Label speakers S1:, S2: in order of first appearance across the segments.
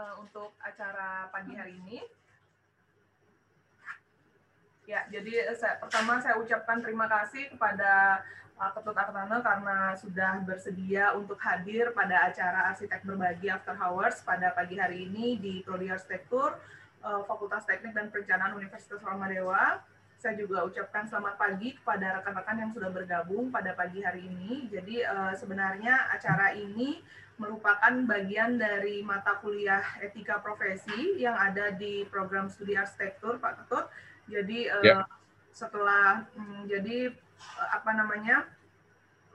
S1: uh, untuk acara pagi hari ini. Ya, jadi saya, pertama saya ucapkan terima kasih kepada Pak Ketut Artana karena sudah bersedia untuk hadir pada acara Arsitek Berbagi After Hours pada pagi hari ini di Prodi Arsitektur Fakultas Teknik dan Perencanaan Universitas Dewa. Saya juga ucapkan selamat pagi kepada rekan-rekan yang sudah bergabung pada pagi hari ini. Jadi uh, sebenarnya acara ini merupakan bagian dari mata kuliah etika profesi yang ada di program studi arsitektur Pak Ketut jadi uh, setelah um, jadi uh, apa namanya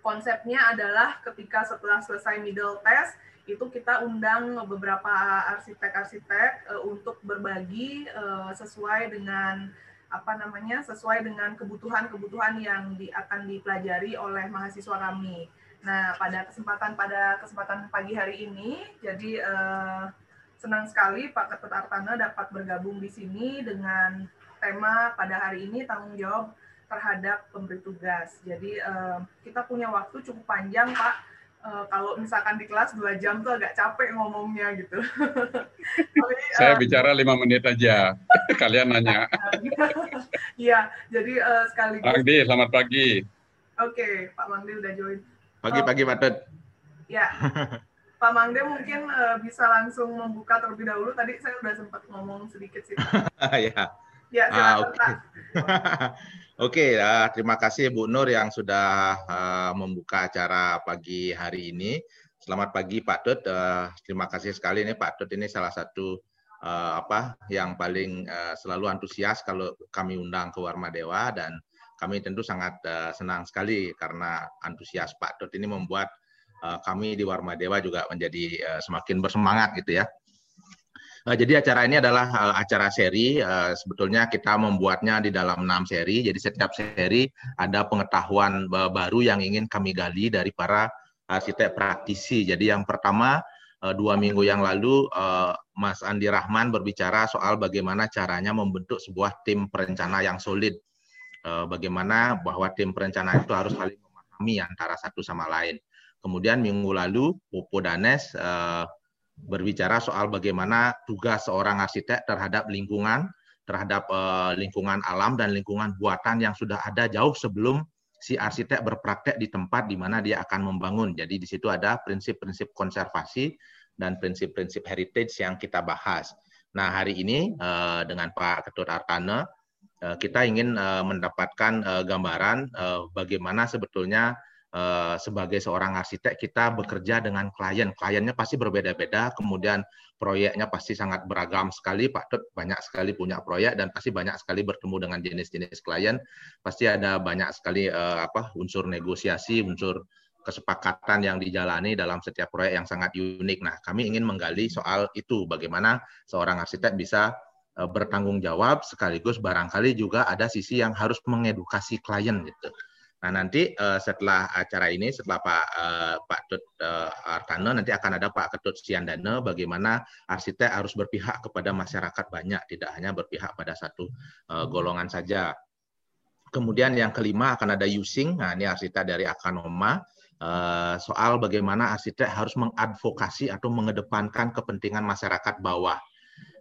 S1: konsepnya adalah ketika setelah selesai middle test itu kita undang beberapa arsitek-arsitek uh, untuk berbagi uh, sesuai dengan apa namanya sesuai dengan kebutuhan-kebutuhan yang di, akan dipelajari oleh mahasiswa kami. Nah, pada kesempatan pada kesempatan pagi hari ini, jadi uh, senang sekali Pak Ketut Artana dapat bergabung di sini dengan tema pada hari ini tanggung jawab terhadap pemberi tugas. Jadi uh, kita punya waktu cukup panjang, Pak. Uh, kalau misalkan di kelas dua jam tuh agak capek ngomongnya gitu.
S2: Tapi, Saya uh, bicara lima menit aja. Kalian nanya.
S1: Iya, jadi uh, sekaligus.
S2: Mangdi, selamat pagi.
S1: Oke, okay, Pak Mangdi udah join.
S2: Pagi-pagi, Pak Ted.
S1: Ya, Pak Mangde mungkin uh, bisa langsung membuka terlebih dahulu. Tadi saya sudah sempat ngomong sedikit sih.
S2: ya. Ya, ah, oke. Okay. Oke, okay, uh, terima kasih Bu Nur yang sudah uh, membuka acara pagi hari ini. Selamat pagi Pak Tut. Uh, terima kasih sekali ini Pak Tut ini salah satu uh, apa yang paling uh, selalu antusias kalau kami undang ke Warma Dewa dan kami tentu sangat uh, senang sekali karena antusias Pak Tut ini membuat uh, kami di Warma Dewa juga menjadi uh, semakin bersemangat gitu ya. Uh, jadi acara ini adalah uh, acara seri. Uh, sebetulnya kita membuatnya di dalam enam seri. Jadi setiap seri ada pengetahuan baru yang ingin kami gali dari para arsitek praktisi. Jadi yang pertama dua minggu yang lalu Mas Andi Rahman berbicara soal bagaimana caranya membentuk sebuah tim perencana yang solid. Bagaimana bahwa tim perencana itu harus saling memahami antara satu sama lain. Kemudian minggu lalu Popo Danes berbicara soal bagaimana tugas seorang arsitek terhadap lingkungan, terhadap uh, lingkungan alam dan lingkungan buatan yang sudah ada jauh sebelum si arsitek berpraktek di tempat di mana dia akan membangun. Jadi di situ ada prinsip-prinsip konservasi dan prinsip-prinsip heritage yang kita bahas. Nah hari ini uh, dengan Pak Ketut Artana uh, kita ingin uh, mendapatkan uh, gambaran uh, bagaimana sebetulnya Eh, sebagai seorang arsitek kita bekerja dengan klien. Kliennya pasti berbeda-beda, kemudian proyeknya pasti sangat beragam sekali. Pak Tut banyak sekali punya proyek dan pasti banyak sekali bertemu dengan jenis-jenis klien. Pasti ada banyak sekali uh, apa unsur negosiasi, unsur kesepakatan yang dijalani dalam setiap proyek yang sangat unik. Nah, kami ingin menggali soal itu, bagaimana seorang arsitek bisa uh, bertanggung jawab sekaligus barangkali juga ada sisi yang harus mengedukasi klien gitu. Nah nanti uh, setelah acara ini, setelah Pak uh, Pak Tut uh, Artana, nanti akan ada Pak Ketut Siandana bagaimana arsitek harus berpihak kepada masyarakat banyak, tidak hanya berpihak pada satu uh, golongan saja. Kemudian yang kelima akan ada using, nah ini arsitek dari Akanoma, uh, soal bagaimana arsitek harus mengadvokasi atau mengedepankan kepentingan masyarakat bawah.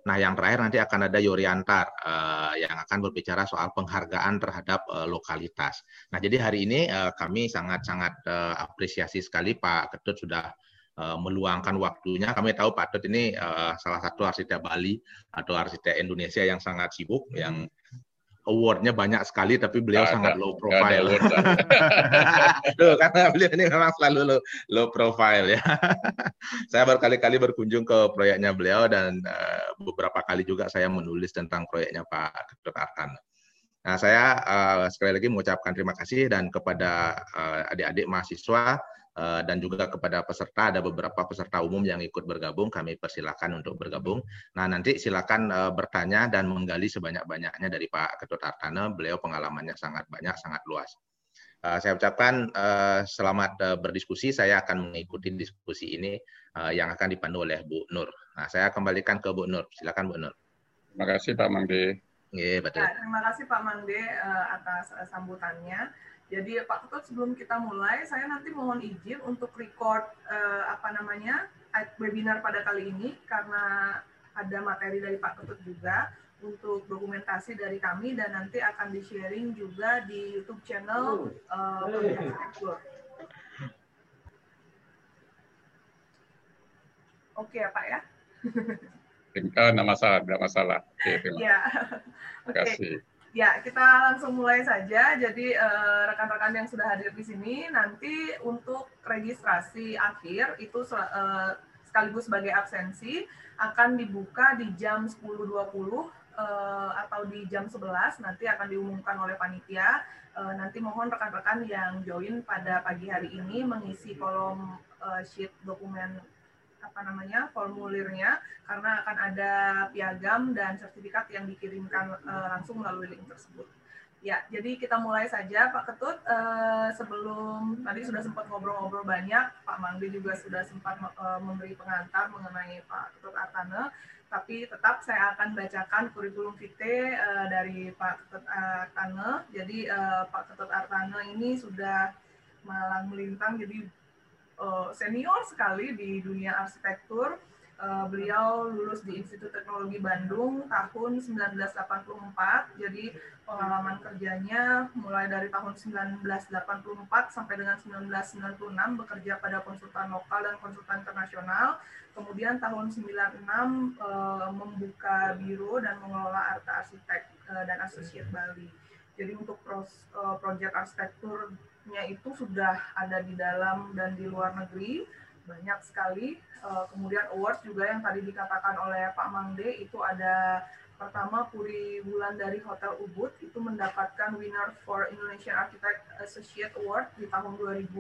S2: Nah, yang terakhir nanti akan ada Yoriantar uh, yang akan berbicara soal penghargaan terhadap uh, lokalitas. Nah, jadi hari ini uh, kami sangat-sangat uh, apresiasi sekali Pak Ketut sudah uh, meluangkan waktunya. Kami tahu Pak Ketut ini uh, salah satu arsitek Bali atau arsitek Indonesia yang sangat sibuk, yang awardnya banyak sekali tapi beliau gak sangat ada, low profile. Tuh, karena beliau ini memang selalu low, low profile ya. saya berkali-kali berkunjung ke proyeknya beliau dan uh, beberapa kali juga saya menulis tentang proyeknya Pak Dr. Arkan. Nah, saya uh, sekali lagi mengucapkan terima kasih dan kepada uh, adik-adik mahasiswa Eh, dan juga kepada peserta ada beberapa peserta umum yang ikut bergabung kami persilakan untuk bergabung. Nah nanti silakan uh, bertanya dan menggali sebanyak-banyaknya dari Pak Ketut Artana. Beliau pengalamannya sangat banyak, sangat luas. Uh, saya ucapkan uh, selamat uh, berdiskusi. Saya akan mengikuti diskusi ini uh, yang akan dipandu oleh Bu Nur. Nah saya kembalikan ke Bu Nur. Silakan Bu Nur.
S3: Terima kasih Pak Mangde.
S1: Yeah, betul. Ya, terima kasih Pak Mangde uh, atas uh, sambutannya. Jadi Pak Ketut sebelum kita mulai, saya nanti mohon izin untuk record uh, apa namanya webinar pada kali ini karena ada materi dari Pak Ketut juga untuk dokumentasi dari kami dan nanti akan di-sharing juga di YouTube channel uh, Oke ya Pak ya?
S3: Enggak masalah, enggak masalah.
S1: ya, oke. Okay. Ya, kita langsung mulai saja. Jadi eh, rekan-rekan uh, yang sudah hadir di sini nanti untuk registrasi akhir itu uh, sekaligus sebagai absensi akan dibuka di jam 10.20 uh, atau di jam 11 nanti akan diumumkan oleh panitia. Uh, nanti mohon rekan-rekan yang join pada pagi hari ini mengisi kolom uh, sheet dokumen apa namanya formulirnya karena akan ada piagam dan sertifikat yang dikirimkan uh, langsung melalui link tersebut. Ya, jadi kita mulai saja Pak Ketut. Uh, sebelum tadi sudah sempat ngobrol-ngobrol banyak, Pak Mangdi juga sudah sempat uh, memberi pengantar mengenai Pak Ketut Artane. Tapi tetap saya akan bacakan kurikulum vitae uh, dari Pak Ketut Artane. Jadi Pak Ketut Artane ini sudah malang melintang, jadi uh, senior sekali di dunia arsitektur. Uh, beliau lulus di Institut Teknologi Bandung tahun 1984. Jadi pengalaman kerjanya mulai dari tahun 1984 sampai dengan 1996 bekerja pada konsultan lokal dan konsultan internasional. Kemudian tahun 96 uh, membuka biro dan mengelola Arta Arsitek uh, dan Associate Bali. Jadi untuk pros, proyek arsitektur nya itu sudah ada di dalam dan di luar negeri banyak sekali. Uh, kemudian awards juga yang tadi dikatakan oleh Pak Mangde itu ada pertama Puri Bulan dari Hotel Ubud itu mendapatkan winner for Indonesian Architect Associate Award di tahun 2005.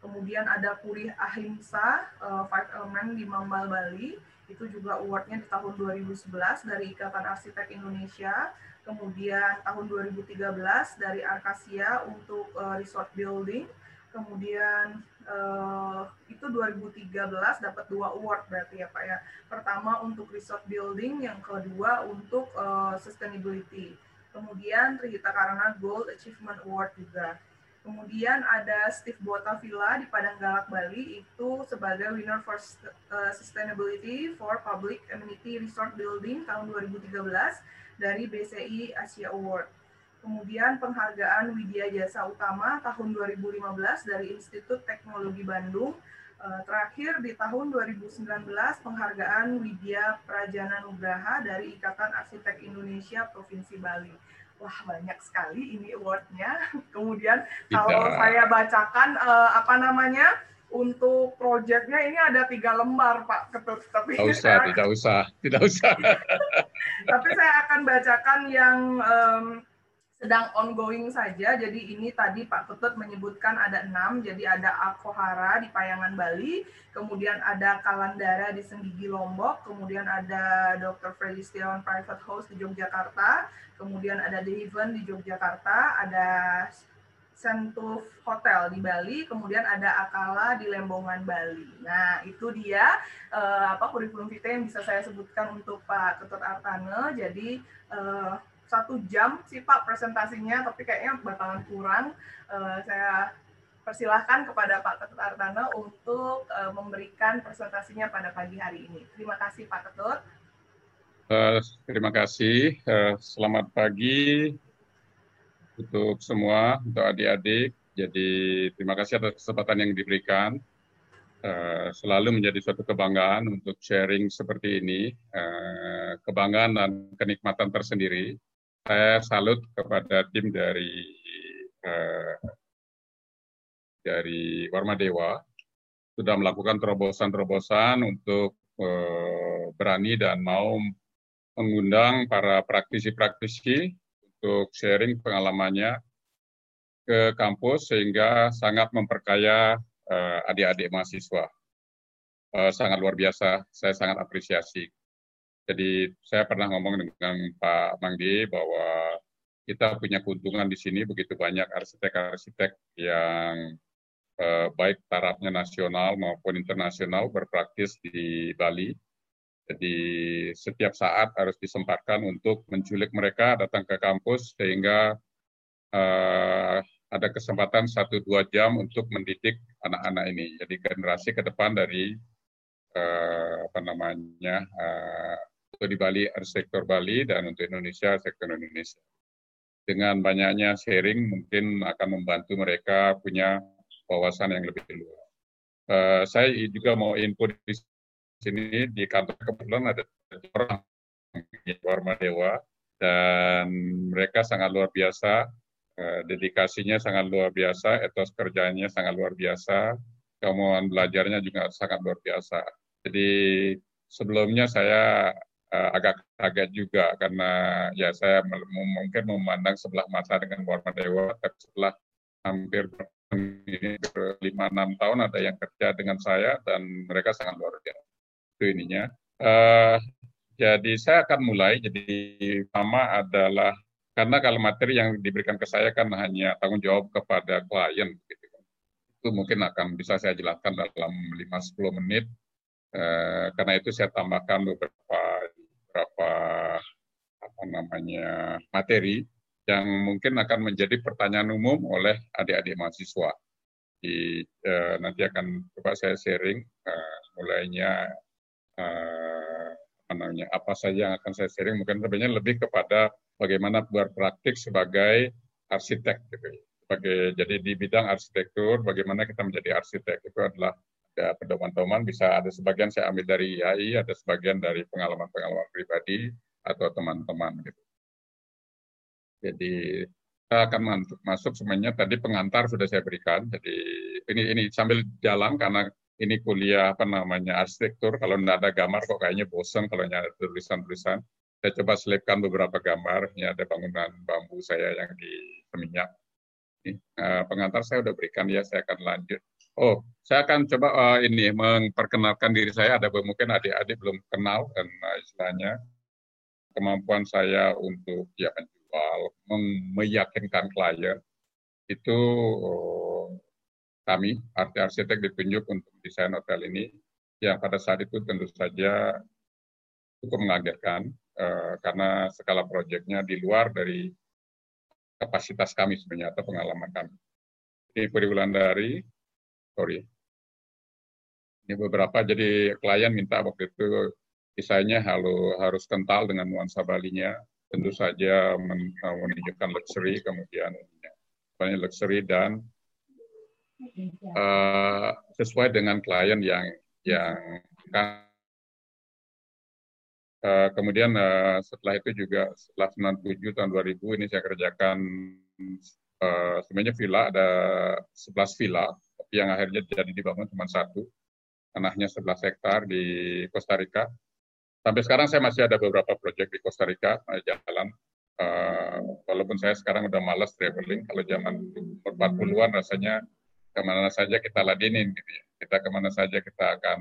S1: Kemudian ada Puri Ahimsa uh, Five Element di Mambal Bali itu juga awardnya di tahun 2011 dari Ikatan Arsitek Indonesia kemudian tahun 2013 dari Arkasia untuk uh, resort building, kemudian uh, itu 2013 dapat dua award berarti ya Pak ya. Pertama untuk resort building, yang kedua untuk uh, sustainability. Kemudian Trihita Karana Gold Achievement Award juga. Kemudian ada Steve Botavilla di Padang Galak Bali itu sebagai winner for sustainability for public amenity resort building tahun 2013 dari BCI Asia Award. Kemudian penghargaan Widya Jasa Utama tahun 2015 dari Institut Teknologi Bandung. Eh, terakhir di tahun 2019 penghargaan Widya Prajana Nugraha dari Ikatan Arsitek Indonesia Provinsi Bali. Wah banyak sekali ini awardnya. Kemudian kalau saya bacakan eh, apa namanya untuk proyeknya ini ada tiga lembar Pak Ketut.
S3: Tapi tidak usah, saya, tidak usah, tidak usah.
S1: tapi saya akan bacakan yang um, sedang ongoing saja. Jadi ini tadi Pak Ketut menyebutkan ada enam. Jadi ada Akohara di Payangan Bali, kemudian ada Kalandara di Senggigi Lombok, kemudian ada Dr. Freddy Setiawan Private House di Yogyakarta, kemudian ada The Haven di Yogyakarta, ada Sentuf Hotel di Bali, kemudian ada Akala di Lembongan Bali. Nah, itu dia uh, apa kurikulum vitae yang bisa saya sebutkan untuk Pak Ketut Artane. Jadi uh, satu jam sih Pak presentasinya, tapi kayaknya bakalan kurang. Uh, saya persilahkan kepada Pak Ketut Artane untuk uh, memberikan presentasinya pada pagi hari ini. Terima kasih Pak Ketut.
S3: Uh, terima kasih. Uh, selamat pagi untuk semua, untuk adik-adik. Jadi terima kasih atas kesempatan yang diberikan. Uh, selalu menjadi suatu kebanggaan untuk sharing seperti ini, uh, kebanggaan dan kenikmatan tersendiri. Saya salut kepada tim dari uh, dari Warma Dewa sudah melakukan terobosan-terobosan untuk berani dan mau mengundang para praktisi-praktisi untuk sharing pengalamannya ke kampus sehingga sangat memperkaya uh, adik-adik mahasiswa. Uh, sangat luar biasa, saya sangat apresiasi. Jadi saya pernah ngomong dengan Pak Mangdi bahwa kita punya keuntungan di sini begitu banyak arsitek-arsitek yang uh, baik tarafnya nasional maupun internasional berpraktis di Bali jadi setiap saat harus disempatkan untuk menculik mereka datang ke kampus sehingga uh, ada kesempatan satu dua jam untuk mendidik anak-anak ini. Jadi generasi ke depan dari uh, apa namanya uh, untuk di Bali arsitektur Bali dan untuk Indonesia sektor Indonesia. Dengan banyaknya sharing mungkin akan membantu mereka punya wawasan yang lebih luas. Uh, saya juga mau info di sini di kantor kebetulan ada orang Warma Dewa dan mereka sangat luar biasa, uh, dedikasinya sangat luar biasa, etos kerjanya sangat luar biasa, kemauan belajarnya juga sangat luar biasa. Jadi sebelumnya saya uh, agak kaget juga karena ya saya mungkin memandang sebelah mata dengan Warma Dewa, tapi setelah hampir lima enam tahun ada yang kerja dengan saya dan mereka sangat luar biasa itu ininya uh, jadi saya akan mulai jadi pertama adalah karena kalau materi yang diberikan ke saya kan hanya tanggung jawab kepada klien gitu. itu mungkin akan bisa saya jelaskan dalam 5-10 menit uh, karena itu saya tambahkan beberapa beberapa apa namanya materi yang mungkin akan menjadi pertanyaan umum oleh adik-adik mahasiswa. Di, uh, nanti akan coba saya sharing uh, mulainya uh, apa apa saja yang akan saya sharing mungkin sebenarnya lebih kepada bagaimana berpraktik sebagai arsitek gitu. Sebagai jadi di bidang arsitektur bagaimana kita menjadi arsitek itu adalah ada pedoman-pedoman bisa ada sebagian saya ambil dari IAI, ada sebagian dari pengalaman-pengalaman pribadi atau teman-teman gitu. Jadi kita akan masuk semuanya tadi pengantar sudah saya berikan. Jadi ini ini sambil jalan karena ini kuliah apa namanya arsitektur. Kalau tidak ada gambar kok kayaknya bosan kalau ada tulisan-tulisan. Saya coba selipkan beberapa gambar. Ini ada bangunan bambu saya yang di Seminyak. Uh, pengantar saya sudah berikan ya. Saya akan lanjut. Oh, saya akan coba uh, ini memperkenalkan diri saya. Ada mungkin adik-adik belum kenal dan uh, istilahnya kemampuan saya untuk ya soal meyakinkan klien itu oh, kami arti arsitek ditunjuk untuk desain hotel ini yang pada saat itu tentu saja cukup mengagetkan eh, karena skala proyeknya di luar dari kapasitas kami sebenarnya atau pengalaman kami. Ini Puri dari sorry, ini beberapa jadi klien minta waktu itu desainnya harus kental dengan nuansa Balinya, tentu saja uh, menunjukkan luxury, kemudian banyak luxury dan uh, sesuai dengan klien yang yang uh, kemudian uh, setelah itu juga setelah 97 tahun 2000 ini saya kerjakan uh, sebenarnya villa ada 11 villa tapi yang akhirnya jadi dibangun cuma satu. Tanahnya 11 hektar di Costa Rica. Sampai sekarang saya masih ada beberapa proyek di Costa Rica jalan. Uh, walaupun saya sekarang udah malas traveling, kalau zaman 40-an rasanya ke mana saja kita ladenin gitu ya. Kita ke mana saja kita akan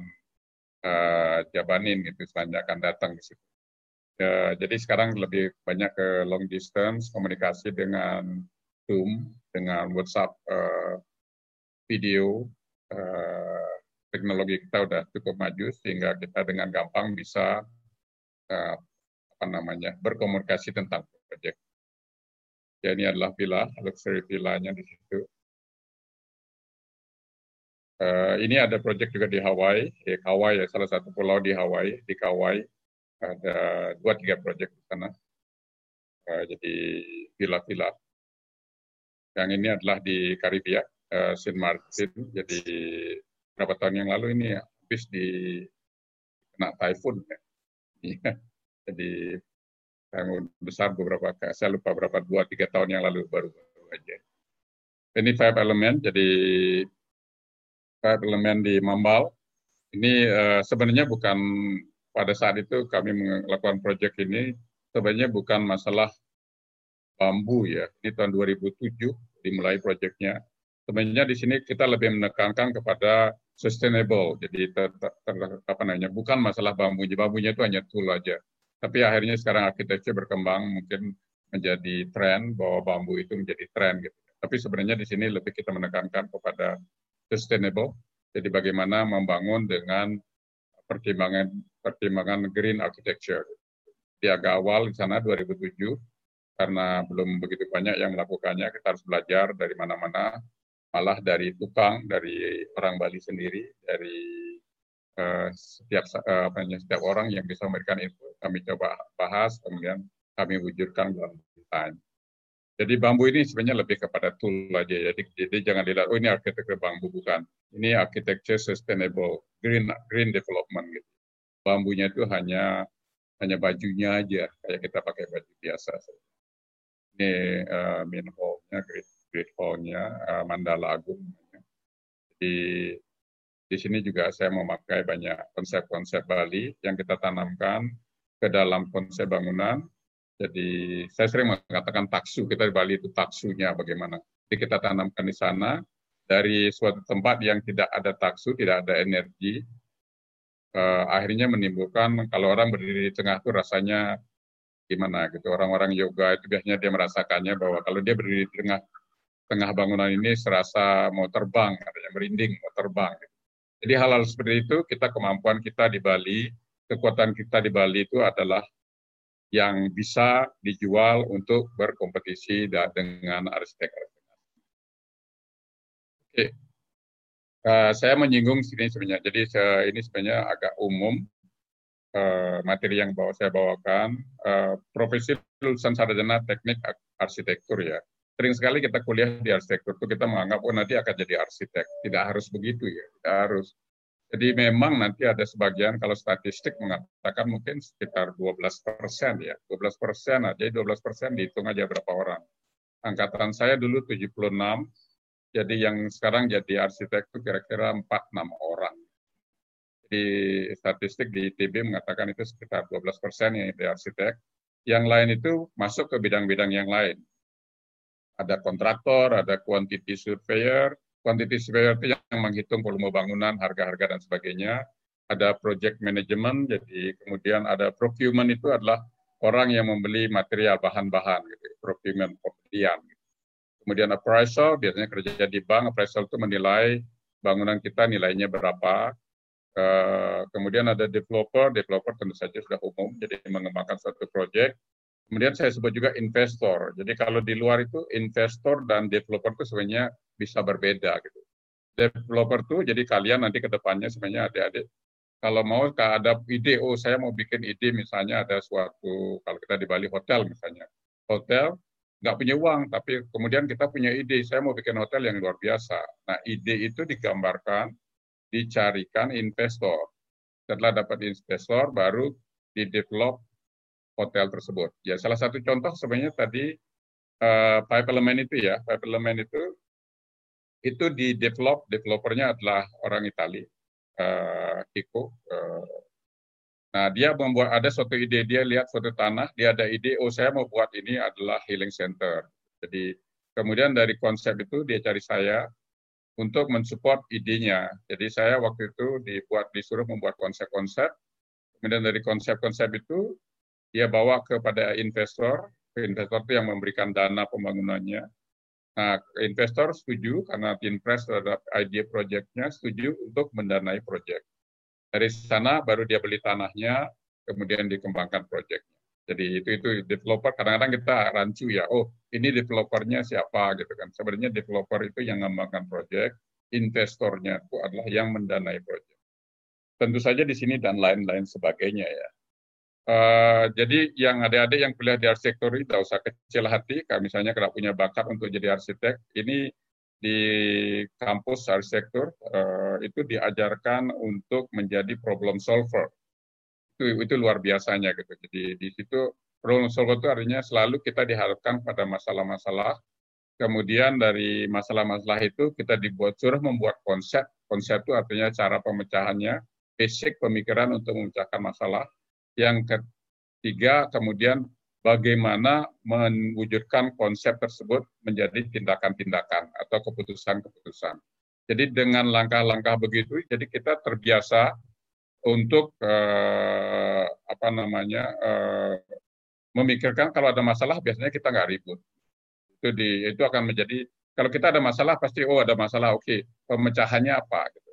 S3: uh, jabanin gitu, selanjutnya akan datang di situ. Uh, jadi sekarang lebih banyak ke long distance, komunikasi dengan Zoom, dengan WhatsApp uh, video, uh, teknologi kita udah cukup maju sehingga kita dengan gampang bisa uh, apa namanya berkomunikasi tentang proyek. Ya ini adalah villa, luxury villanya di situ. Uh, ini ada proyek juga di Hawaii, di Hawaii ya salah satu pulau di Hawaii, di Kauai ada dua tiga proyek di sana. Uh, jadi villa-villa. Yang ini adalah di Karibia, uh, Saint Martin. Jadi beberapa tahun yang lalu ini habis di kena typhoon ya. Iya. Jadi yang besar beberapa saya lupa berapa dua tiga tahun yang lalu baru, baru aja. Ini five element jadi element di Mambal. Ini uh, sebenarnya bukan pada saat itu kami melakukan proyek ini sebenarnya bukan masalah bambu ya. Ini tahun 2007 dimulai proyeknya. Sebenarnya di sini kita lebih menekankan kepada sustainable. Jadi ter, ter, ter, apa namanya bukan masalah bambunya, bambunya itu hanya tool aja. Tapi akhirnya sekarang arsitektur berkembang mungkin menjadi tren bahwa bambu itu menjadi tren gitu. Tapi sebenarnya di sini lebih kita menekankan kepada sustainable. Jadi bagaimana membangun dengan pertimbangan pertimbangan green architecture. Di agak awal di sana 2007 karena belum begitu banyak yang melakukannya, kita harus belajar dari mana-mana malah dari tukang, dari orang Bali sendiri, dari uh, setiap uh, apa setiap orang yang bisa memberikan info kami coba bahas kemudian kami wujudkan dalam desain. Jadi bambu ini sebenarnya lebih kepada tool aja. Jadi, jadi jangan dilihat oh ini arsitektur bambu bukan. Ini architecture sustainable green green development gitu. Bambunya itu hanya hanya bajunya aja kayak kita pakai baju biasa. Ini uh, main hall-nya, great, great hall-nya, uh, Mandala Agung. Jadi di sini juga saya memakai banyak konsep-konsep Bali yang kita tanamkan ke dalam konsep bangunan jadi saya sering mengatakan taksu, kita di Bali itu taksunya bagaimana. Jadi kita tanamkan di sana, dari suatu tempat yang tidak ada taksu, tidak ada energi, eh, akhirnya menimbulkan kalau orang berdiri di tengah itu rasanya gimana gitu. Orang-orang yoga itu biasanya dia merasakannya bahwa kalau dia berdiri di tengah tengah bangunan ini serasa mau terbang, adanya merinding, mau terbang. Gitu. Jadi hal-hal seperti itu kita kemampuan kita di Bali, kekuatan kita di Bali itu adalah yang bisa dijual untuk berkompetisi dengan arsitek. Oke, uh, saya menyinggung sini sebenarnya. Jadi ini sebenarnya agak umum uh, materi yang bawa saya bawakan. Uh, profesi lulusan sarjana teknik arsitektur ya. Sering sekali kita kuliah di arsitektur itu kita menganggap oh nanti akan jadi arsitek. Tidak harus begitu ya. Tidak harus jadi memang nanti ada sebagian kalau statistik mengatakan mungkin sekitar 12 persen ya, 12 persen aja, 12 persen dihitung aja berapa orang. Angkatan saya dulu 76, jadi yang sekarang jadi arsitek itu kira-kira 4-6 orang. Jadi statistik di ITB mengatakan itu sekitar 12 persen yang jadi arsitek. Yang lain itu masuk ke bidang-bidang yang lain. Ada kontraktor, ada quantity surveyor, quantity surveyor itu yang menghitung volume bangunan, harga-harga dan sebagainya. Ada project management, jadi kemudian ada procurement itu adalah orang yang membeli material bahan-bahan, gitu. procurement pembelian. Kemudian appraisal, biasanya kerja di bank, appraisal itu menilai bangunan kita nilainya berapa. kemudian ada developer, developer tentu saja sudah umum, jadi mengembangkan suatu project. Kemudian saya sebut juga investor. Jadi kalau di luar itu investor dan developer itu sebenarnya bisa berbeda gitu. Developer tuh jadi kalian nanti ke depannya sebenarnya adik-adik kalau mau ada ide, oh saya mau bikin ide misalnya ada suatu, kalau kita di Bali hotel misalnya, hotel nggak punya uang, tapi kemudian kita punya ide, saya mau bikin hotel yang luar biasa. Nah ide itu digambarkan, dicarikan investor. Setelah dapat investor, baru di-develop hotel tersebut. Ya salah satu contoh sebenarnya tadi uh, Pipe Element itu ya, Pipe Element itu itu di develop developernya adalah orang Itali uh, Kiko uh, nah dia membuat ada suatu ide dia lihat suatu tanah dia ada ide oh saya mau buat ini adalah healing center. Jadi kemudian dari konsep itu dia cari saya untuk mensupport idenya. Jadi saya waktu itu dibuat disuruh membuat konsep-konsep. Kemudian dari konsep-konsep itu dia bawa kepada investor investor itu yang memberikan dana pembangunannya Nah, investor setuju karena impress terhadap ide proyeknya, setuju untuk mendanai proyek. Dari sana baru dia beli tanahnya, kemudian dikembangkan proyeknya. Jadi itu itu developer kadang-kadang kita rancu ya, oh ini developernya siapa gitu kan. Sebenarnya developer itu yang mengembangkan proyek, investornya itu adalah yang mendanai proyek. Tentu saja di sini dan lain-lain sebagainya ya. Uh, jadi yang adik-adik yang kuliah di arsitektur itu tidak usah kecil hati, kalau misalnya kalau punya bakat untuk jadi arsitek, ini di kampus arsitektur uh, itu diajarkan untuk menjadi problem solver. Itu, itu luar biasanya gitu. Jadi di situ problem solver itu artinya selalu kita diharapkan pada masalah-masalah, kemudian dari masalah-masalah itu kita dibuat suruh membuat konsep. Konsep itu artinya cara pemecahannya, basic pemikiran untuk memecahkan masalah yang ketiga, kemudian bagaimana mewujudkan konsep tersebut menjadi tindakan-tindakan atau keputusan-keputusan. Jadi dengan langkah-langkah begitu, jadi kita terbiasa untuk eh, apa namanya eh, memikirkan kalau ada masalah biasanya kita nggak ribut. Itu di itu akan menjadi kalau kita ada masalah pasti oh ada masalah oke okay, pemecahannya apa gitu.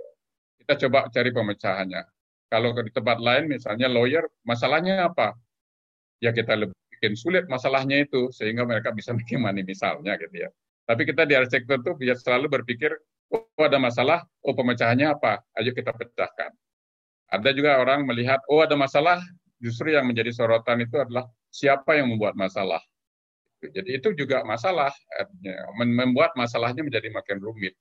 S3: Kita coba cari pemecahannya. Kalau di tempat lain misalnya lawyer, masalahnya apa? Ya kita lebih bikin sulit masalahnya itu sehingga mereka bisa bikin money misalnya gitu ya. Tapi kita di arsitektur tuh biasa selalu berpikir, oh ada masalah, oh pemecahannya apa? Ayo kita pecahkan. Ada juga orang melihat, oh ada masalah, justru yang menjadi sorotan itu adalah siapa yang membuat masalah. Jadi itu juga masalah, membuat masalahnya menjadi makin rumit.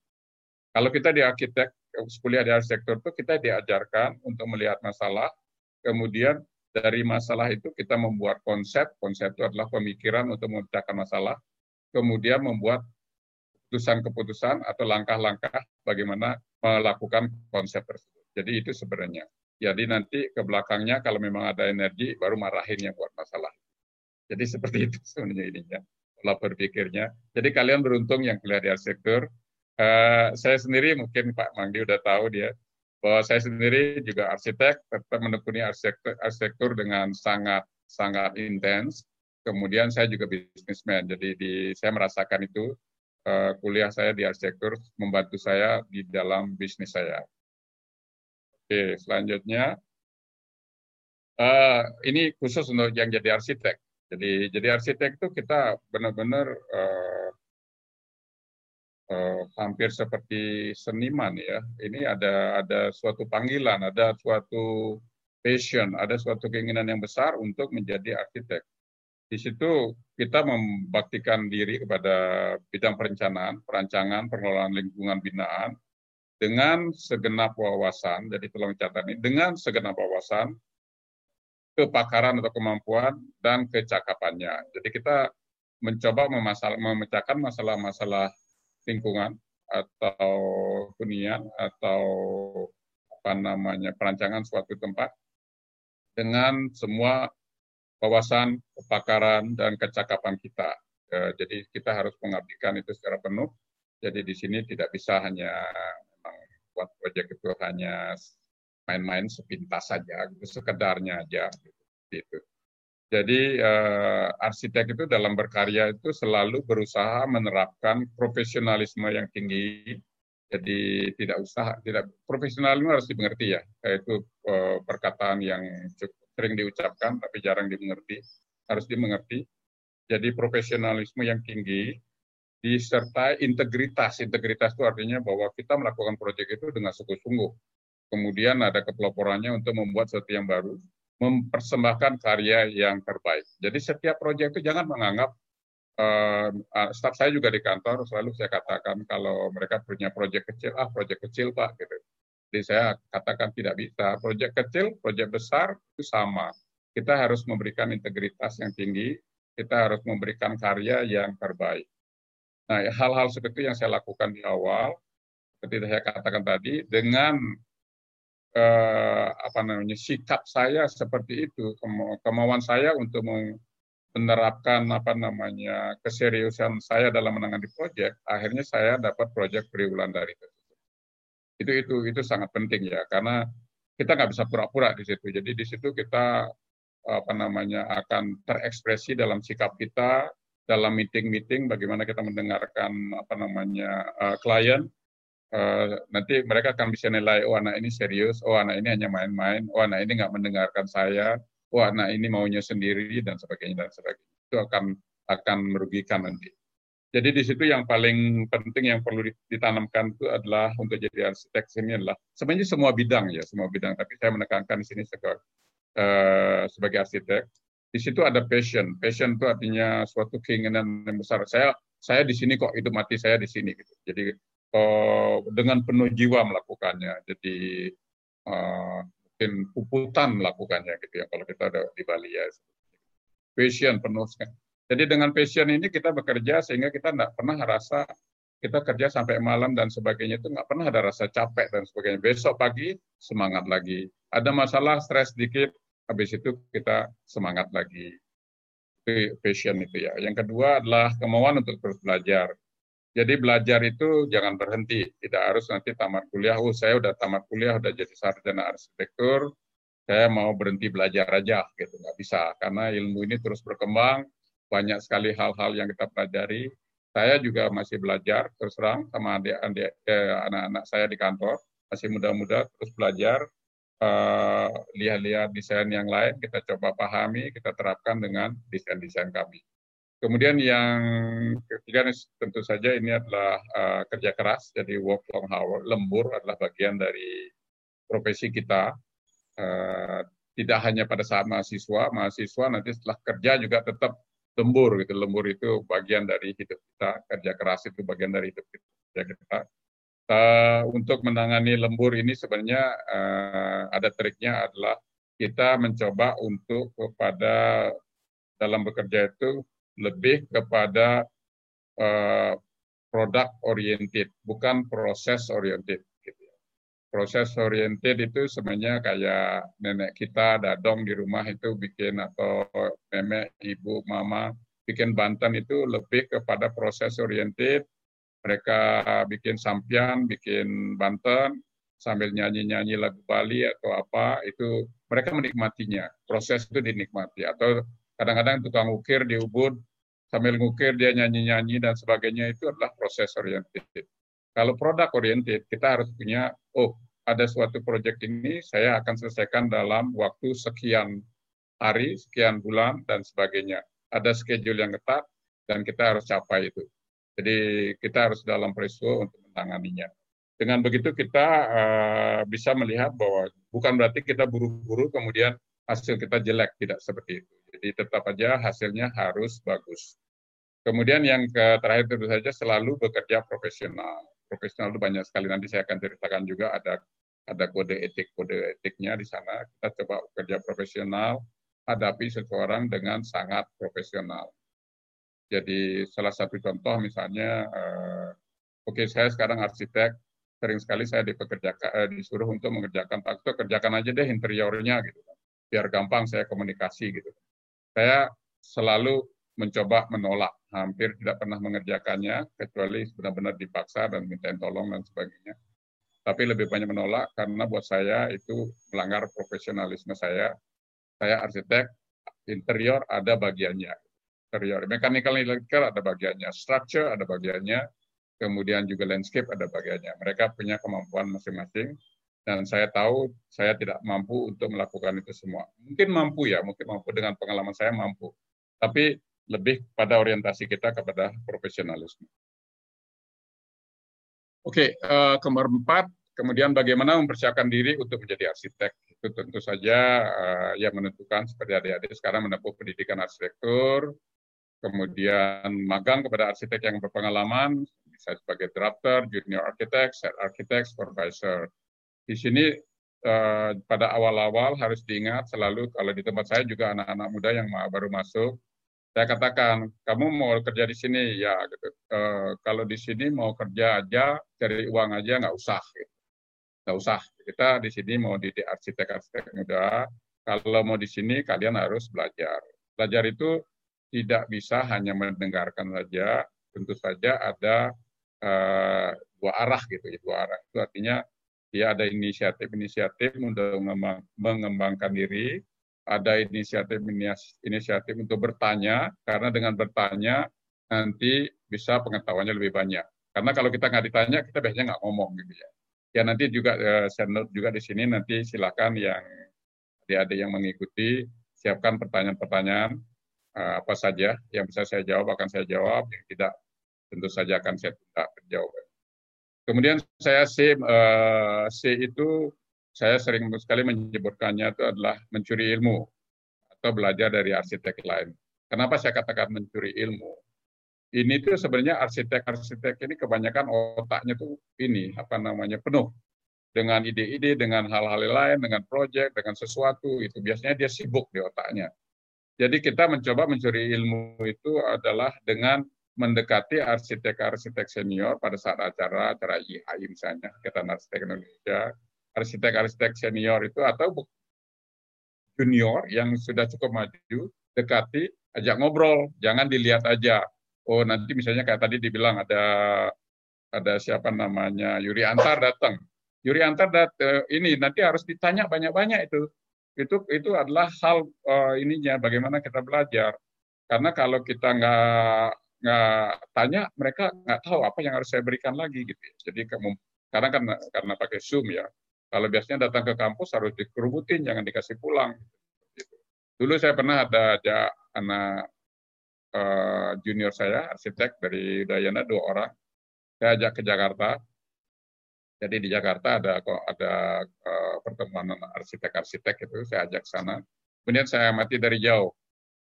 S3: Kalau kita di arsitek, kuliah di arsitektur itu kita diajarkan untuk melihat masalah, kemudian dari masalah itu kita membuat konsep, konsep itu adalah pemikiran untuk memecahkan masalah, kemudian membuat keputusan-keputusan atau langkah-langkah bagaimana melakukan konsep tersebut. Jadi itu sebenarnya. Jadi nanti ke belakangnya kalau memang ada energi baru marahin yang buat masalah. Jadi seperti itu sebenarnya ininya pola berpikirnya. Jadi kalian beruntung yang kuliah di arsitektur. Uh, saya sendiri mungkin Pak Mangdi udah tahu dia bahwa saya sendiri juga arsitek, tetap menekuni arsitektur, arsitektur dengan sangat sangat intens. Kemudian saya juga bisnismen, jadi di, saya merasakan itu uh, kuliah saya di arsitektur membantu saya di dalam bisnis saya. Oke, selanjutnya uh, ini khusus untuk yang jadi arsitek. Jadi jadi arsitek itu kita benar-benar uh, uh, hampir seperti seniman ya. Ini ada ada suatu panggilan, ada suatu passion, ada suatu keinginan yang besar untuk menjadi arsitek. Di situ kita membaktikan diri kepada bidang perencanaan, perancangan, pengelolaan lingkungan binaan dengan segenap wawasan. Jadi tolong catat ini dengan segenap wawasan kepakaran atau kemampuan dan kecakapannya. Jadi kita mencoba memecahkan masalah-masalah lingkungan atau hunian atau apa namanya perancangan suatu tempat dengan semua wawasan, kepakaran dan kecakapan kita. E, jadi kita harus mengabdikan itu secara penuh. Jadi di sini tidak bisa hanya memang buat proyek itu hanya main-main sepintas saja, gitu, sekedarnya aja, gitu. Jadi uh, arsitek itu dalam berkarya itu selalu berusaha menerapkan profesionalisme yang tinggi. Jadi tidak usah, tidak profesionalisme harus dimengerti ya. Itu uh, perkataan yang cukup sering diucapkan tapi jarang dimengerti, harus dimengerti. Jadi profesionalisme yang tinggi disertai integritas. Integritas itu artinya bahwa kita melakukan proyek itu dengan sungguh-sungguh kemudian ada kepeloporannya untuk membuat sesuatu yang baru, mempersembahkan karya yang terbaik. Jadi setiap proyek itu jangan menganggap uh, staff saya juga di kantor selalu saya katakan kalau mereka punya proyek kecil, ah proyek kecil pak gitu. Jadi saya katakan tidak bisa. Proyek kecil, proyek besar itu sama. Kita harus memberikan integritas yang tinggi, kita harus memberikan karya yang terbaik. Nah, hal-hal seperti itu yang saya lakukan di awal, seperti saya katakan tadi, dengan eh, apa namanya sikap saya seperti itu kemauan saya untuk menerapkan apa namanya keseriusan saya dalam menangani proyek akhirnya saya dapat proyek triwulan dari itu itu itu itu sangat penting ya karena kita nggak bisa pura-pura di situ. Jadi di situ kita apa namanya akan terekspresi dalam sikap kita dalam meeting-meeting bagaimana kita mendengarkan apa namanya uh, klien Eh, nanti mereka akan bisa nilai, oh anak ini serius, oh anak ini hanya main-main, oh anak ini nggak mendengarkan saya, oh anak ini maunya sendiri dan sebagainya dan sebagainya. Itu akan akan merugikan nanti. Jadi di situ yang paling penting yang perlu ditanamkan itu adalah untuk jadi arsitek ini adalah sebenarnya semua bidang ya semua bidang tapi saya menekankan di sini sebagai uh, sebagai arsitek di situ ada passion passion itu artinya suatu keinginan yang besar saya saya di sini kok hidup mati saya di sini gitu jadi uh, dengan penuh jiwa melakukannya. Jadi uh, mungkin puputan melakukannya gitu ya kalau kita ada di Bali ya. Passion penuh. Jadi dengan passion ini kita bekerja sehingga kita tidak pernah rasa kita kerja sampai malam dan sebagainya itu nggak pernah ada rasa capek dan sebagainya. Besok pagi semangat lagi. Ada masalah stres sedikit, habis itu kita semangat lagi. Itu passion itu ya. Yang kedua adalah kemauan untuk terus belajar. Jadi belajar itu jangan berhenti, tidak harus nanti tamat kuliah. Oh saya udah tamat kuliah, udah jadi sarjana arsitektur, saya mau berhenti belajar aja, gitu nggak bisa. Karena ilmu ini terus berkembang, banyak sekali hal-hal yang kita pelajari. Saya juga masih belajar terus terang sama eh, anak-anak saya di kantor, masih muda-muda terus belajar, eh, lihat-lihat desain yang lain, kita coba pahami, kita terapkan dengan desain-desain kami. Kemudian yang ketiga tentu saja ini adalah uh, kerja keras, jadi work long hour, lembur adalah bagian dari profesi kita. uh, tidak hanya pada saat mahasiswa, mahasiswa nanti setelah kerja juga tetap lembur gitu. Lembur itu bagian dari hidup kita, kerja keras itu bagian dari hidup kita. Uh, untuk menangani lembur ini sebenarnya uh, ada triknya adalah kita mencoba untuk kepada dalam bekerja itu lebih kepada uh, produk oriented, bukan proses oriented. Gitu. Ya. Proses oriented itu sebenarnya kayak nenek kita dadong di rumah itu bikin atau nenek, ibu, mama bikin banten itu lebih kepada proses oriented. Mereka bikin sampian, bikin banten sambil nyanyi-nyanyi lagu Bali atau apa itu mereka menikmatinya. Proses itu dinikmati atau kadang-kadang tukang ukir di Ubud sambil ngukir dia nyanyi-nyanyi dan sebagainya itu adalah proses oriented. Kalau produk oriented, kita harus punya, oh ada suatu proyek ini saya akan selesaikan dalam waktu sekian hari, sekian bulan, dan sebagainya. Ada schedule yang ketat, dan kita harus capai itu. Jadi kita harus dalam peristiwa untuk menanganinya. Dengan begitu kita uh, bisa melihat bahwa bukan berarti kita buru-buru kemudian hasil kita jelek, tidak seperti itu. Jadi tetap aja hasilnya harus bagus. Kemudian yang terakhir tentu saja selalu bekerja profesional. Profesional itu banyak sekali nanti saya akan ceritakan juga ada ada kode etik kode etiknya di sana. Kita coba bekerja profesional, hadapi seseorang dengan sangat profesional. Jadi salah satu contoh misalnya, uh, oke okay, saya sekarang arsitek, sering sekali saya dipekerjakan, uh, disuruh untuk mengerjakan Pak kerjakan aja deh interiornya gitu, biar gampang saya komunikasi gitu. Saya selalu mencoba menolak, hampir tidak pernah mengerjakannya, kecuali benar-benar dipaksa dan minta tolong dan sebagainya. Tapi lebih banyak menolak karena buat saya itu melanggar profesionalisme saya. Saya arsitek, interior ada bagiannya. Interior, mechanical electrical ada bagiannya, structure ada bagiannya, kemudian juga landscape ada bagiannya. Mereka punya kemampuan masing-masing, dan saya tahu saya tidak mampu untuk melakukan itu semua. Mungkin mampu ya, mungkin mampu dengan pengalaman saya mampu. Tapi lebih pada orientasi kita kepada profesionalisme. Oke, uh, nomor empat, kemudian bagaimana mempersiapkan diri untuk menjadi arsitek. Itu tentu saja uh, yang menentukan seperti adik-adik sekarang menempuh pendidikan arsitektur, kemudian magang kepada arsitek yang berpengalaman, bisa sebagai drafter, junior architect, set architect, supervisor. Di sini uh, pada awal-awal harus diingat selalu kalau di tempat saya juga anak-anak muda yang baru masuk, saya katakan kamu mau kerja di sini? Ya gitu. E, kalau di sini mau kerja aja cari uang aja nggak usah gitu. nggak usah. Kita di sini mau di arsitek arsitek muda. Kalau mau di sini kalian harus belajar. Belajar itu tidak bisa hanya mendengarkan saja. Tentu saja ada e, dua arah gitu. Ya dua arah. Itu artinya dia ada inisiatif-inisiatif untuk mengembangkan diri ada inisiatif inisiatif untuk bertanya karena dengan bertanya nanti bisa pengetahuannya lebih banyak. Karena kalau kita nggak ditanya kita biasanya nggak ngomong gitu ya. Ya nanti juga eh, saya juga di sini nanti silakan yang adik-adik yang mengikuti siapkan pertanyaan-pertanyaan eh, apa saja yang bisa saya jawab akan saya jawab yang tidak tentu saja akan saya tidak jawab. Kemudian saya C, eh, C itu saya sering sekali menyebutkannya itu adalah mencuri ilmu atau belajar dari arsitek lain. Kenapa saya katakan mencuri ilmu? Ini tuh sebenarnya arsitek-arsitek ini kebanyakan otaknya tuh ini apa namanya penuh dengan ide-ide, dengan hal-hal lain, dengan proyek, dengan sesuatu itu biasanya dia sibuk di otaknya. Jadi kita mencoba mencuri ilmu itu adalah dengan mendekati arsitek-arsitek senior pada saat acara acara IAI misalnya, Ikatan Arsitek Indonesia, arsitek-arsitek senior itu atau junior yang sudah cukup maju, dekati, ajak ngobrol, jangan dilihat aja. Oh nanti misalnya kayak tadi dibilang ada ada siapa namanya Yuri Antar datang. Yuri Antar dat, uh, ini nanti harus ditanya banyak-banyak itu. Itu itu adalah hal uh, ininya bagaimana kita belajar. Karena kalau kita nggak nggak tanya mereka nggak tahu apa yang harus saya berikan lagi gitu. Jadi karena kan karena pakai Zoom ya, kalau biasanya datang ke kampus harus dikerubutin, jangan dikasih pulang. Dulu saya pernah ada, ada anak uh, junior saya, arsitek dari Dayana, dua orang. Saya ajak ke Jakarta. Jadi di Jakarta ada ada uh, pertemuan arsitek-arsitek itu saya ajak sana. Kemudian saya amati dari jauh.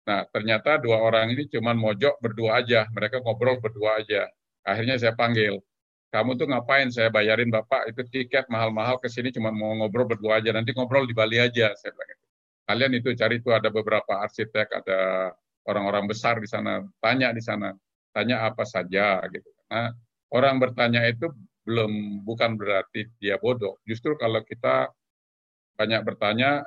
S3: Nah, ternyata dua orang ini cuma mojok berdua aja. Mereka ngobrol berdua aja. Akhirnya saya panggil. Kamu tuh ngapain? Saya bayarin Bapak itu tiket mahal-mahal ke sini cuma mau ngobrol berdua aja. Nanti ngobrol di Bali aja. Saya bilang itu. Kalian itu cari itu ada beberapa arsitek, ada orang-orang besar di sana. Tanya di sana. Tanya apa saja gitu. Nah, orang bertanya itu belum bukan berarti dia bodoh. Justru kalau kita banyak bertanya,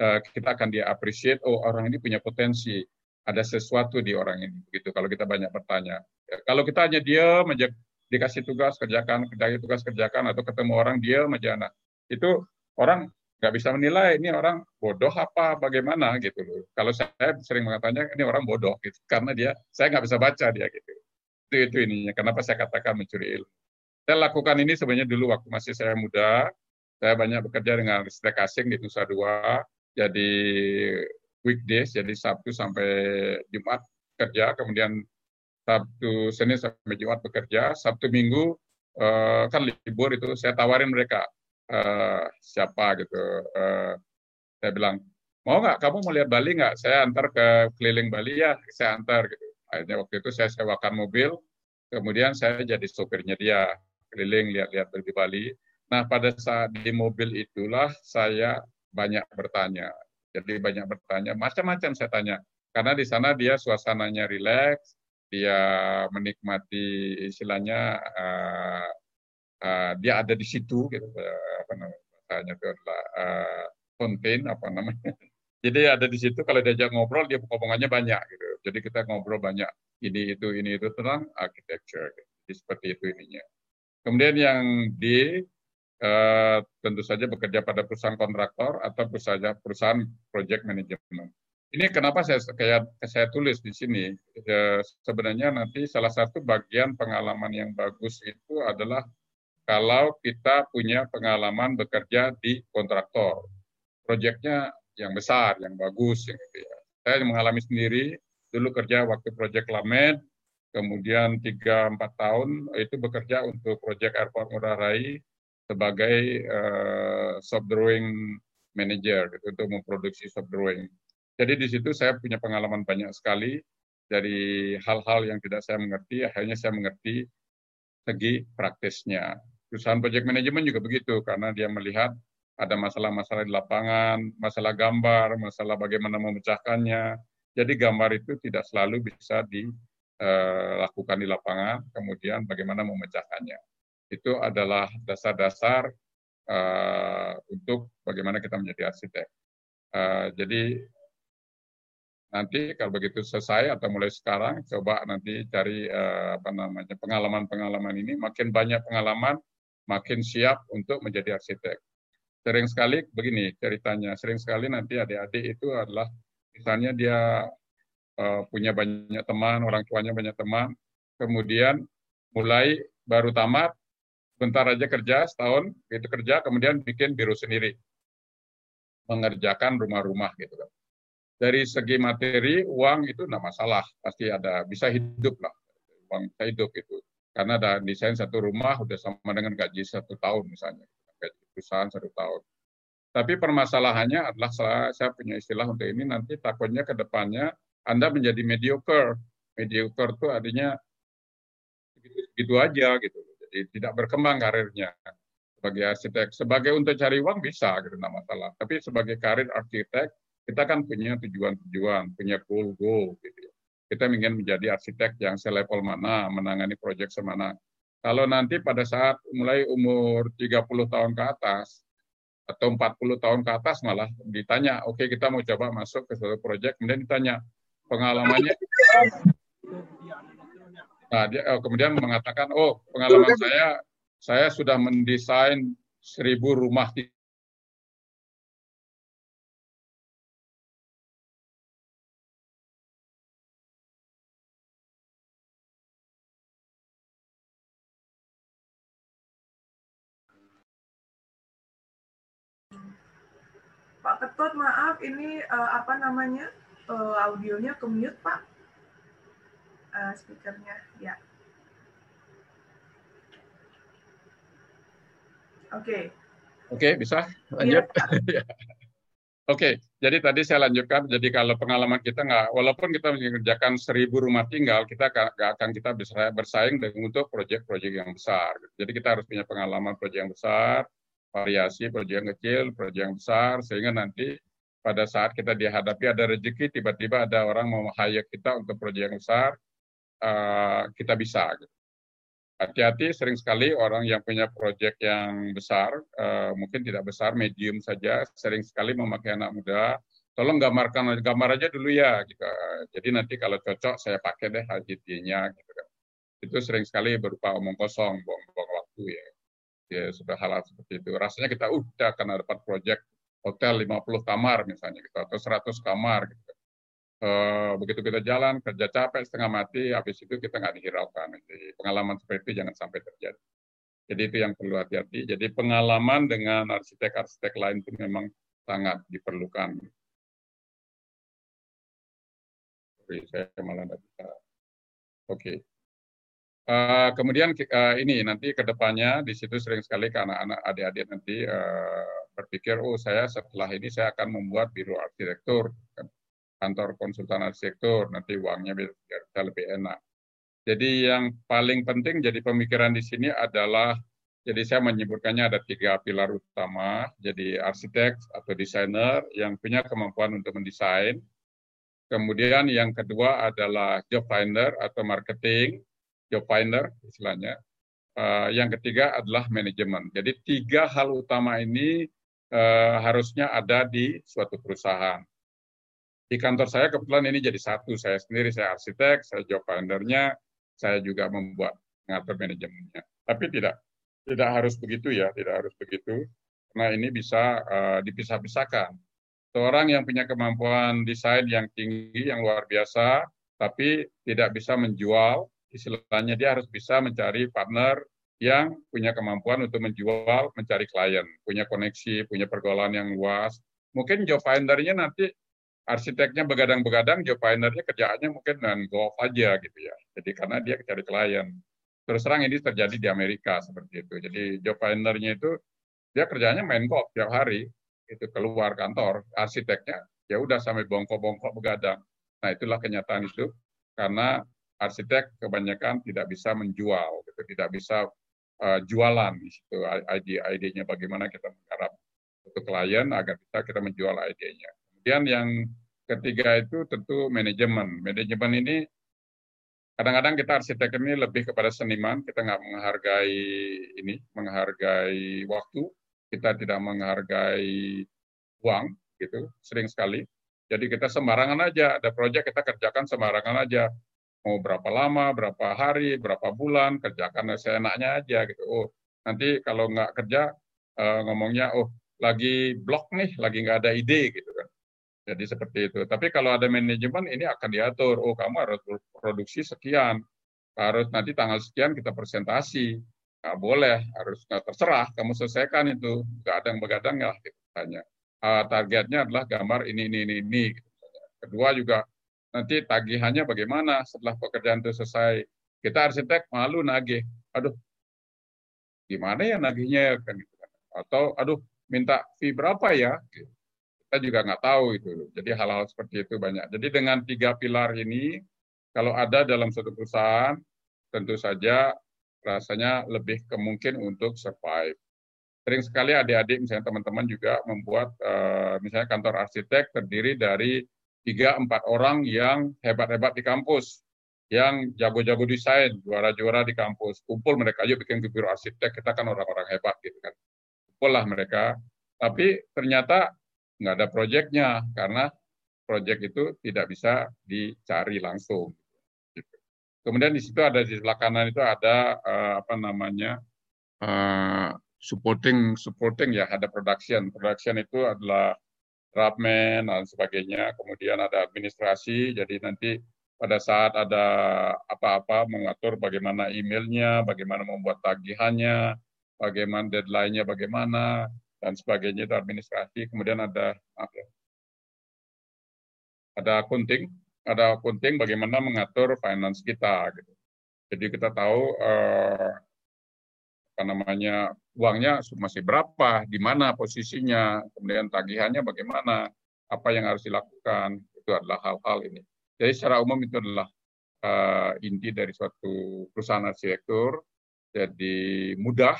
S3: eh, kita akan dia appreciate, oh orang ini punya potensi, ada sesuatu di orang ini. Begitu kalau kita banyak bertanya. Ya, kalau kita hanya dia dikasih tugas kerjakan, kerjakan tugas kerjakan, atau ketemu orang dia nah, itu orang nggak bisa menilai ini orang bodoh apa bagaimana gitu loh. Kalau saya sering mengatakan ini orang bodoh gitu karena dia saya nggak bisa baca dia gitu. Itu itu ininya. Kenapa saya katakan mencuri ilmu? Saya lakukan ini sebenarnya dulu waktu masih saya muda. Saya banyak bekerja dengan listrik asing di Nusa Dua. Jadi weekdays, jadi Sabtu sampai Jumat kerja, kemudian Sabtu, Senin sampai Jumat bekerja, Sabtu Minggu uh, kan libur itu saya tawarin mereka uh, siapa gitu. Uh, saya bilang mau nggak kamu mau lihat Bali nggak? Saya antar ke keliling Bali ya, saya antar gitu. Akhirnya waktu itu saya sewakan mobil, kemudian saya jadi sopirnya dia keliling lihat-lihat di Bali. Nah, pada saat di mobil itulah saya banyak bertanya. Jadi banyak bertanya, macam-macam saya tanya. Karena di sana dia suasananya rileks, dia menikmati istilahnya uh, uh, dia ada di situ gitu apa namanya itu adalah uh, apa namanya jadi ada di situ kalau diajak ngobrol dia ngomongannya banyak gitu jadi kita ngobrol banyak ini itu ini itu tentang architecture gitu. jadi seperti itu ininya Kemudian yang D uh, tentu saja bekerja pada perusahaan kontraktor atau perusahaan perusahaan project management. Ini kenapa saya kayak saya tulis di sini. Ya, sebenarnya nanti salah satu bagian pengalaman yang bagus itu adalah kalau kita punya pengalaman bekerja di kontraktor, proyeknya yang besar, yang bagus, yang gitu ya. Saya mengalami sendiri dulu kerja waktu proyek Lamed, kemudian tiga empat tahun itu bekerja untuk proyek Airport Ngurah Rai sebagai uh, soft drawing manager gitu, untuk memproduksi soft drawing. Jadi di situ saya punya pengalaman banyak sekali dari hal-hal yang tidak saya mengerti, akhirnya saya mengerti segi praktisnya. Perusahaan project management juga begitu, karena dia melihat ada masalah-masalah di lapangan, masalah gambar, masalah bagaimana memecahkannya. Jadi gambar itu tidak selalu bisa di eh, di lapangan, kemudian bagaimana memecahkannya. Itu adalah dasar-dasar eh, untuk bagaimana kita menjadi arsitek. Eh, jadi nanti kalau begitu selesai atau mulai sekarang coba nanti cari eh, apa namanya pengalaman-pengalaman ini makin banyak pengalaman makin siap untuk menjadi arsitek. Sering sekali begini ceritanya, sering sekali nanti adik-adik itu adalah misalnya dia uh, punya banyak teman, orang tuanya banyak teman, kemudian mulai baru tamat, bentar aja kerja setahun, itu kerja, kemudian bikin biru sendiri, mengerjakan rumah-rumah gitu kan. Dari segi materi, uang itu tidak masalah, pasti ada, bisa hidup lah, uang bisa hidup itu. Karena ada desain satu rumah udah sama dengan gaji satu tahun misalnya, gaji perusahaan satu tahun. Tapi permasalahannya adalah saya, punya istilah untuk ini nanti takutnya ke depannya anda menjadi mediocre. Mediocre itu artinya gitu, aja gitu. Jadi tidak berkembang karirnya sebagai arsitek. Sebagai untuk cari uang bisa gitu tidak masalah. Tapi sebagai karir arsitek kita kan punya tujuan-tujuan, punya goal-goal gitu. Ya. Kita ingin menjadi arsitek yang selevel mana, menangani proyek semana. Kalau nanti pada saat mulai umur 30 tahun ke atas, atau 40 tahun ke atas malah ditanya, oke okay, kita mau coba masuk ke suatu proyek, kemudian ditanya, pengalamannya nah dia oh, kemudian mengatakan oh pengalaman saya saya sudah mendesain seribu rumah di
S1: Pak Ketut, maaf, ini uh, apa namanya? uh, audionya ke mute Pak. Uh, speakernya, ya. Oke.
S3: Oke, bisa lanjut. Iya. Oke, jadi tadi saya lanjutkan. Jadi kalau pengalaman kita nggak, walaupun kita mengerjakan seribu rumah tinggal, kita nggak akan kita bisa bersaing dengan untuk proyek-proyek yang besar. Jadi kita harus punya pengalaman proyek yang besar, variasi proyek yang kecil, proyek yang besar, sehingga nanti pada saat kita dihadapi ada rezeki, tiba-tiba ada orang mau hire kita untuk proyek yang besar, uh, kita bisa. Gitu. Hati-hati, sering sekali orang yang punya proyek yang besar, uh, mungkin tidak besar, medium saja, sering sekali memakai anak muda. Tolong gambarkan gambar aja dulu ya, gitu. Jadi nanti kalau cocok saya pakai deh HGT-nya, gitu kan. Itu sering sekali berupa omong kosong, buang-buang waktu ya. Ya sudah hal, -hal seperti itu. Rasanya kita udah akan dapat proyek hotel 50 kamar misalnya gitu atau 100 kamar gitu Eh, begitu kita jalan kerja capek setengah mati, habis itu kita nggak dihiraukan. Jadi pengalaman seperti itu jangan sampai terjadi. Jadi itu yang perlu hati-hati. Jadi pengalaman dengan arsitek-arsitek lain itu memang sangat diperlukan. Sorry, saya malah tidak bisa. Oke. Okay. Uh, eh, kemudian uh, ini nanti ke depannya di situ sering sekali ke anak-anak adik-adik nanti uh, berpikir, oh saya setelah ini saya akan membuat biro arsitektur. Kan kantor konsultan arsitektur, nanti uangnya bisa lebih enak. Jadi yang paling penting jadi pemikiran di sini adalah, jadi saya menyebutkannya ada tiga pilar utama, jadi arsitek atau desainer yang punya kemampuan untuk mendesain. Kemudian yang kedua adalah job finder atau marketing, job finder istilahnya. Uh, yang ketiga adalah manajemen. Jadi tiga hal utama ini uh, harusnya ada di suatu perusahaan di kantor saya kebetulan ini jadi satu. Saya sendiri, saya arsitek, saya job finder-nya, saya juga membuat ngatur manajemennya. Tapi tidak tidak harus begitu ya, tidak harus begitu. Karena ini bisa uh, dipisah-pisahkan. Seorang yang punya kemampuan desain yang tinggi, yang luar biasa, tapi tidak bisa menjual, istilahnya dia harus bisa mencari partner yang punya kemampuan untuk menjual, mencari klien, punya koneksi, punya pergaulan yang luas. Mungkin job finder-nya nanti arsiteknya begadang-begadang, job finder-nya kerjaannya mungkin dengan golf aja gitu ya. Jadi karena dia cari klien. Terus terang ini terjadi di Amerika seperti itu. Jadi job finder-nya itu dia kerjanya main golf tiap hari, itu keluar kantor, arsiteknya ya udah sampai bongkok-bongkok begadang. Nah itulah kenyataan itu karena arsitek kebanyakan tidak bisa menjual, gitu, tidak bisa uh, jualan di situ ide-idenya bagaimana kita menggarap untuk klien agar bisa kita menjual ide-nya. Kemudian yang ketiga itu tentu manajemen. Manajemen ini kadang-kadang kita arsitek ini lebih kepada seniman, kita nggak menghargai ini, menghargai waktu, kita tidak menghargai uang, gitu, sering sekali. Jadi kita sembarangan aja, ada proyek kita kerjakan sembarangan aja. Mau berapa lama, berapa hari, berapa bulan, kerjakan seenaknya aja gitu. Oh, nanti kalau nggak kerja, uh, ngomongnya, oh lagi blok nih, lagi nggak ada ide gitu. Jadi seperti itu. Tapi kalau ada manajemen ini akan diatur. Oh kamu harus produksi sekian. Harus nanti tanggal sekian kita presentasi. Nggak boleh, harus nggak terserah. Kamu selesaikan itu. Nggak ada yang begadang ya. Gitu, uh, targetnya adalah gambar ini, ini, ini, ini. Gitu, Kedua juga nanti tagihannya bagaimana setelah pekerjaan itu selesai. Kita arsitek malu nagih. Aduh, gimana ya nagihnya kan gitu. Kan. Atau aduh minta fee berapa ya? Gitu kita juga nggak tahu itu. Jadi hal-hal seperti itu banyak. Jadi dengan tiga pilar ini, kalau ada dalam suatu perusahaan, tentu saja rasanya lebih kemungkin untuk survive. Sering sekali adik-adik, misalnya teman-teman juga membuat, uh, misalnya kantor arsitek terdiri dari tiga empat orang yang hebat-hebat di kampus, yang jago-jago desain, juara-juara di kampus. Kumpul mereka, yuk bikin biro arsitek, kita kan orang-orang hebat gitu kan. Kumpul lah mereka. Tapi ternyata nggak ada proyeknya karena proyek itu tidak bisa dicari langsung. Kemudian di situ ada di sebelah kanan itu ada uh, apa namanya uh, supporting supporting ya ada production. Production itu adalah draftman dan sebagainya. Kemudian ada administrasi. Jadi nanti pada saat ada apa-apa mengatur bagaimana emailnya, bagaimana membuat tagihannya, bagaimana deadline-nya, bagaimana dan sebagainya itu administrasi. Kemudian ada ada accounting, ada accounting bagaimana mengatur finance kita. Gitu. Jadi kita tahu eh, apa namanya uangnya masih berapa, di mana posisinya, kemudian tagihannya bagaimana, apa yang harus dilakukan, itu adalah hal-hal ini. Jadi secara umum itu adalah uh, inti dari suatu perusahaan arsitektur, jadi mudah,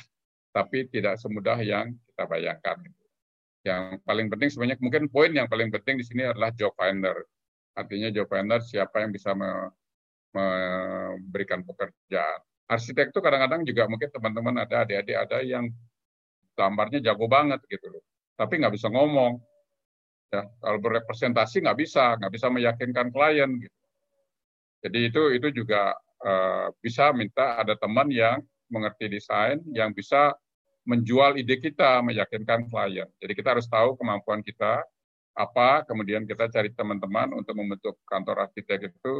S3: tapi tidak semudah yang kita bayangkan. Yang paling penting sebenarnya mungkin poin yang paling penting di sini adalah job finder. Artinya job finder siapa yang bisa memberikan pekerjaan arsitek itu kadang-kadang juga mungkin teman-teman ada adik-adik ada yang gambarnya jago banget gitu loh, tapi nggak bisa ngomong. Ya, kalau berrepresentasi nggak bisa, nggak bisa meyakinkan klien. Gitu. Jadi itu itu juga uh, bisa minta ada teman yang mengerti desain, yang bisa menjual ide kita, meyakinkan klien. Jadi kita harus tahu kemampuan kita apa, kemudian kita cari teman-teman untuk membentuk kantor arsitek itu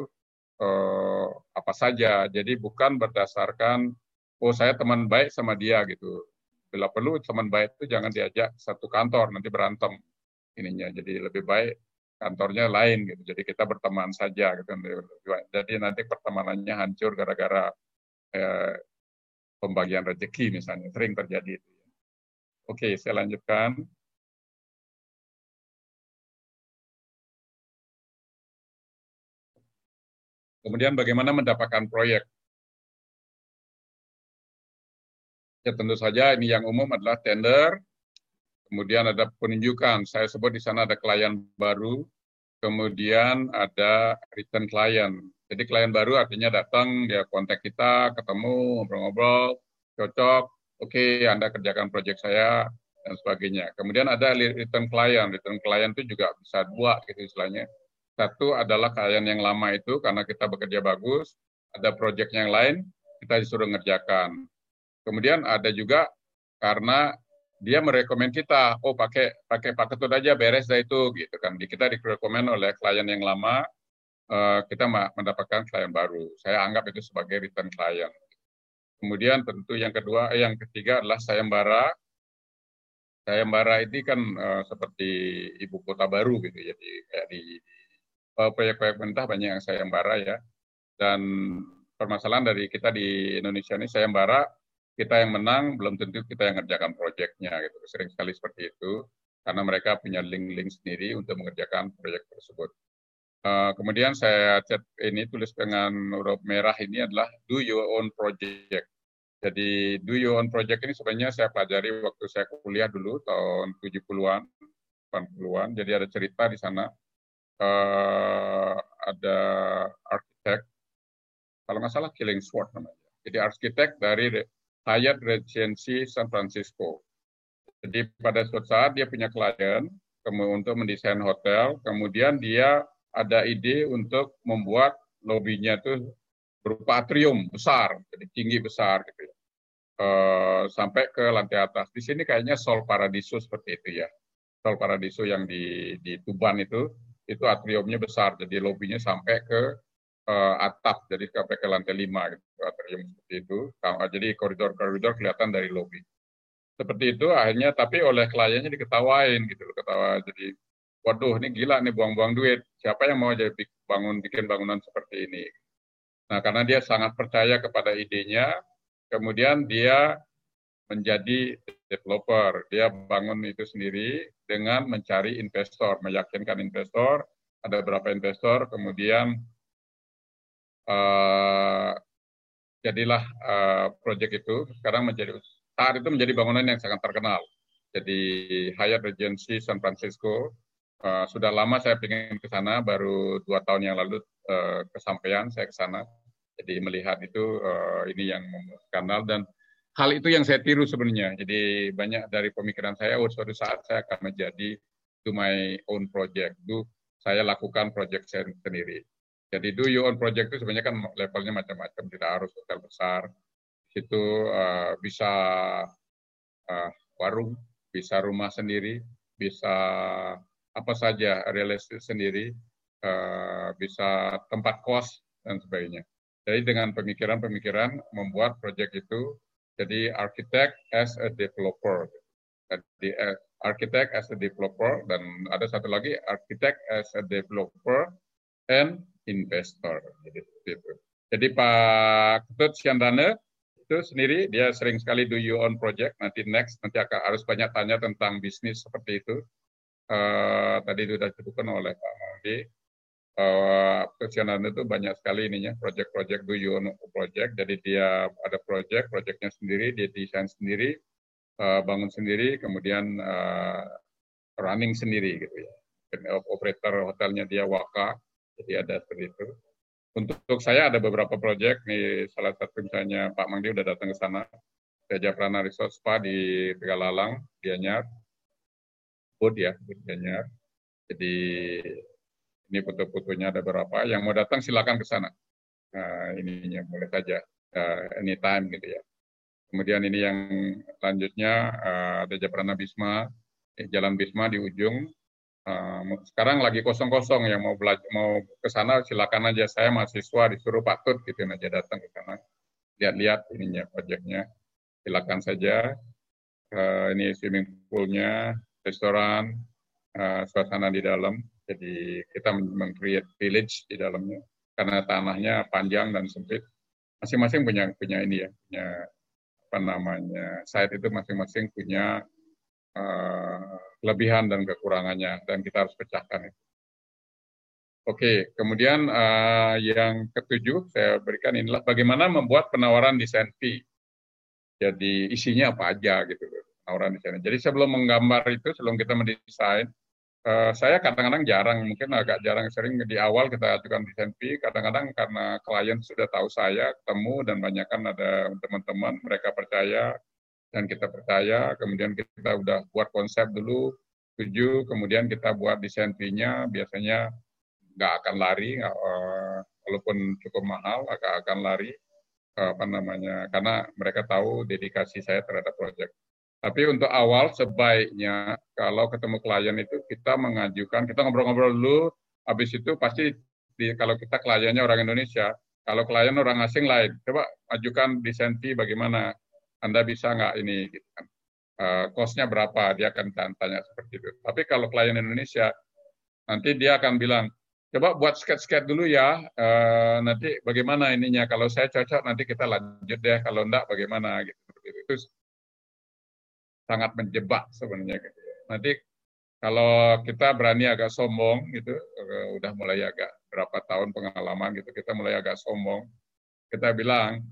S3: eh, apa saja. Jadi bukan berdasarkan oh saya teman baik sama dia gitu. Bila perlu teman baik itu jangan diajak satu kantor nanti berantem ininya. Jadi lebih baik kantornya lain gitu. Jadi kita berteman saja gitu. Jadi nanti pertemanannya hancur gara-gara eh, pembagian rezeki misalnya sering terjadi itu. Oke, saya lanjutkan. Kemudian bagaimana mendapatkan proyek? Ya tentu saja ini yang umum adalah tender, kemudian ada penunjukan. Saya sebut di sana ada klien baru, kemudian ada return klien. Jadi klien baru artinya datang, dia kontak kita, ketemu, ngobrol-ngobrol, cocok, oke okay, Anda kerjakan proyek saya, dan sebagainya. Kemudian ada return klien. Return klien itu juga bisa dua gitu istilahnya satu adalah klien yang lama itu karena kita bekerja bagus, ada proyek yang lain kita disuruh ngerjakan. Kemudian ada juga karena dia merekomend kita, oh pakai pakai Pak Ketut aja beres dah itu gitu kan. Kita direkomend oleh klien yang lama, kita mendapatkan klien baru. Saya anggap itu sebagai return klien. Kemudian tentu yang kedua, eh, yang ketiga adalah sayembara. Sayembara ini kan uh, seperti ibu kota baru gitu, jadi kayak di, Eh, proyek-proyek pemerintah banyak yang sayembara ya. Dan permasalahan dari kita di Indonesia ini sayembara, kita yang menang belum tentu kita yang ngerjakan proyeknya gitu. Sering sekali seperti itu karena mereka punya link-link sendiri untuk mengerjakan proyek tersebut. Uh, kemudian saya chat ini tulis dengan huruf merah ini adalah do your own project. Jadi do your own project ini sebenarnya saya pelajari waktu saya kuliah dulu tahun 70-an, 80-an. Jadi ada cerita di sana uh, ada arsitek, kalau nggak salah Killingsworth namanya. Jadi arsitek dari Hyatt Regency San Francisco. Jadi pada suatu saat dia punya klien untuk mendesain hotel, kemudian dia ada ide untuk membuat lobbynya itu berupa atrium besar, jadi tinggi besar gitu ya. Uh, sampai ke lantai atas. Di sini kayaknya Sol Paradiso seperti itu ya. Sol Paradiso yang di, di Tuban itu itu atriumnya besar, jadi lobbynya sampai ke uh, atap, jadi sampai ke lantai lima gitu, atrium seperti itu. Jadi koridor-koridor kelihatan dari lobby. Seperti itu akhirnya, tapi oleh kliennya diketawain gitu, ketawa. Jadi, waduh ini gila nih buang-buang duit. Siapa yang mau jadi bangun bikin bangunan seperti ini? Nah, karena dia sangat percaya kepada idenya, kemudian dia menjadi developer. Dia bangun itu sendiri dengan mencari investor, meyakinkan investor, ada berapa investor, kemudian uh, jadilah uh, proyek itu sekarang menjadi saat itu menjadi bangunan yang sangat terkenal. Jadi Hyatt Regency San Francisco uh, sudah lama saya ingin ke sana, baru dua tahun yang lalu uh, kesampaian saya ke sana. Jadi melihat itu uh, ini yang skandal dan hal itu yang saya tiru sebenarnya. Jadi banyak dari pemikiran saya, oh suatu saat saya akan menjadi to my own project. Do saya lakukan project saya sendiri. Jadi do your own project itu sebenarnya kan levelnya macam-macam, tidak harus hotel besar. Itu uh, bisa uh, warung, bisa rumah sendiri, bisa apa saja real estate sendiri, uh, bisa tempat kos dan sebagainya. Jadi dengan pemikiran-pemikiran membuat proyek itu jadi architect as a developer. Jadi uh, architect as a developer dan ada satu lagi architect as a developer and investor. Jadi itu. Jadi Pak Ketut Siandane itu sendiri dia sering sekali do you own project nanti next nanti akan harus banyak tanya tentang bisnis seperti itu uh, tadi sudah disebutkan oleh Pak uh, Kesionan itu banyak sekali ininya project-project do you own project. Jadi dia ada project projectnya sendiri dia desain sendiri uh, bangun sendiri kemudian uh, running sendiri gitu ya. Operator hotelnya dia waka jadi ada seperti itu. Untuk saya ada beberapa proyek nih salah satu misalnya Pak Mangdi udah datang ke sana. Gajah Prana Resort Spa di Tegalalang, Gianyar, Bud ya, Gianyar. Jadi ini foto-fotonya ada beberapa. Yang mau datang silakan ke sana. Nah, ininya boleh saja uh, anytime gitu ya. Kemudian ini yang selanjutnya uh, ada Japrana Bisma, eh, Jalan Bisma di ujung Eh, sekarang lagi kosong-kosong yang mau belajar mau ke sana silakan aja saya mahasiswa disuruh Pak Tut gitu aja datang ke sana lihat-lihat ininya proyeknya silakan saja uh, ini swimming poolnya restoran uh, suasana di dalam. Jadi kita meng-create village di dalamnya. Karena tanahnya panjang dan sempit. Masing-masing punya punya ini ya punya apa namanya site itu masing-masing punya uh, kelebihan dan kekurangannya. Dan kita harus pecahkan itu. Oke, kemudian uh, yang ketujuh saya berikan inilah bagaimana membuat penawaran desain fee. Jadi isinya apa aja gitu penawaran desain. Jadi sebelum menggambar itu, sebelum kita mendesain, uh, saya kadang-kadang jarang, mungkin agak jarang sering di awal kita ajukan desain fee. Kadang-kadang karena klien sudah tahu saya ketemu dan banyak kan ada teman-teman mereka percaya dan kita percaya, kemudian kita udah buat konsep dulu, setuju, kemudian kita buat desain fee-nya, biasanya nggak akan lari, uh, walaupun cukup mahal, nggak akan lari, uh, apa namanya, karena mereka tahu dedikasi saya terhadap proyek. Tapi untuk awal sebaiknya kalau ketemu klien itu kita mengajukan, kita ngobrol-ngobrol dulu, habis itu pasti di, kalau kita kliennya orang Indonesia, kalau klien orang asing lain, coba ajukan desain fee bagaimana, anda bisa nggak ini gitu kan. Uh, cost-nya berapa, dia akan tanya seperti itu. Tapi kalau klien Indonesia, nanti dia akan bilang, coba buat sketch-sketch dulu ya, uh, nanti bagaimana ininya, kalau saya cocok nanti kita lanjut deh, kalau enggak bagaimana gitu. Itu sangat menjebak sebenarnya. Nanti kalau kita berani agak sombong gitu, uh, udah mulai agak berapa tahun pengalaman gitu, kita mulai agak sombong, kita bilang,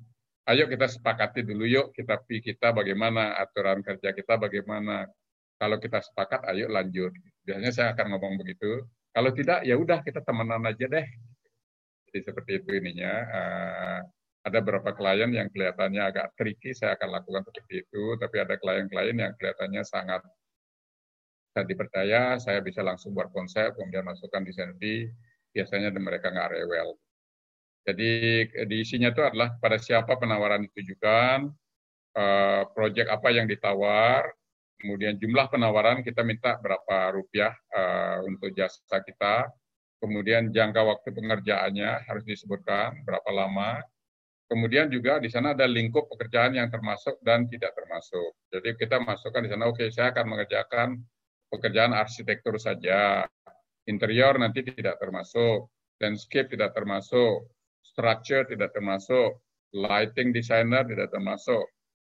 S3: ayo kita sepakati dulu yuk kita kita bagaimana aturan kerja kita bagaimana. Kalau kita sepakat ayo lanjut. Biasanya saya akan ngomong begitu. Kalau tidak ya udah kita temenan aja deh. Jadi seperti itu ininya. Uh, ada beberapa klien yang kelihatannya agak tricky saya akan lakukan seperti itu. Tapi ada klien-klien yang kelihatannya sangat saya dipercaya saya bisa langsung buat konsep kemudian masukkan desain fee biasanya mereka nggak rewel. Jadi di isinya itu adalah pada siapa penawaran ditujukan, uh, proyek apa yang ditawar, kemudian jumlah penawaran kita minta berapa rupiah uh, untuk jasa kita, kemudian jangka waktu pengerjaannya harus disebutkan berapa lama, kemudian juga di sana ada lingkup pekerjaan yang termasuk dan tidak termasuk. Jadi kita masukkan di sana, oke okay, saya akan mengerjakan pekerjaan arsitektur saja, interior nanti tidak termasuk, landscape tidak termasuk, structure tidak termasuk, lighting designer tidak termasuk,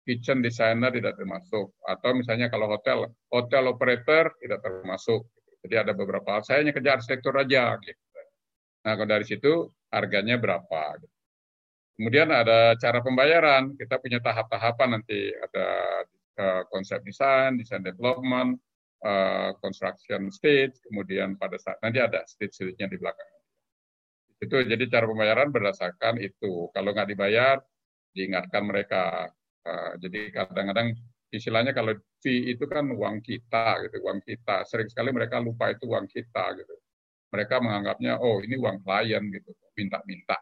S3: kitchen designer tidak termasuk, atau misalnya kalau hotel, hotel operator tidak termasuk. Jadi ada beberapa, saya hanya kerja arsitektur aja. Gitu. Nah, kalau dari situ harganya berapa. Gitu. Kemudian ada cara pembayaran, kita punya tahap-tahapan nanti ada uh, konsep desain, desain development, uh, construction stage, kemudian pada saat nanti ada stage-stage-nya di belakang. Itu jadi cara pembayaran berdasarkan itu. Kalau nggak dibayar, diingatkan mereka. Uh, jadi kadang-kadang istilahnya kalau fee itu kan uang kita gitu, uang kita. Sering sekali mereka lupa itu uang kita gitu. Mereka menganggapnya oh ini uang klien gitu, minta-minta.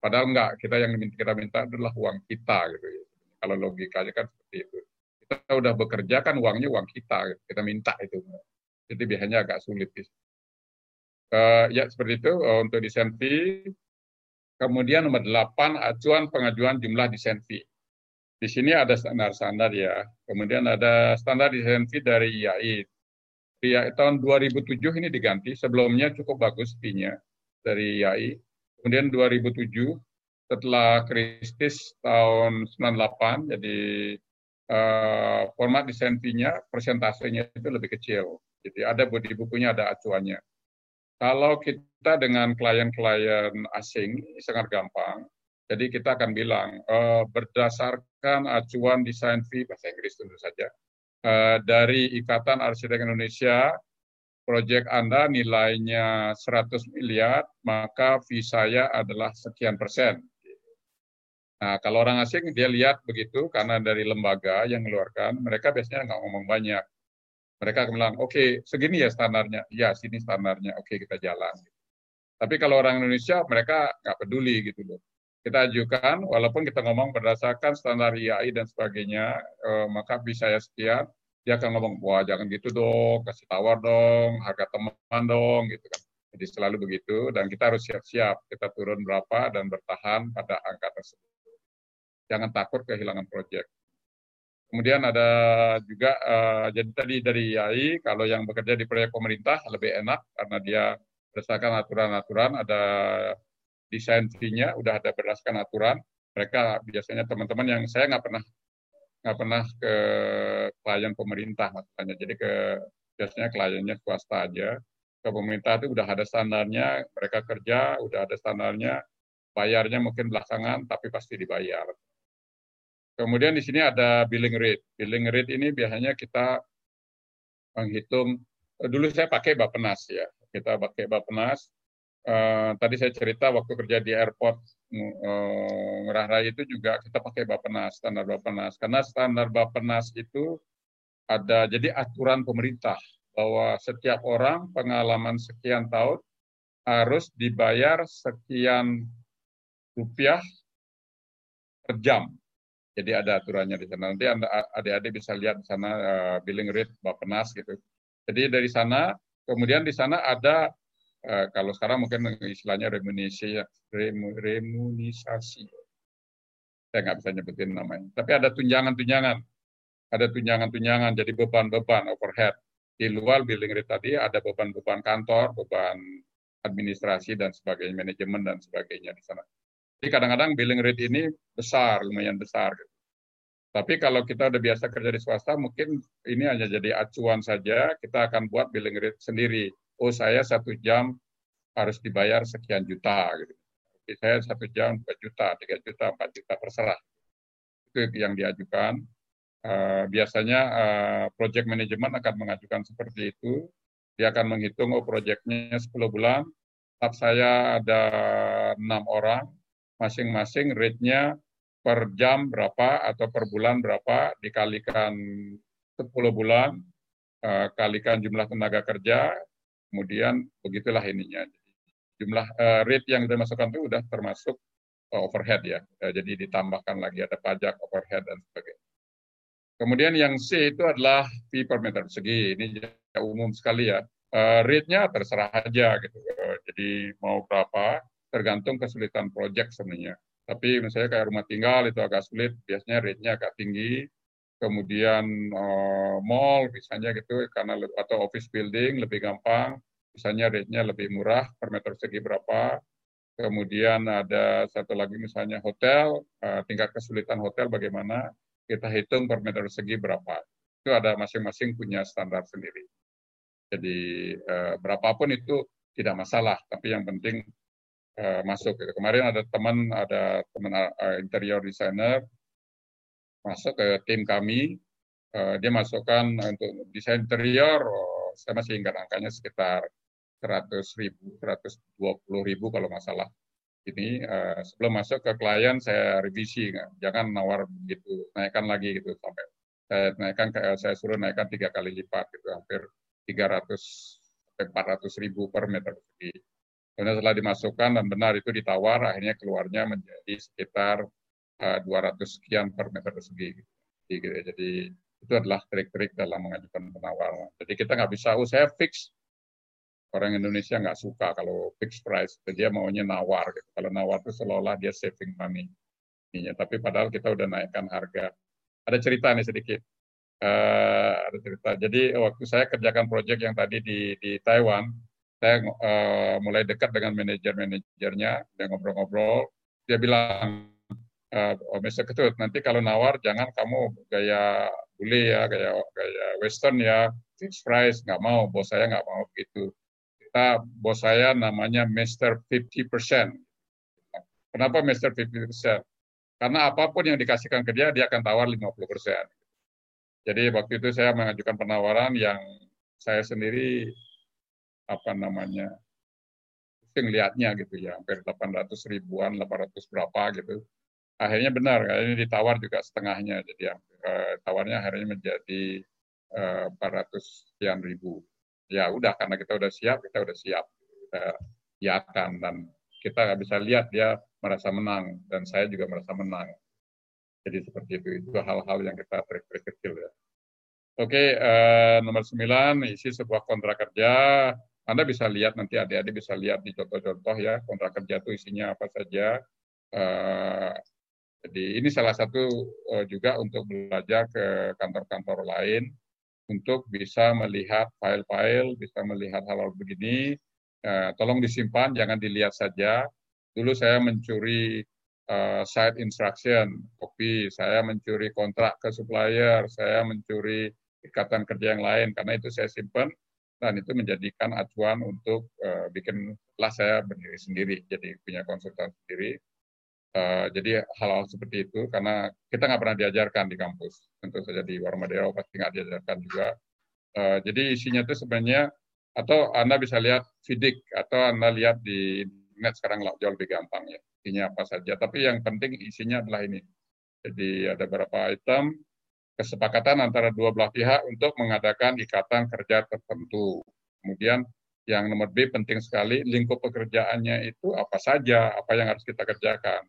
S3: Padahal enggak, kita yang kita minta adalah uang kita gitu. Kalau logikanya kan seperti itu. Kita udah bekerja kan uangnya uang kita, gitu. kita minta itu. Jadi biasanya agak sulit. Gitu. Uh, ya seperti itu uh, untuk desain. Kemudian nomor 8 acuan pengajuan jumlah desain. Di sini ada standar-standar ya. Kemudian ada standar desain dari IAI. IAI tahun 2007 ini diganti. Sebelumnya cukup bagus fee-nya dari IAI. Kemudian 2007 setelah krisis tahun 98, jadi uh, format desain fee-nya, persentasenya itu lebih kecil. Jadi ada di bukunya ada acuannya. Kalau kita dengan klien-klien asing sangat gampang. Jadi kita akan bilang uh, berdasarkan acuan desain fee bahasa Inggris tentu saja uh, dari Ikatan Arsitek Indonesia proyek Anda nilainya 100 miliar, maka fee saya adalah sekian persen. Nah, kalau orang asing dia lihat begitu karena dari lembaga yang mengeluarkan, mereka biasanya nggak ngomong banyak. Mereka akan bilang, oke, okay, segini ya standarnya. Ya, sini standarnya. Oke, okay, kita jalan. Tapi kalau orang Indonesia, mereka nggak peduli gitu loh. Kita ajukan, walaupun kita ngomong berdasarkan standar IAI dan sebagainya, eh, maka bisa ya sekian, dia akan ngomong, wah jangan gitu dong, kasih tawar dong, harga teman dong, gitu kan. Jadi selalu begitu, dan kita harus siap-siap, kita turun berapa dan bertahan pada angka tersebut jangan takut kehilangan proyek. Kemudian ada juga uh, jadi tadi dari IAI kalau yang bekerja di proyek pemerintah lebih enak karena dia berdasarkan aturan-aturan ada desain fee-nya udah ada berdasarkan aturan. Mereka biasanya teman-teman yang saya nggak pernah nggak pernah ke klien pemerintah maksudnya. Jadi ke biasanya kliennya swasta aja. Ke pemerintah itu udah ada standarnya, mereka kerja udah ada standarnya, bayarnya mungkin belakangan tapi pasti dibayar. Kemudian di sini ada billing rate. Billing rate ini biasanya kita menghitung, dulu saya pakai Bapenas ya, kita pakai Bapenas. Uh, tadi saya cerita waktu kerja di airport uh, Ngurah Rai itu juga kita pakai Bapenas, standar Bapenas. Karena standar Bapenas itu ada, jadi aturan pemerintah bahwa setiap orang pengalaman sekian tahun harus dibayar sekian rupiah per jam jadi ada aturannya di sana. Nanti anda adik-adik bisa lihat di sana uh, billing rate Bapenas gitu. Jadi dari sana, kemudian di sana ada kalau sekarang mungkin istilahnya remunisasi, remunisasi. Saya nggak bisa nyebutin namanya. Tapi ada tunjangan-tunjangan. Ada tunjangan-tunjangan, jadi beban-beban overhead. Di luar billing rate tadi ada beban-beban kantor, beban administrasi dan sebagainya, manajemen dan sebagainya di sana. Jadi kadang-kadang billing rate ini besar, lumayan besar. Tapi kalau kita udah biasa kerja di swasta, mungkin ini hanya jadi acuan saja. Kita akan buat billing rate sendiri. Oh saya satu jam harus dibayar sekian juta. Gitu. Jadi saya satu jam 4 juta, 3 juta, 4 juta, terserah. Itu yang diajukan. Uh, biasanya uh, project management akan mengajukan seperti itu. Dia akan menghitung, oh proyeknya 10 bulan, staff saya ada enam orang, masing-masing rate-nya per jam berapa atau per bulan berapa dikalikan 10 bulan, uh, kalikan jumlah tenaga kerja, kemudian begitulah ininya. Jumlah uh, rate yang dimasukkan itu sudah termasuk uh, overhead ya, uh, jadi ditambahkan lagi ada pajak, overhead dan sebagainya. Kemudian yang C itu adalah fee per meter persegi. Ini umum sekali ya. Uh, rate-nya terserah aja gitu. Uh, jadi mau berapa, tergantung kesulitan proyek sebenarnya. Tapi misalnya kayak rumah tinggal itu agak sulit, biasanya rate-nya agak tinggi. Kemudian uh, mall misalnya gitu karena atau office building lebih gampang, misalnya rate-nya lebih murah per meter persegi berapa. Kemudian ada satu lagi misalnya hotel, uh, tingkat kesulitan hotel bagaimana, kita hitung per meter persegi berapa. Itu ada masing-masing punya standar sendiri. Jadi uh, berapapun itu tidak masalah, tapi yang penting uh, masuk. Gitu. Kemarin ada teman ada teman interior designer masuk ke tim kami, uh, dia masukkan untuk desain interior, oh, saya masih ingat angkanya sekitar 100 ribu, 120 ribu kalau masalah. Ini uh, sebelum masuk ke klien saya revisi, jangan nawar gitu, naikkan lagi gitu sampai saya naikkan saya suruh naikkan tiga kali lipat gitu, hampir 300 sampai 400 ribu per meter persegi. Kemudian setelah dimasukkan dan benar itu ditawar, akhirnya keluarnya menjadi sekitar eh, 200 sekian per meter persegi. Jadi, jadi itu adalah trik-trik dalam mengajukan penawaran. Jadi kita nggak bisa, oh fix. Orang Indonesia nggak suka kalau fix price. Dia maunya nawar. Gitu. Kalau nawar itu seolah-olah dia saving money. Tapi padahal kita udah naikkan harga. Ada cerita nih sedikit. Uh, ada cerita. Jadi waktu saya kerjakan proyek yang tadi di, di Taiwan, saya uh, mulai dekat dengan manajer-manajernya, dia ngobrol-ngobrol, dia bilang, uh, oh, Mr. Ketut, nanti kalau nawar jangan kamu gaya bule ya, gaya gaya Western ya, fixed price, nggak mau, bos saya nggak mau begitu. Kita, bos saya namanya Mr. 50%. Kenapa Mr. 50%? Karena apa pun yang dikasihkan ke dia, dia akan tawar 50%. Jadi waktu itu saya mengajukan penawaran yang saya sendiri apa namanya pusing lihatnya gitu ya hampir 800 ribuan 800 berapa gitu akhirnya benar ini ditawar juga setengahnya jadi eh, tawarnya akhirnya menjadi eh, 400 sekian ribu. Ya udah karena kita udah siap kita udah siap. Kita iakan dan kita bisa lihat dia merasa menang dan saya juga merasa menang. Jadi seperti itu itu hal-hal yang kita trik-trik kecil ya. Oke eh, nomor 9 isi sebuah kontrak kerja. Anda bisa lihat nanti adik-adik bisa lihat di contoh-contoh ya. Kontrak kerja itu isinya apa saja. Uh, jadi ini salah satu uh, juga untuk belajar ke kantor-kantor lain untuk bisa melihat file-file, bisa melihat hal-hal begini. Uh, tolong disimpan, jangan dilihat saja. Dulu saya mencuri uh, site instruction, kopi, saya mencuri kontrak ke supplier, saya mencuri ikatan kerja yang lain, karena itu saya simpan dan itu menjadikan acuan untuk uh, bikin lah saya berdiri sendiri jadi punya konsultan sendiri uh, jadi hal-hal seperti itu karena kita nggak pernah diajarkan di kampus. Tentu saja di Warmadeo pasti nggak diajarkan juga. Uh, jadi isinya itu sebenarnya atau anda bisa lihat fidik atau anda lihat di internet sekarang jauh lebih gampang ya. Isinya apa saja. Tapi yang penting isinya adalah ini. Jadi ada beberapa item? Kesepakatan antara dua belah pihak untuk mengadakan ikatan kerja tertentu. Kemudian yang nomor B penting sekali, lingkup pekerjaannya itu apa saja, apa yang harus kita kerjakan.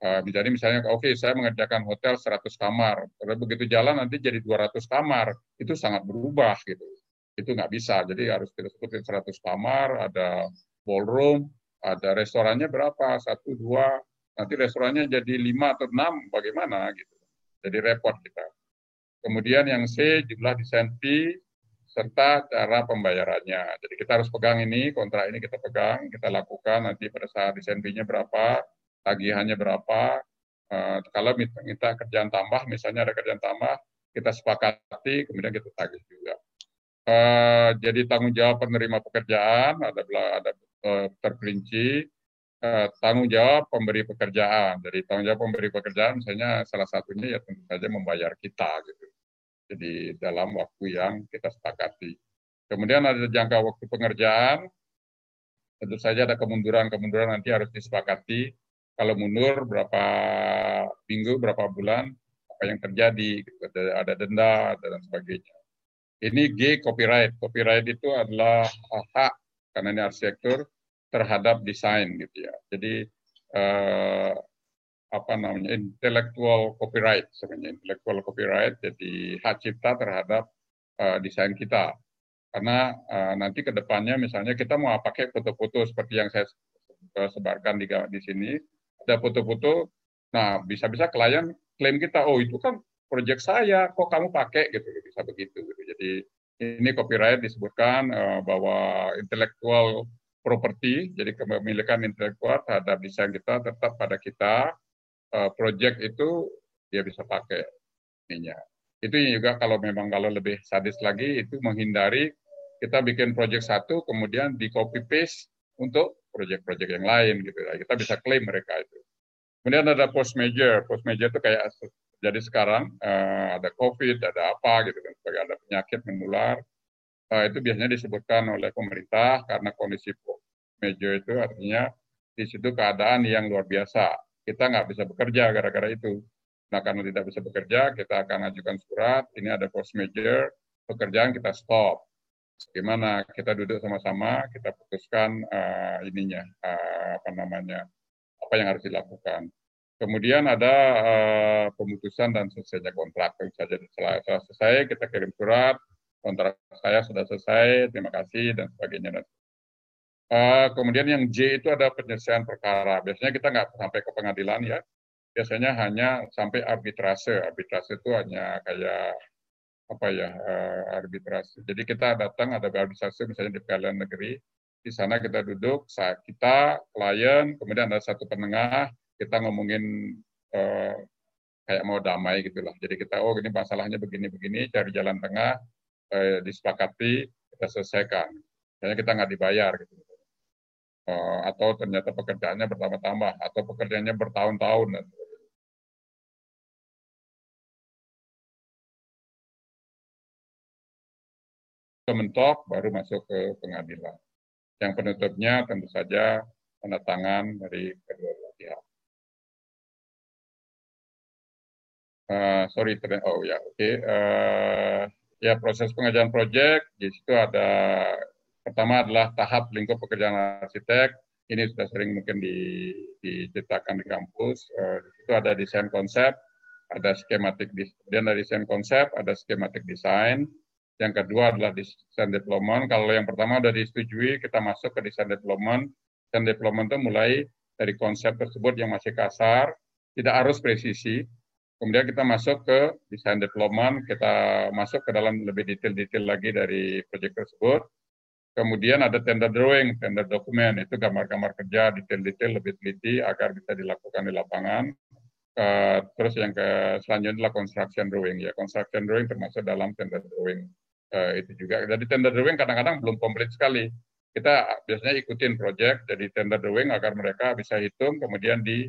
S3: Uh, jadi misalnya, oke okay, saya mengerjakan hotel 100 kamar, kalau begitu jalan nanti jadi 200 kamar, itu sangat berubah gitu. Itu nggak bisa, jadi harus kita sebutin 100 kamar, ada ballroom, ada restorannya berapa, satu, dua, nanti restorannya jadi lima atau enam, bagaimana gitu. Jadi repot kita. Kemudian yang C, jumlah desain fee, serta cara pembayarannya. Jadi kita harus pegang ini, kontrak ini kita pegang, kita lakukan nanti pada saat desain fee-nya berapa, tagihannya berapa, uh, kalau minta, kerjaan tambah, misalnya ada kerjaan tambah, kita sepakati, kemudian kita tagih juga. Uh, jadi tanggung jawab penerima pekerjaan ada ada uh, terperinci, uh, tanggung jawab pemberi pekerjaan. Jadi tanggung jawab pemberi pekerjaan, misalnya salah satunya ya tentu saja membayar kita gitu. Jadi dalam waktu yang kita sepakati. Kemudian ada jangka waktu pengerjaan, tentu saja ada kemunduran-kemunduran nanti harus disepakati. Kalau mundur berapa minggu, berapa bulan, apa yang terjadi, gitu. ada, ada denda dan sebagainya. Ini G copyright. Copyright itu adalah hak karena ini arsitektur terhadap desain gitu ya. Jadi eh, apa namanya intellectual copyright sebenarnya intellectual copyright jadi hak cipta terhadap uh, desain kita karena uh, nanti ke depannya misalnya kita mau pakai foto-foto seperti yang saya sebarkan di di sini ada foto-foto nah bisa-bisa klien klaim kita oh itu kan proyek saya kok kamu pakai gitu bisa begitu gitu. jadi ini copyright disebutkan uh, bahwa intellectual property jadi kepemilikan intelektual terhadap desain kita tetap pada kita uh, project itu dia bisa pakai ininya. Itu juga kalau memang kalau lebih sadis lagi itu menghindari kita bikin project satu kemudian di copy paste untuk project-project yang lain gitu ya. Kita bisa klaim mereka itu. Kemudian ada post major. Post major itu kayak jadi sekarang uh, ada COVID, ada apa gitu kan, sebagai ada penyakit menular. Uh, itu biasanya disebutkan oleh pemerintah karena kondisi post major itu artinya di situ keadaan yang luar biasa kita nggak bisa bekerja gara-gara itu. Nah, karena tidak bisa bekerja, kita akan ajukan surat, ini ada force major, pekerjaan kita stop. Gimana kita duduk sama-sama, kita putuskan uh, ininya, uh, apa namanya, apa yang harus dilakukan. Kemudian ada uh, pemutusan dan selesainya kontrak. Saja setelah selesai, kita kirim surat, kontrak saya sudah selesai, terima kasih, dan sebagainya. Uh, kemudian yang J itu ada penyelesaian perkara. Biasanya kita nggak sampai ke pengadilan ya. Biasanya hanya sampai arbitrase. Arbitrase itu hanya kayak apa ya uh, arbitrase. Jadi kita datang ada arbitrase misalnya di pengadilan negeri. Di sana kita duduk, saat kita klien, kemudian ada satu penengah, kita ngomongin uh, kayak mau damai gitulah. Jadi kita oh ini masalahnya begini-begini, cari jalan tengah, uh, disepakati, kita selesaikan. Misalnya kita nggak dibayar gitu. Uh, atau ternyata pekerjaannya bertambah-tambah atau pekerjaannya bertahun-tahun mentok baru masuk ke pengadilan. Yang penutupnya tentu saja tanda tangan dari kedua pihak. Uh, sorry, oh ya, oke. Okay. Uh, ya proses pengajuan proyek di situ ada pertama adalah tahap lingkup pekerjaan arsitek. Ini sudah sering mungkin di, diceritakan di kampus. Uh, di situ ada desain konsep, ada skematik, kemudian ada desain konsep, ada skematik desain, yang kedua adalah desain development. Kalau yang pertama sudah disetujui, kita masuk ke desain development. Desain development itu mulai dari konsep tersebut yang masih kasar, tidak harus presisi. Kemudian kita masuk ke desain development, kita masuk ke dalam lebih detail-detail lagi dari proyek tersebut. Kemudian ada tender drawing, tender dokumen, itu gambar-gambar kerja, detail-detail lebih teliti agar bisa dilakukan di lapangan. Terus yang ke selanjutnya adalah construction drawing ya construction drawing termasuk dalam tender drawing uh, itu juga. Jadi tender drawing kadang-kadang belum komplit sekali. Kita biasanya ikutin project, jadi tender drawing agar mereka bisa hitung, kemudian di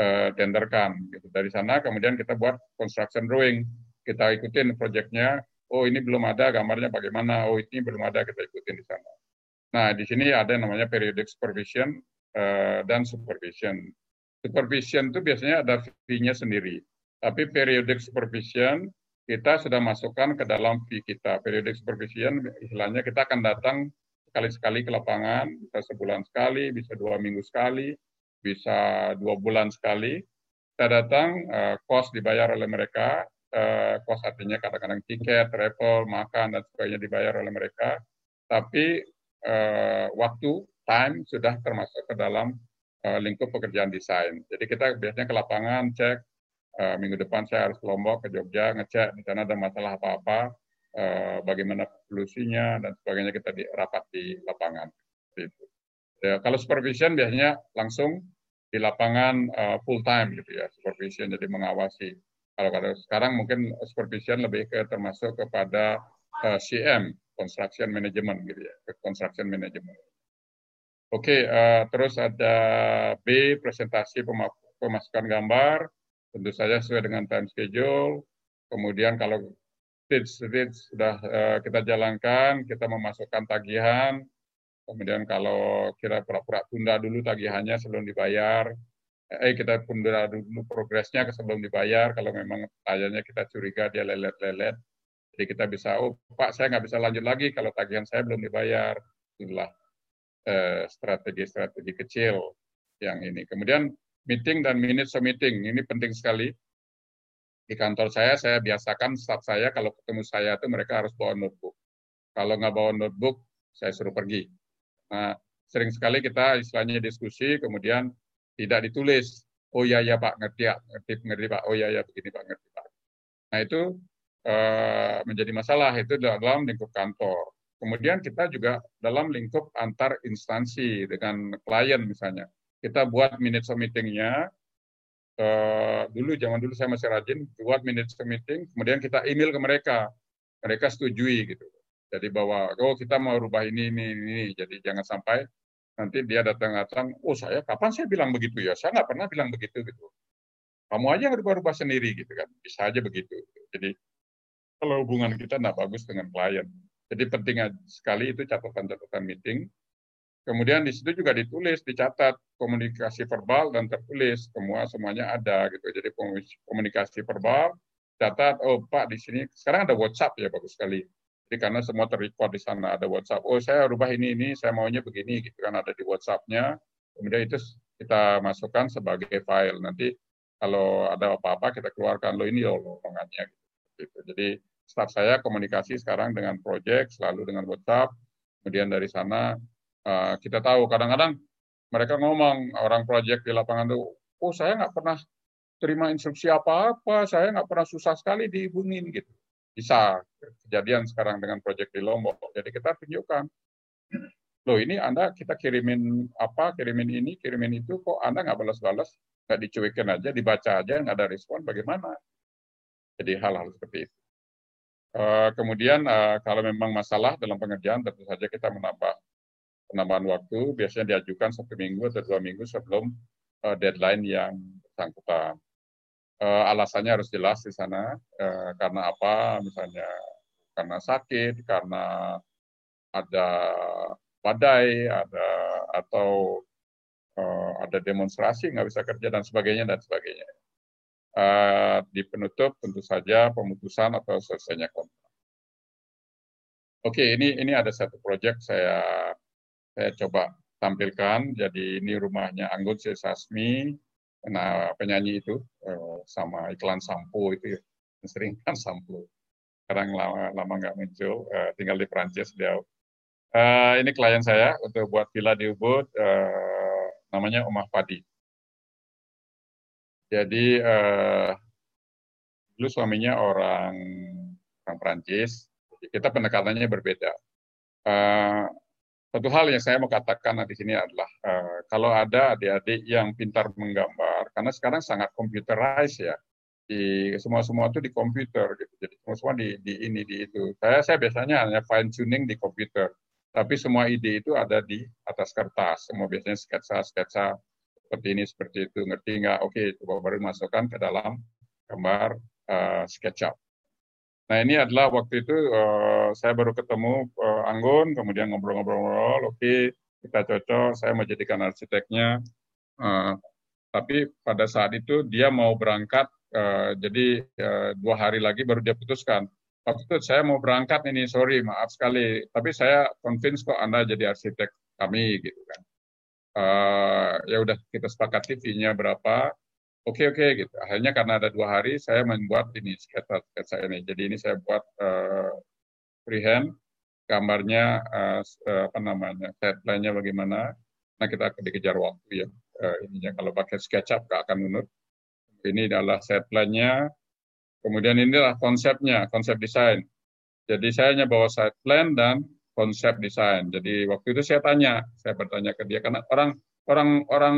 S3: uh, tenderkan. Gitu. Dari sana kemudian kita buat construction drawing. Kita ikutin projectnya, oh ini belum ada gambarnya bagaimana, oh ini belum ada, kita ikutin di sana. Nah, di sini ada yang namanya periodic supervision uh, dan supervision. Supervision itu biasanya ada fee-nya sendiri. Tapi periodic supervision kita sudah masukkan ke dalam fee kita. Periodic supervision, istilahnya kita akan datang sekali-sekali ke lapangan, bisa sebulan sekali, bisa dua minggu sekali, bisa dua bulan sekali. Kita datang, uh, cost dibayar oleh mereka, uh, cost artinya kadang-kadang tiket, travel, makan, dan sebagainya dibayar oleh mereka. Tapi uh, waktu, time sudah termasuk ke dalam lingkup pekerjaan desain. Jadi kita biasanya ke lapangan, cek, uh, minggu depan saya harus ke Lombok, ke Jogja, ngecek di sana ada masalah apa-apa, uh, bagaimana polusinya dan sebagainya kita di, rapat di lapangan. Itu. Ya, kalau supervision biasanya langsung di lapangan uh, full time gitu ya, supervision jadi mengawasi. Kalau sekarang mungkin supervision lebih ke termasuk kepada CM, construction management gitu ya, construction management. Oke, terus ada B presentasi pemasukan gambar, tentu saja sesuai dengan time schedule. Kemudian kalau stage-stage sudah uh, kita jalankan, kita memasukkan tagihan. Kemudian kalau kira pura-pura tunda dulu tagihannya sebelum dibayar, eh kita tunda dulu progresnya sebelum dibayar. Kalau memang tagihannya kita curiga dia lelet-lelet, jadi kita bisa, oh Pak saya nggak bisa lanjut lagi kalau tagihan saya belum dibayar. Itulah eh, strategi-strategi kecil yang ini. Kemudian meeting dan minutes of meeting. Ini penting sekali. Di kantor saya, saya biasakan staff saya kalau ketemu saya itu mereka harus bawa notebook. Kalau nggak bawa notebook, saya suruh pergi. Nah, sering sekali kita istilahnya diskusi, kemudian tidak ditulis. Oh iya ya Pak, ngerti ya, ngerti, ngerti Pak. Oh iya ya begini Pak, ngerti Pak. Nah itu uh, menjadi masalah itu dalam lingkup kantor. Kemudian kita juga dalam lingkup antar instansi dengan klien misalnya kita buat minutes meetingnya. Uh, dulu zaman dulu saya masih rajin buat minutes meeting, kemudian kita email ke mereka, mereka setujui gitu. Jadi bahwa oh kita mau rubah ini ini ini, jadi jangan sampai nanti dia datang-datang, oh saya kapan saya bilang begitu ya? Saya nggak pernah bilang begitu gitu. Kamu aja yang rubah-rubah sendiri gitu kan, bisa aja begitu. Jadi kalau hubungan kita nggak bagus dengan klien. Jadi penting sekali itu catatan-catatan meeting Kemudian di situ juga ditulis, dicatat komunikasi verbal dan tertulis, semua semuanya ada gitu. Jadi komunikasi verbal, catat, oh Pak di sini sekarang ada WhatsApp ya bagus sekali. Jadi karena semua terrecord di sana ada WhatsApp. Oh saya rubah ini ini, saya maunya begini gitu kan ada di WhatsApp-nya. Kemudian itu kita masukkan sebagai file. Nanti kalau ada apa-apa kita keluarkan lo ini loh omongannya gitu. Jadi staff saya komunikasi sekarang dengan project selalu dengan WhatsApp. Kemudian dari sana Eh, kita tahu kadang-kadang mereka ngomong orang proyek di lapangan itu, oh saya nggak pernah terima instruksi apa-apa, saya nggak pernah susah sekali dihubungin gitu. Bisa kejadian sekarang dengan proyek di Lombok. Jadi kita tunjukkan, loh ini Anda kita kirimin apa, kirimin ini, kirimin itu, kok Anda nggak balas-balas? nggak dicuekin aja, dibaca aja, nggak ada respon, bagaimana? Jadi hal-hal seperti itu. Uh, kemudian uh, kalau memang masalah dalam pengerjaan, tentu saja kita menambah penambahan waktu, biasanya diajukan satu minggu atau dua minggu sebelum uh, deadline yang bersangkutan. Uh, alasannya harus jelas di sana, uh, karena apa? Misalnya karena sakit, karena ada badai, ada atau uh, ada demonstrasi nggak bisa kerja dan sebagainya dan sebagainya. Uh, di penutup tentu saja pemutusan atau selesainya kontrak. Oke, okay, ini ini ada satu proyek saya saya coba tampilkan. Jadi ini rumahnya Anggun Sesasmi, nah penyanyi itu uh, sama iklan sampo itu ya. sering kan sampo. Sekarang lama lama nggak muncul, uh, tinggal di Prancis dia. Uh, ini klien saya untuk buat villa di Ubud. Namanya Omah Padi. Jadi dulu suaminya orang orang Prancis, kita pendekatannya berbeda. Satu hal yang saya mau katakan di sini adalah uh, kalau ada adik-adik yang pintar menggambar, karena sekarang sangat computerized ya, di semua semua itu di komputer gitu, jadi semua semua di, di ini di itu. Saya saya biasanya hanya fine tuning di komputer. Tapi semua ide itu ada di atas kertas. Semua biasanya sketsa-sketsa seperti ini, seperti itu. Ngerti nggak? Oke, coba baru masukkan ke dalam gambar uh, SketchUp. Nah ini adalah waktu itu uh, saya baru ketemu uh, Anggun, kemudian ngobrol-ngobrol, oke okay, kita cocok, saya mau jadikan arsiteknya. Uh, tapi pada saat itu dia mau berangkat, uh, jadi uh, dua hari lagi baru dia putuskan waktu itu saya mau berangkat ini, sorry, maaf sekali, tapi saya convince kok Anda jadi arsitek kami gitu kan. Uh, ya udah kita sepakati fee-nya berapa, oke okay, oke okay, gitu. Akhirnya karena ada dua hari saya membuat ini sketsa sketsa ini. Jadi ini saya buat uh, freehand, gambarnya uh, apa namanya, set nya bagaimana. Nah kita dikejar waktu ya. Uh, ininya kalau pakai SketchUp nggak akan menurut. Ini adalah set nya Kemudian inilah konsepnya, konsep desain. Jadi saya hanya bawa side plan dan konsep desain. Jadi waktu itu saya tanya, saya bertanya ke dia karena orang orang orang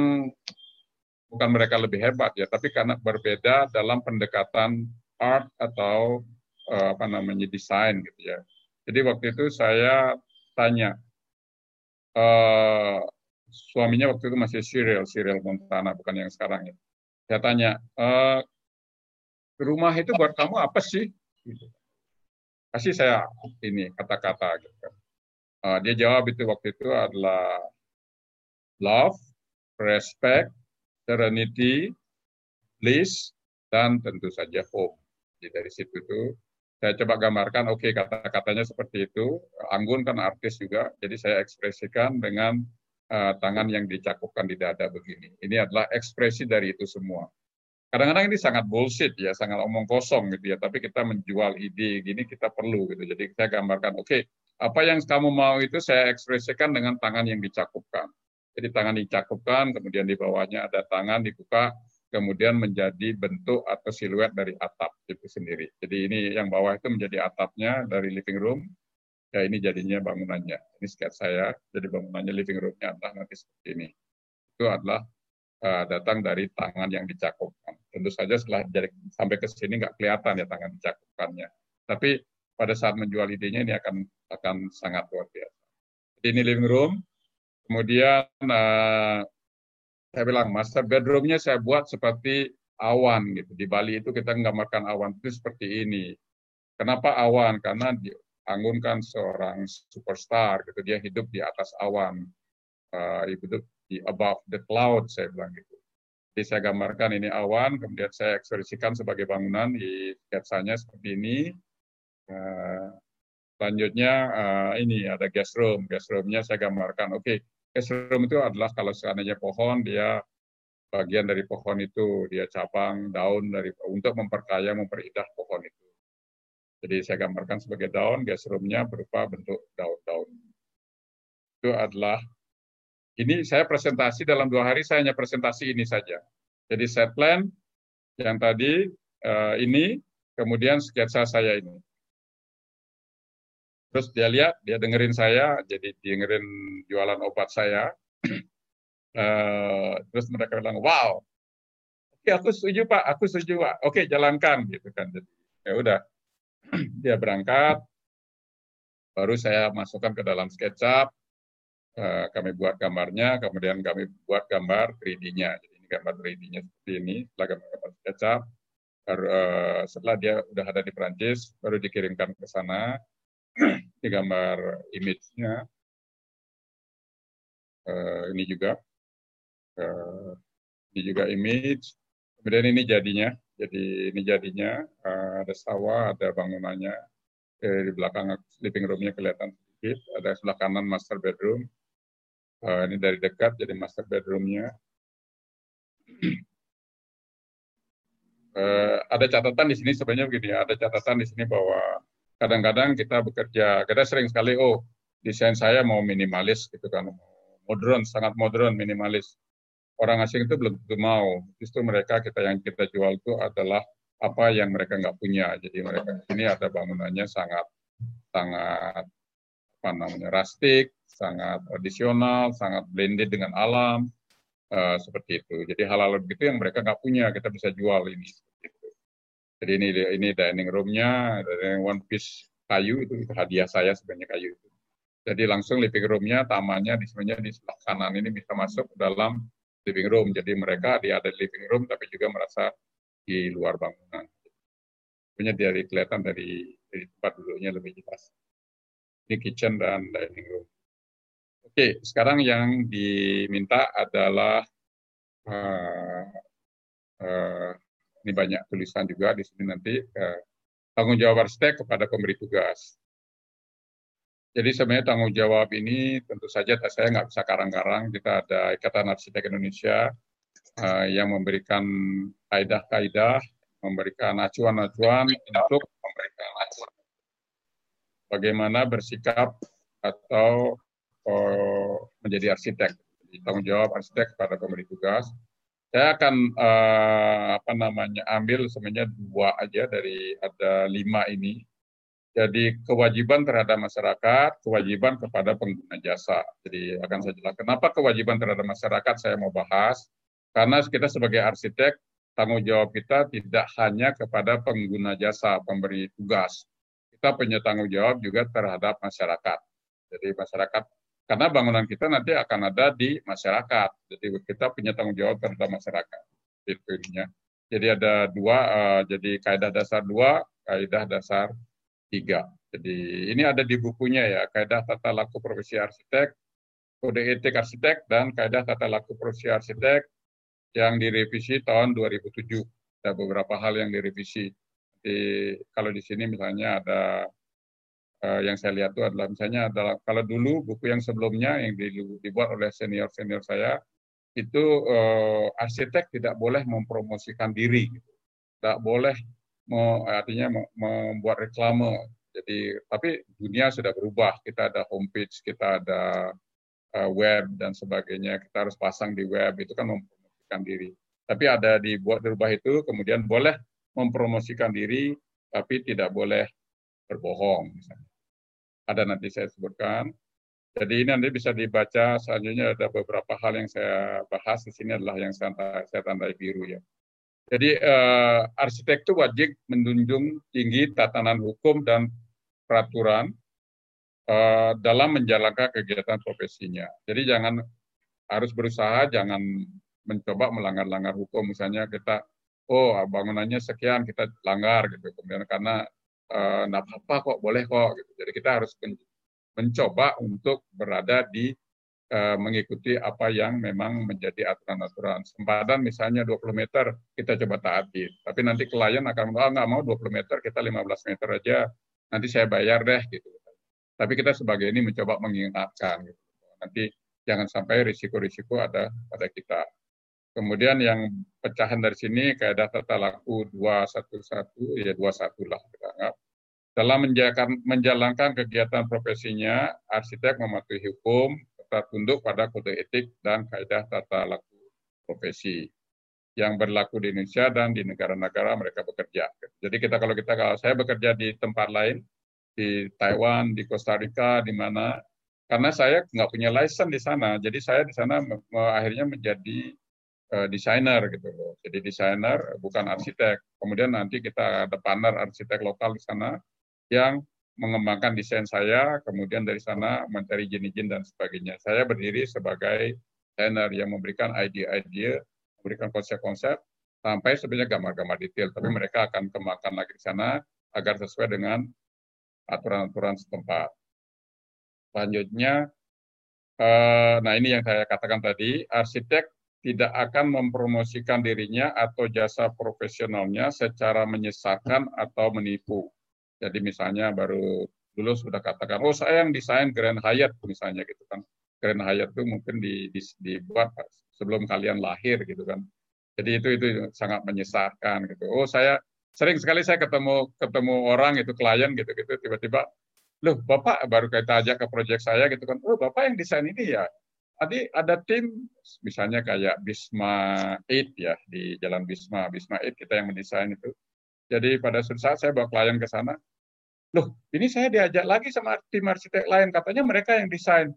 S3: bukan mereka lebih hebat ya, tapi karena berbeda dalam pendekatan art atau uh, apa namanya desain gitu ya. Jadi waktu itu saya tanya, uh, suaminya waktu itu masih Cyril, Cyril Montana bukan yang sekarang ya. Saya tanya, uh, rumah itu buat kamu apa sih? Gitu. Kasih saya ini kata-kata. Gitu. Uh, dia jawab itu waktu itu adalah love, respect, serenity, bliss, dan tentu saja hope. Jadi dari situ tuh saya coba gambarkan, oke okay, kata-katanya seperti itu. Anggun kan artis juga, jadi saya ekspresikan dengan uh, tangan yang dicakupkan di dada begini. Ini adalah ekspresi dari itu semua kadang-kadang ini sangat bullshit ya, sangat omong kosong gitu ya. Tapi kita menjual ide gini kita perlu gitu. Jadi saya gambarkan, oke, okay, apa yang kamu mau itu saya ekspresikan dengan tangan yang dicakupkan. Jadi tangan dicakupkan, kemudian di bawahnya ada tangan dibuka, kemudian menjadi bentuk atau siluet dari atap itu sendiri. Jadi ini yang bawah itu menjadi atapnya dari living room, ya ini jadinya bangunannya. Ini sketsa saya, jadi bangunannya living roomnya adalah nanti seperti ini. Itu adalah uh, datang dari tangan yang dicakupkan. Tentu saja setelah jadi, sampai ke sini nggak kelihatan ya tangan dicakupkannya. Tapi pada saat menjual idenya ini akan akan sangat luar biasa. Jadi ini living room, kemudian uh, saya bilang master bedroomnya saya buat seperti awan gitu. Di Bali itu kita menggambarkan awan itu seperti ini. Kenapa awan? Karena di, Anggun kan seorang superstar gitu. Dia hidup di atas awan. Uh, hidup di above the cloud, saya bilang gitu. Jadi saya gambarkan ini awan, kemudian saya ekspresikan sebagai bangunan di sketsanya seperti ini. Uh, selanjutnya ini ada guest room. Guest roomnya saya gambarkan, oke, okay, room itu adalah kalau seandainya pohon, dia bagian dari pohon itu, dia cabang, daun dari untuk memperkaya, memperindah pohon itu. Jadi saya gambarkan sebagai daun, guest roomnya berupa bentuk daun-daun. Itu adalah ini saya presentasi dalam dua hari, saya hanya presentasi ini saja. Jadi set plan yang tadi uh, ini, kemudian sketsa saya ini. Terus dia lihat, dia dengerin saya, jadi dengerin jualan obat saya. uh, terus mereka bilang, wow, Oke, aku setuju Pak, aku setuju Pak. Oke, jalankan gitu kan. Jadi ya udah dia berangkat, baru saya masukkan ke dalam SketchUp, eh, kami buat gambarnya, kemudian kami buat gambar 3D-nya. Jadi ini gambar 3D-nya seperti ini, setelah gambar-gambar SketchUp, baru, uh, setelah dia udah ada di Perancis, baru dikirimkan ke sana, di gambar image-nya. Uh, ini juga, uh, ini juga image. Kemudian ini jadinya, jadi ini jadinya uh, ada sawah, ada bangunannya. Eh, di belakang living room-nya kelihatan sedikit. Ada sebelah kanan master bedroom. Uh, ini dari dekat jadi master bedroom-nya. uh, ada catatan di sini sebenarnya begini, ada catatan di sini bahwa kadang-kadang kita bekerja, kita sering sekali, oh desain saya mau minimalis gitu kan, modern, sangat modern, minimalis. Orang asing itu belum tentu mau. Justru mereka kita yang kita jual itu adalah apa yang mereka nggak punya. Jadi mereka ini ada bangunannya sangat sangat apa namanya rustic, sangat tradisional, sangat blended dengan alam, uh, seperti itu. Jadi hal-hal begitu yang mereka nggak punya kita bisa jual ini. Jadi ini ini dining roomnya, ada one piece kayu itu, itu hadiah saya sebenarnya kayu itu. Jadi langsung living roomnya, tamannya di sebenarnya di sebelah kanan ini bisa masuk dalam living room. Jadi mereka di ada living room tapi juga merasa di luar bangunan. Punya dari kelihatan dari, dari tempat duduknya lebih jelas. Ini kitchen dan dining room. Oke, sekarang yang diminta adalah uh, uh, ini banyak tulisan juga di sini nanti uh, tanggung jawab arsitek kepada pemberi tugas. Jadi sebenarnya tanggung jawab ini tentu saja saya nggak bisa karang-karang. Kita ada Ikatan Arsitek Indonesia uh, yang memberikan kaidah-kaidah, memberikan acuan-acuan untuk memberikan acuan bagaimana bersikap atau uh, menjadi arsitek. Jadi, tanggung jawab arsitek kepada pemberi tugas saya akan uh, apa namanya ambil sebenarnya dua aja dari ada lima ini. Jadi kewajiban terhadap masyarakat, kewajiban kepada pengguna jasa. Jadi akan saya jelaskan kenapa kewajiban terhadap masyarakat saya mau bahas. Karena kita sebagai arsitek tanggung jawab kita tidak hanya kepada pengguna jasa, pemberi tugas. Kita punya tanggung jawab juga terhadap masyarakat. Jadi masyarakat karena bangunan kita nanti akan ada di masyarakat. Jadi kita punya tanggung jawab terhadap masyarakat. Itu ininya. Jadi ada dua, uh, jadi kaidah dasar dua, kaidah dasar tiga. Jadi ini ada di bukunya ya, kaidah tata laku profesi arsitek, kode etik arsitek, dan kaidah tata laku profesi arsitek yang direvisi tahun 2007. Ada beberapa hal yang direvisi. Jadi kalau di sini misalnya ada uh, yang saya lihat itu adalah misalnya adalah kalau dulu buku yang sebelumnya yang dibuat oleh senior senior saya itu uh, arsitek tidak boleh mempromosikan diri, gitu. tidak boleh artinya membuat reklame. Jadi tapi dunia sudah berubah. Kita ada homepage, kita ada uh, web dan sebagainya. Kita harus pasang di web itu kan mempromosikan diri. Tapi ada dibuat berubah itu kemudian boleh mempromosikan diri tapi tidak boleh berbohong misalnya ada nanti saya sebutkan. Jadi ini nanti bisa dibaca, selanjutnya ada beberapa hal yang saya bahas di sini adalah yang saya, saya tandai biru ya. Jadi eh, arsitek itu wajib menjunjung tinggi tatanan hukum dan peraturan eh, dalam menjalankan kegiatan profesinya. Jadi jangan harus berusaha, jangan mencoba melanggar-langgar hukum. Misalnya kita, oh bangunannya sekian kita langgar gitu, kemudian karena eh, apa-apa kok, boleh kok. Gitu. Jadi kita harus mencoba untuk berada di uh, mengikuti apa yang memang menjadi aturan-aturan. Sempadan misalnya 20 meter, kita coba taati. Tapi nanti klien akan oh, nggak mau 20 meter, kita 15 meter aja, nanti saya bayar deh. gitu. Tapi kita sebagai ini mencoba mengingatkan. Gitu. Nanti jangan sampai risiko-risiko ada pada kita. Kemudian yang pecahan dari sini kaedah tata laku 211 ya 21 lah kita anggap. Dalam menjalankan kegiatan profesinya, arsitek mematuhi hukum, tetap tunduk pada kode etik dan kaedah tata laku profesi yang berlaku di Indonesia dan di negara-negara mereka bekerja. Jadi kita kalau kita kalau saya bekerja di tempat lain di Taiwan, di Costa Rica, di mana karena saya nggak punya license di sana, jadi saya di sana akhirnya menjadi desainer gitu loh. Jadi desainer bukan arsitek. Kemudian nanti kita ada partner arsitek lokal di sana yang mengembangkan desain saya, kemudian dari sana mencari izin-izin dan sebagainya. Saya berdiri sebagai desainer yang memberikan ide-ide, memberikan konsep-konsep, sampai sebenarnya gambar-gambar detail. Tapi mereka akan kembangkan lagi di sana agar sesuai dengan aturan-aturan setempat. Selanjutnya, eh, nah ini yang saya katakan tadi, arsitek tidak akan mempromosikan dirinya atau jasa profesionalnya secara menyesatkan atau menipu. Jadi misalnya baru dulu sudah katakan, oh saya yang desain Grand Hyatt misalnya gitu kan. Grand Hyatt itu mungkin di, di, dibuat sebelum kalian lahir gitu kan. Jadi itu itu sangat menyesatkan gitu. Oh saya sering sekali saya ketemu ketemu orang itu klien gitu gitu tiba-tiba loh bapak baru kita ajak ke proyek saya gitu kan oh bapak yang desain ini ya tadi ada tim misalnya kayak Bisma 8 ya di Jalan Bisma. Bisma 8 kita yang mendesain itu. Jadi pada suatu saat saya bawa klien ke sana. Loh ini saya diajak lagi sama tim arsitek lain. Katanya mereka yang desain.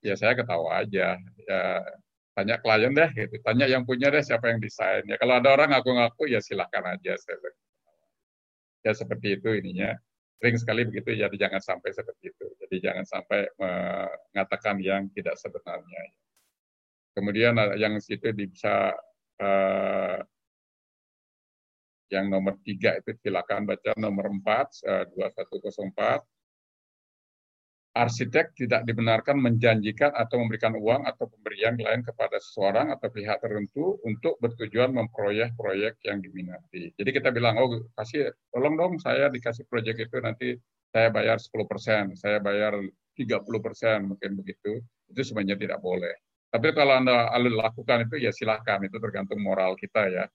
S3: Ya saya ketawa aja. Ya tanya klien deh gitu. Tanya yang punya deh siapa yang desain. Ya kalau ada orang ngaku-ngaku ya silahkan aja saya ya seperti itu ininya sering sekali begitu jadi jangan sampai seperti itu. Jadi jangan sampai mengatakan yang tidak sebenarnya. Kemudian yang situ bisa uh, yang nomor tiga itu silakan baca. Nomor empat eh, dua satu empat arsitek tidak dibenarkan menjanjikan atau memberikan uang atau pemberian lain kepada seseorang atau pihak tertentu untuk bertujuan memproyek proyek yang diminati. Jadi kita bilang, oh kasih, tolong dong saya dikasih proyek itu nanti saya bayar 10 persen, saya bayar 30 persen, mungkin begitu. Itu sebenarnya tidak boleh. Tapi kalau Anda lakukan itu ya silahkan, itu tergantung moral kita ya.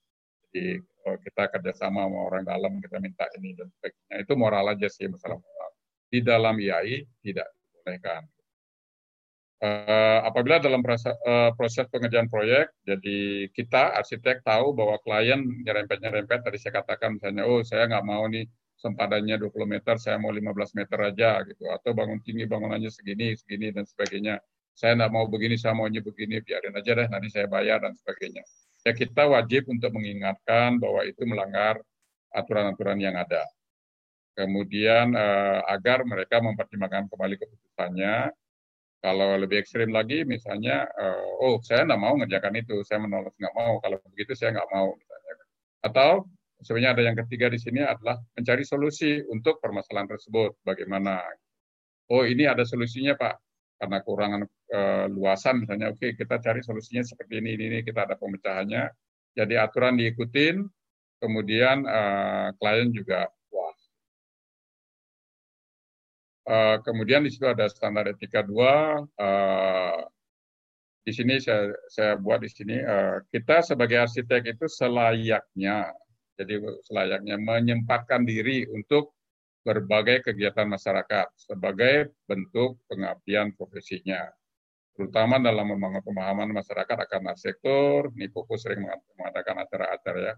S3: Jadi oh, kita kerjasama sama orang dalam, kita minta ini dan sebagainya. Itu moral aja sih masalah moral. Di dalam IAI tidak dibolehkan. Uh, apabila dalam proses, uh, proses pengerjaan proyek, jadi kita arsitek tahu bahwa klien nyerempet-nyerempet, tadi saya katakan misalnya, oh saya nggak mau nih sempadannya 20 meter, saya mau 15 meter aja gitu, atau bangun tinggi bangunannya segini, segini dan sebagainya. Saya nggak mau begini, saya maunya begini, biarin aja deh, nanti saya bayar dan sebagainya ya kita wajib untuk mengingatkan bahwa itu melanggar aturan-aturan yang ada. Kemudian eh, agar mereka mempertimbangkan kembali keputusannya. Kalau lebih ekstrim lagi, misalnya, eh, oh saya nggak mau ngerjakan itu, saya menolak nggak mau. Kalau begitu saya nggak mau, misalnya. Atau sebenarnya ada yang ketiga di sini adalah mencari solusi untuk permasalahan tersebut. Bagaimana? Oh ini ada solusinya Pak karena kurangan uh, luasan misalnya oke okay, kita cari solusinya seperti ini, ini ini kita ada pemecahannya jadi aturan diikutin kemudian uh, klien juga uh, kemudian di situ ada standar etika dua uh, di sini saya, saya buat di sini uh, kita sebagai arsitek itu selayaknya jadi selayaknya menyempatkan diri untuk berbagai kegiatan masyarakat sebagai bentuk pengabdian profesinya, terutama dalam membangun pemahaman masyarakat akan sektor. Ini fokus sering mengadakan acara-acara ya,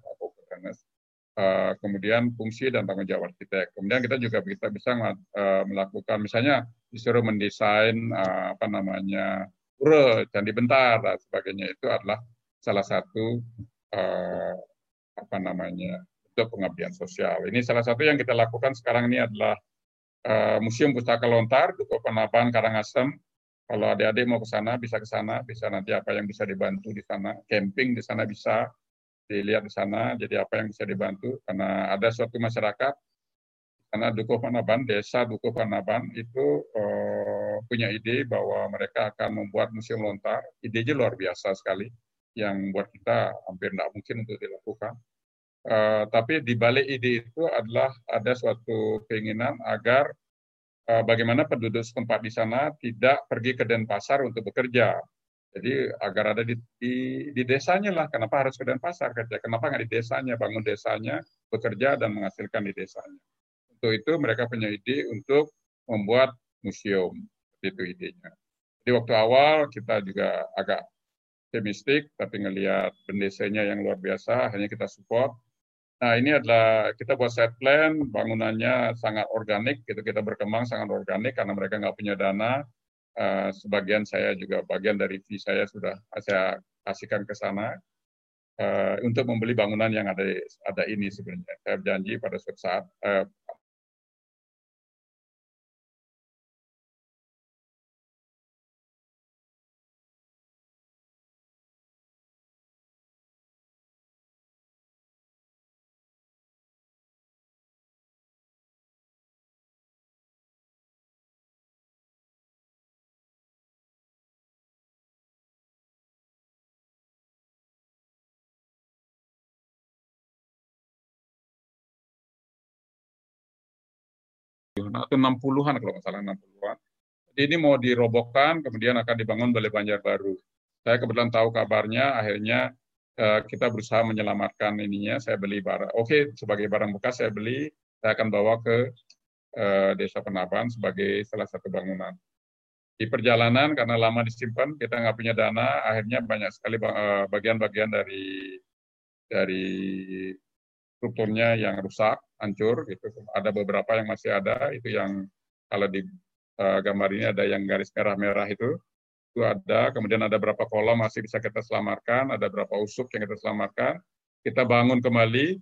S3: Uh, kemudian fungsi dan tanggung jawab arsitek. Kemudian kita juga bisa bisa uh, melakukan misalnya disuruh mendesain uh, apa namanya pura, candi bentar dan sebagainya itu adalah salah satu apa namanya untuk pengabdian sosial. Ini salah satu yang kita lakukan sekarang ini adalah Museum Pustaka Lontar, Dukuh Penapan, Karangasem. Kalau adik-adik mau ke sana, bisa ke sana, bisa nanti apa yang bisa dibantu di sana. Camping di sana bisa dilihat di sana, jadi apa yang bisa dibantu. Karena ada suatu masyarakat, karena Dukuh Panaban, desa Dukuh Panaban itu uh, punya ide bahwa mereka akan membuat museum lontar. Idenya luar biasa sekali, yang buat kita hampir tidak mungkin untuk dilakukan Uh, tapi di balik ide itu adalah ada suatu keinginan agar uh, bagaimana penduduk setempat di sana tidak pergi ke Denpasar untuk bekerja. Jadi agar ada di, di, di desanya lah. Kenapa harus ke Denpasar kerja? Kenapa nggak di desanya, bangun desanya, bekerja dan menghasilkan di desanya. Untuk itu mereka punya ide untuk membuat museum. Itu idenya. Di waktu awal kita juga agak optimistik, tapi ngelihat pendesanya yang luar biasa, hanya kita support Nah, ini adalah kita buat set plan, bangunannya sangat organik, gitu kita berkembang sangat organik karena mereka nggak punya dana. Uh, sebagian saya juga bagian dari fee saya sudah saya kasihkan ke sana. uh, untuk membeli bangunan yang ada ada ini sebenarnya. Saya janji pada suatu saat uh, atau 60-an kalau nggak salah 60-an. Jadi ini mau dirobohkan, kemudian akan dibangun Balai Banjar baru. Saya kebetulan tahu kabarnya, akhirnya uh, kita berusaha menyelamatkan ininya. Saya beli barang, oke sebagai barang bekas saya beli, saya akan bawa ke uh, Desa Penaban sebagai salah satu bangunan. Di perjalanan karena lama disimpan, kita nggak punya dana, akhirnya banyak sekali eh, bagian-bagian dari dari strukturnya yang rusak, hancur gitu. Ada beberapa yang masih ada, itu yang kalau di uh, gambar ini ada yang garis merah-merah itu, itu ada. Kemudian ada berapa kolom masih bisa kita selamatkan, ada berapa usuk yang kita selamatkan. Kita bangun kembali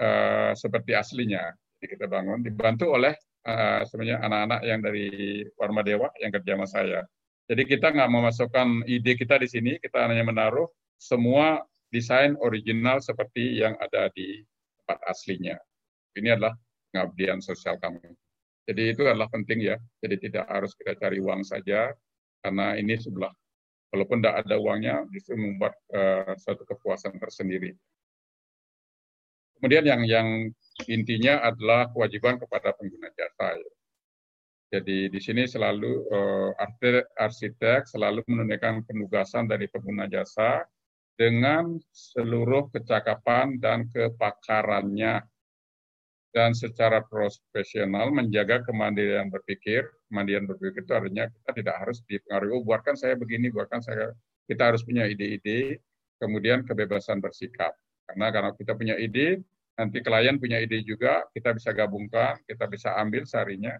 S3: uh, seperti aslinya. Jadi kita bangun, dibantu oleh uh, sebenarnya anak-anak yang dari Warma Dewa yang kerja sama saya. Jadi kita nggak memasukkan ide kita di sini, kita hanya menaruh semua desain original seperti yang ada di tempat aslinya. Ini adalah pengabdian sosial kami. Jadi itu adalah penting ya. Jadi tidak harus kita cari uang saja, karena ini sebelah. Walaupun tidak ada uangnya, justru membuat uh, suatu kepuasan tersendiri. Kemudian yang yang intinya adalah kewajiban kepada pengguna jasa. Ya. Jadi di sini selalu uh, arsitek selalu menunaikan penugasan dari pengguna jasa dengan seluruh kecakapan dan kepakarannya dan secara profesional menjaga kemandirian berpikir. Kemandirian berpikir itu artinya kita tidak harus dipengaruhi, oh buatkan saya begini, buatkan saya. Kita harus punya ide-ide, kemudian kebebasan bersikap. Karena karena kita punya ide, nanti klien punya ide juga, kita bisa gabungkan, kita bisa ambil sarinya,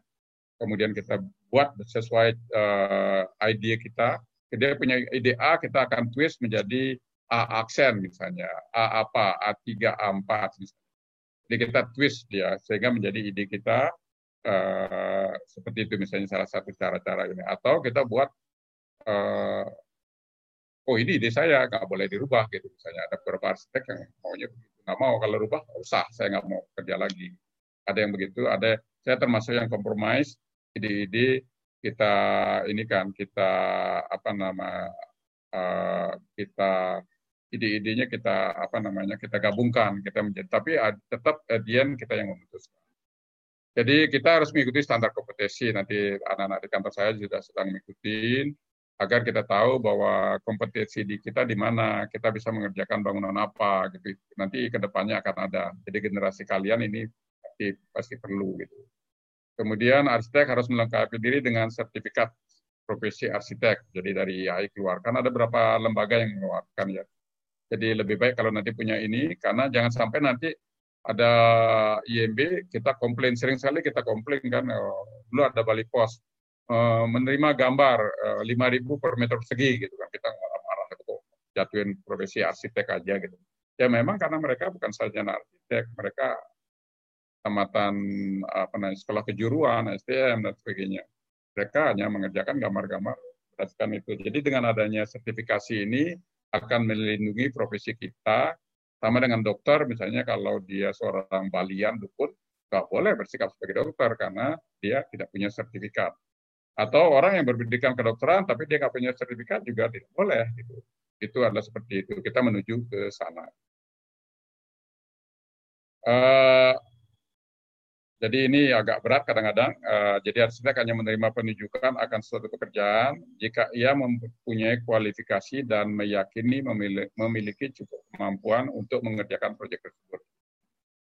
S3: kemudian kita buat sesuai uh, ide kita. Dia punya ide A, kita akan twist menjadi A aksen misalnya, A apa, A3, A4 misalnya. Jadi kita twist dia sehingga menjadi ide kita uh, seperti itu misalnya salah satu cara-cara ini. Atau kita buat uh, oh ini ide saya nggak boleh dirubah gitu. Misalnya ada beberapa arsitek yang maunya begitu. Nggak mau kalau rubah usah saya nggak mau kerja lagi. Ada yang begitu ada saya termasuk yang kompromis ide-ide kita ini kan kita apa nama uh, kita ide-idenya kita apa namanya kita gabungkan kita menjadi tapi tetap adian kita yang memutuskan. Jadi kita harus mengikuti standar kompetensi. Nanti anak-anak di kantor saya juga sedang mengikuti agar kita tahu bahwa kompetensi di kita di mana kita bisa mengerjakan bangunan apa gitu. Nanti ke depannya akan ada. Jadi generasi kalian ini pasti, pasti perlu gitu. Kemudian arsitek harus melengkapi diri dengan sertifikat profesi arsitek. Jadi dari IAI keluarkan ada beberapa lembaga yang mengeluarkan ya jadi lebih baik kalau nanti punya ini, karena jangan sampai nanti ada IMB, kita komplain, sering sekali kita komplain kan, oh, dulu ada balik pos, uh, menerima gambar uh, eh, 5.000 per meter persegi gitu kan, kita marah-marah itu jatuhin profesi arsitek aja gitu. Ya memang karena mereka bukan saja arsitek, mereka tamatan apa namanya sekolah kejuruan, STM dan sebagainya. Mereka hanya mengerjakan gambar-gambar berdasarkan itu. Jadi dengan adanya sertifikasi ini akan melindungi profesi kita. Sama dengan dokter, misalnya kalau dia seorang balian dukun, nggak boleh bersikap sebagai dokter karena dia tidak punya sertifikat. Atau orang yang berpendidikan kedokteran tapi dia nggak punya sertifikat juga tidak boleh. Gitu. Itu adalah seperti itu. Kita menuju ke sana. Uh, jadi ini agak berat kadang-kadang. Uh, jadi arsitek hanya menerima penunjukan akan suatu pekerjaan jika ia mempunyai kualifikasi dan meyakini memiliki cukup kemampuan untuk mengerjakan proyek tersebut.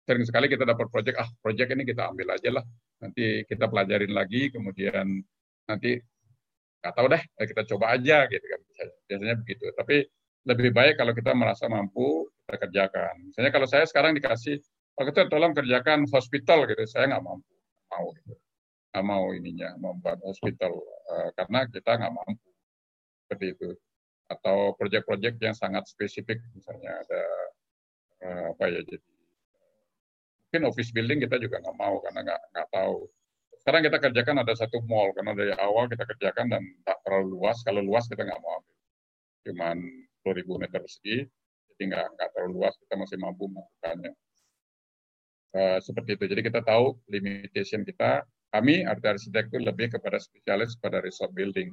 S3: Sering sekali kita dapat proyek, ah proyek ini kita ambil aja lah. Nanti kita pelajarin lagi, kemudian nanti nggak tahu deh, eh, kita coba aja gitu kan. Biasanya begitu. Tapi lebih baik kalau kita merasa mampu, kita kerjakan. Misalnya kalau saya sekarang dikasih Pak Ketua tolong kerjakan hospital gitu, saya nggak mampu, mau gitu, nggak mau ininya membuat hospital uh, karena kita nggak mampu. Seperti itu. Atau proyek-proyek yang sangat spesifik, misalnya ada uh, apa ya jadi mungkin office building kita juga nggak mau karena nggak nggak tahu. Sekarang kita kerjakan ada satu mall. Karena dari awal kita kerjakan dan tak terlalu luas. Kalau luas kita nggak mau ambil. Cuman 10.000 meter persegi. Jadi nggak nggak terlalu luas. Kita masih mampu melakukannya uh, seperti itu. Jadi kita tahu limitation kita. Kami arsitek itu lebih kepada spesialis pada resort building.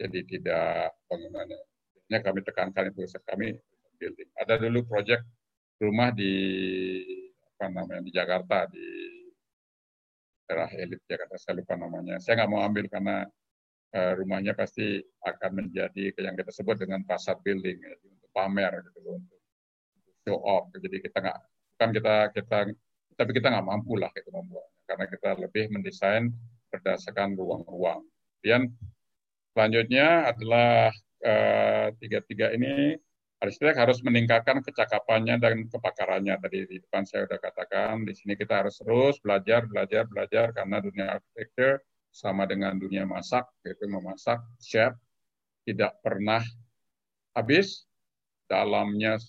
S3: Jadi tidak bangunannya Ini kami tekankan itu kami building. Ada dulu proyek rumah di apa namanya di Jakarta di daerah elit Jakarta saya lupa namanya. Saya nggak mau ambil karena uh, rumahnya pasti akan menjadi yang kita sebut dengan pasar building ya, untuk pamer gitu untuk show off. Jadi kita nggak kan kita kita tapi kita nggak mampu lah itu membuatnya karena kita lebih mendesain berdasarkan ruang-ruang kemudian selanjutnya adalah uh, tiga-tiga ini arsitek harus meningkatkan kecakapannya dan kepakarannya. Tadi di depan saya sudah katakan, di sini kita harus terus belajar, belajar, belajar, karena dunia arsitektur sama dengan dunia masak, yaitu memasak, chef, tidak pernah habis, dalamnya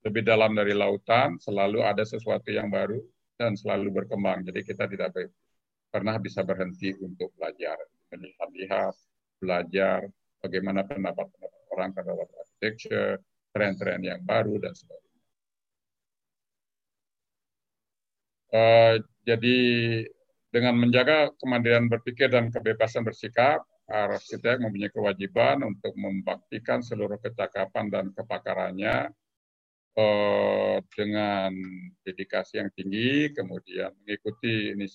S3: lebih dalam dari lautan, selalu ada sesuatu yang baru, dan selalu berkembang. Jadi kita tidak pernah bisa berhenti untuk belajar, melihat-lihat, belajar, bagaimana pendapat-pendapat orang terhadap arsitektur, tren-tren yang baru dan sebagainya. Uh, jadi dengan menjaga kemandirian berpikir dan kebebasan bersikap, arsitek mempunyai kewajiban untuk membaktikan seluruh kecakapan dan kepakarannya uh, dengan dedikasi yang tinggi, kemudian mengikuti ini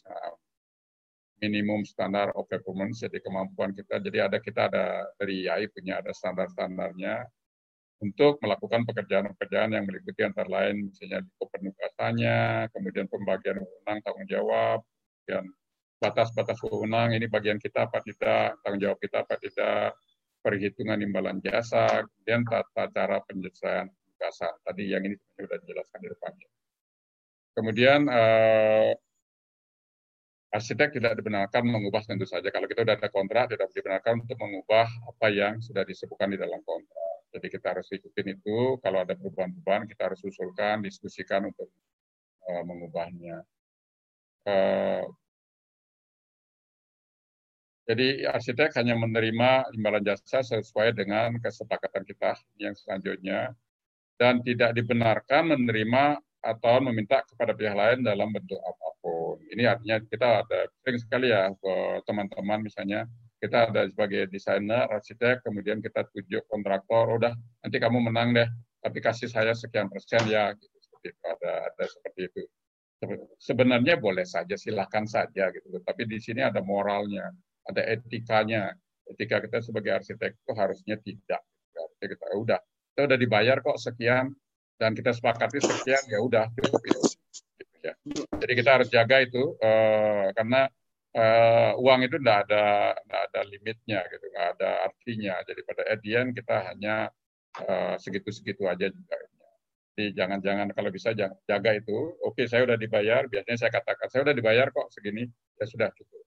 S3: minimum standar of performance, jadi kemampuan kita. Jadi ada kita ada dari IAI punya ada standar-standarnya untuk melakukan pekerjaan-pekerjaan yang meliputi antara lain misalnya penugasannya, kemudian pembagian wewenang tanggung jawab, kemudian batas-batas wewenang ini bagian kita apa tidak, tanggung jawab kita apa tidak, perhitungan imbalan jasa, kemudian tata cara penyelesaian penugasan. Tadi yang ini sudah dijelaskan di depannya. Kemudian eh, arsitek tidak dibenarkan mengubah tentu saja. Kalau kita sudah ada kontrak, tidak dibenarkan untuk mengubah apa yang sudah disebutkan di dalam kontrak jadi kita harus ikutin itu. Kalau ada perubahan-perubahan, kita harus usulkan, diskusikan untuk uh, mengubahnya. Uh, jadi arsitek hanya menerima imbalan jasa sesuai dengan kesepakatan kita yang selanjutnya dan tidak dibenarkan menerima atau meminta kepada pihak lain dalam bentuk apa pun. Ini artinya kita ada sering sekali ya teman-teman misalnya kita ada sebagai desainer, arsitek, kemudian kita tunjuk kontraktor, udah nanti kamu menang deh, tapi kasih saya sekian persen ya, gitu, seperti itu. Ada, ada seperti itu. Sebenarnya boleh saja, silahkan saja gitu. Tapi di sini ada moralnya, ada etikanya. Etika kita sebagai arsitek itu harusnya tidak. Jadi kita udah, kita udah dibayar kok sekian dan kita sepakati sekian ya udah cukup itu. Gitu ya. Jadi kita harus jaga itu uh, karena uh, uang itu tidak ada tidak ada limitnya gitu nggak ada artinya jadi pada edian kita hanya uh, segitu-segitu aja juga jadi jangan-jangan kalau bisa jaga itu oke saya udah dibayar biasanya saya katakan saya udah dibayar kok segini ya sudah cukup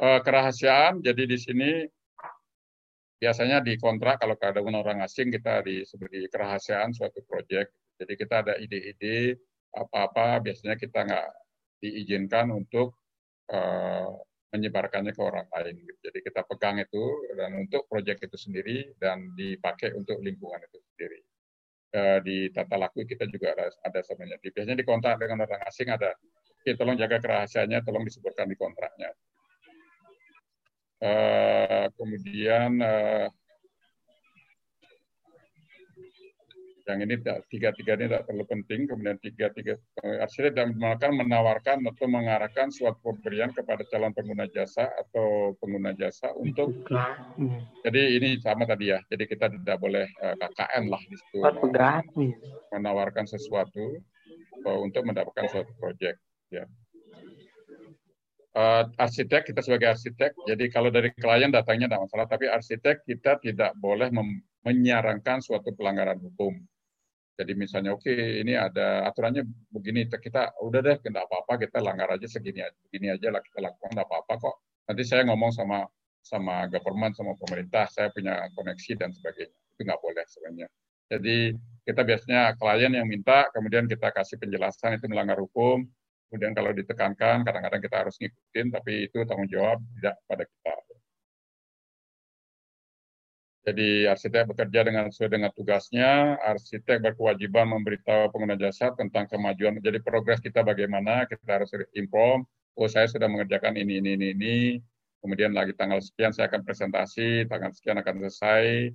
S3: uh, kerahasiaan jadi di sini biasanya di kontrak kalau ada orang asing kita diberi kerahasiaan suatu proyek jadi kita ada ide-ide apa-apa biasanya kita nggak diizinkan untuk uh, menyebarkannya ke orang lain. Jadi kita pegang itu dan untuk proyek itu sendiri dan dipakai untuk lingkungan itu sendiri. Uh, di tata laku kita juga ada, ada sebenarnya. Biasanya di kontrak dengan orang asing ada, oke tolong jaga kerahasiaannya, tolong disebutkan di kontraknya. Uh, kemudian uh, yang ini tiga-tiga ini tidak terlalu penting, kemudian tiga-tiga eh, arsitek dan melakukan menawarkan atau mengarahkan suatu pemberian kepada calon pengguna jasa atau pengguna jasa untuk jadi ini sama tadi ya, jadi kita tidak boleh eh, KKN lah di situ menawarkan sesuatu untuk mendapatkan suatu proyek ya. Uh, arsitek kita sebagai arsitek, jadi kalau dari klien datangnya tidak masalah, tapi arsitek kita tidak boleh menyarankan suatu pelanggaran hukum jadi misalnya oke okay, ini ada aturannya begini kita udah deh tidak apa-apa kita langgar aja segini aja begini aja lah kita lakukan tidak apa-apa kok. Nanti saya ngomong sama sama government sama pemerintah saya punya koneksi dan sebagainya itu nggak boleh sebenarnya. Jadi kita biasanya klien yang minta, kemudian kita kasih penjelasan itu melanggar hukum, kemudian kalau ditekankan kadang-kadang kita harus ngikutin, tapi itu tanggung jawab tidak pada kita. Jadi arsitek bekerja dengan sesuai dengan tugasnya, arsitek berkewajiban memberitahu pengguna jasa tentang kemajuan. Jadi progres kita bagaimana, kita harus inform, oh saya sudah mengerjakan ini, ini, ini, ini, kemudian lagi tanggal sekian saya akan presentasi, tanggal sekian akan selesai,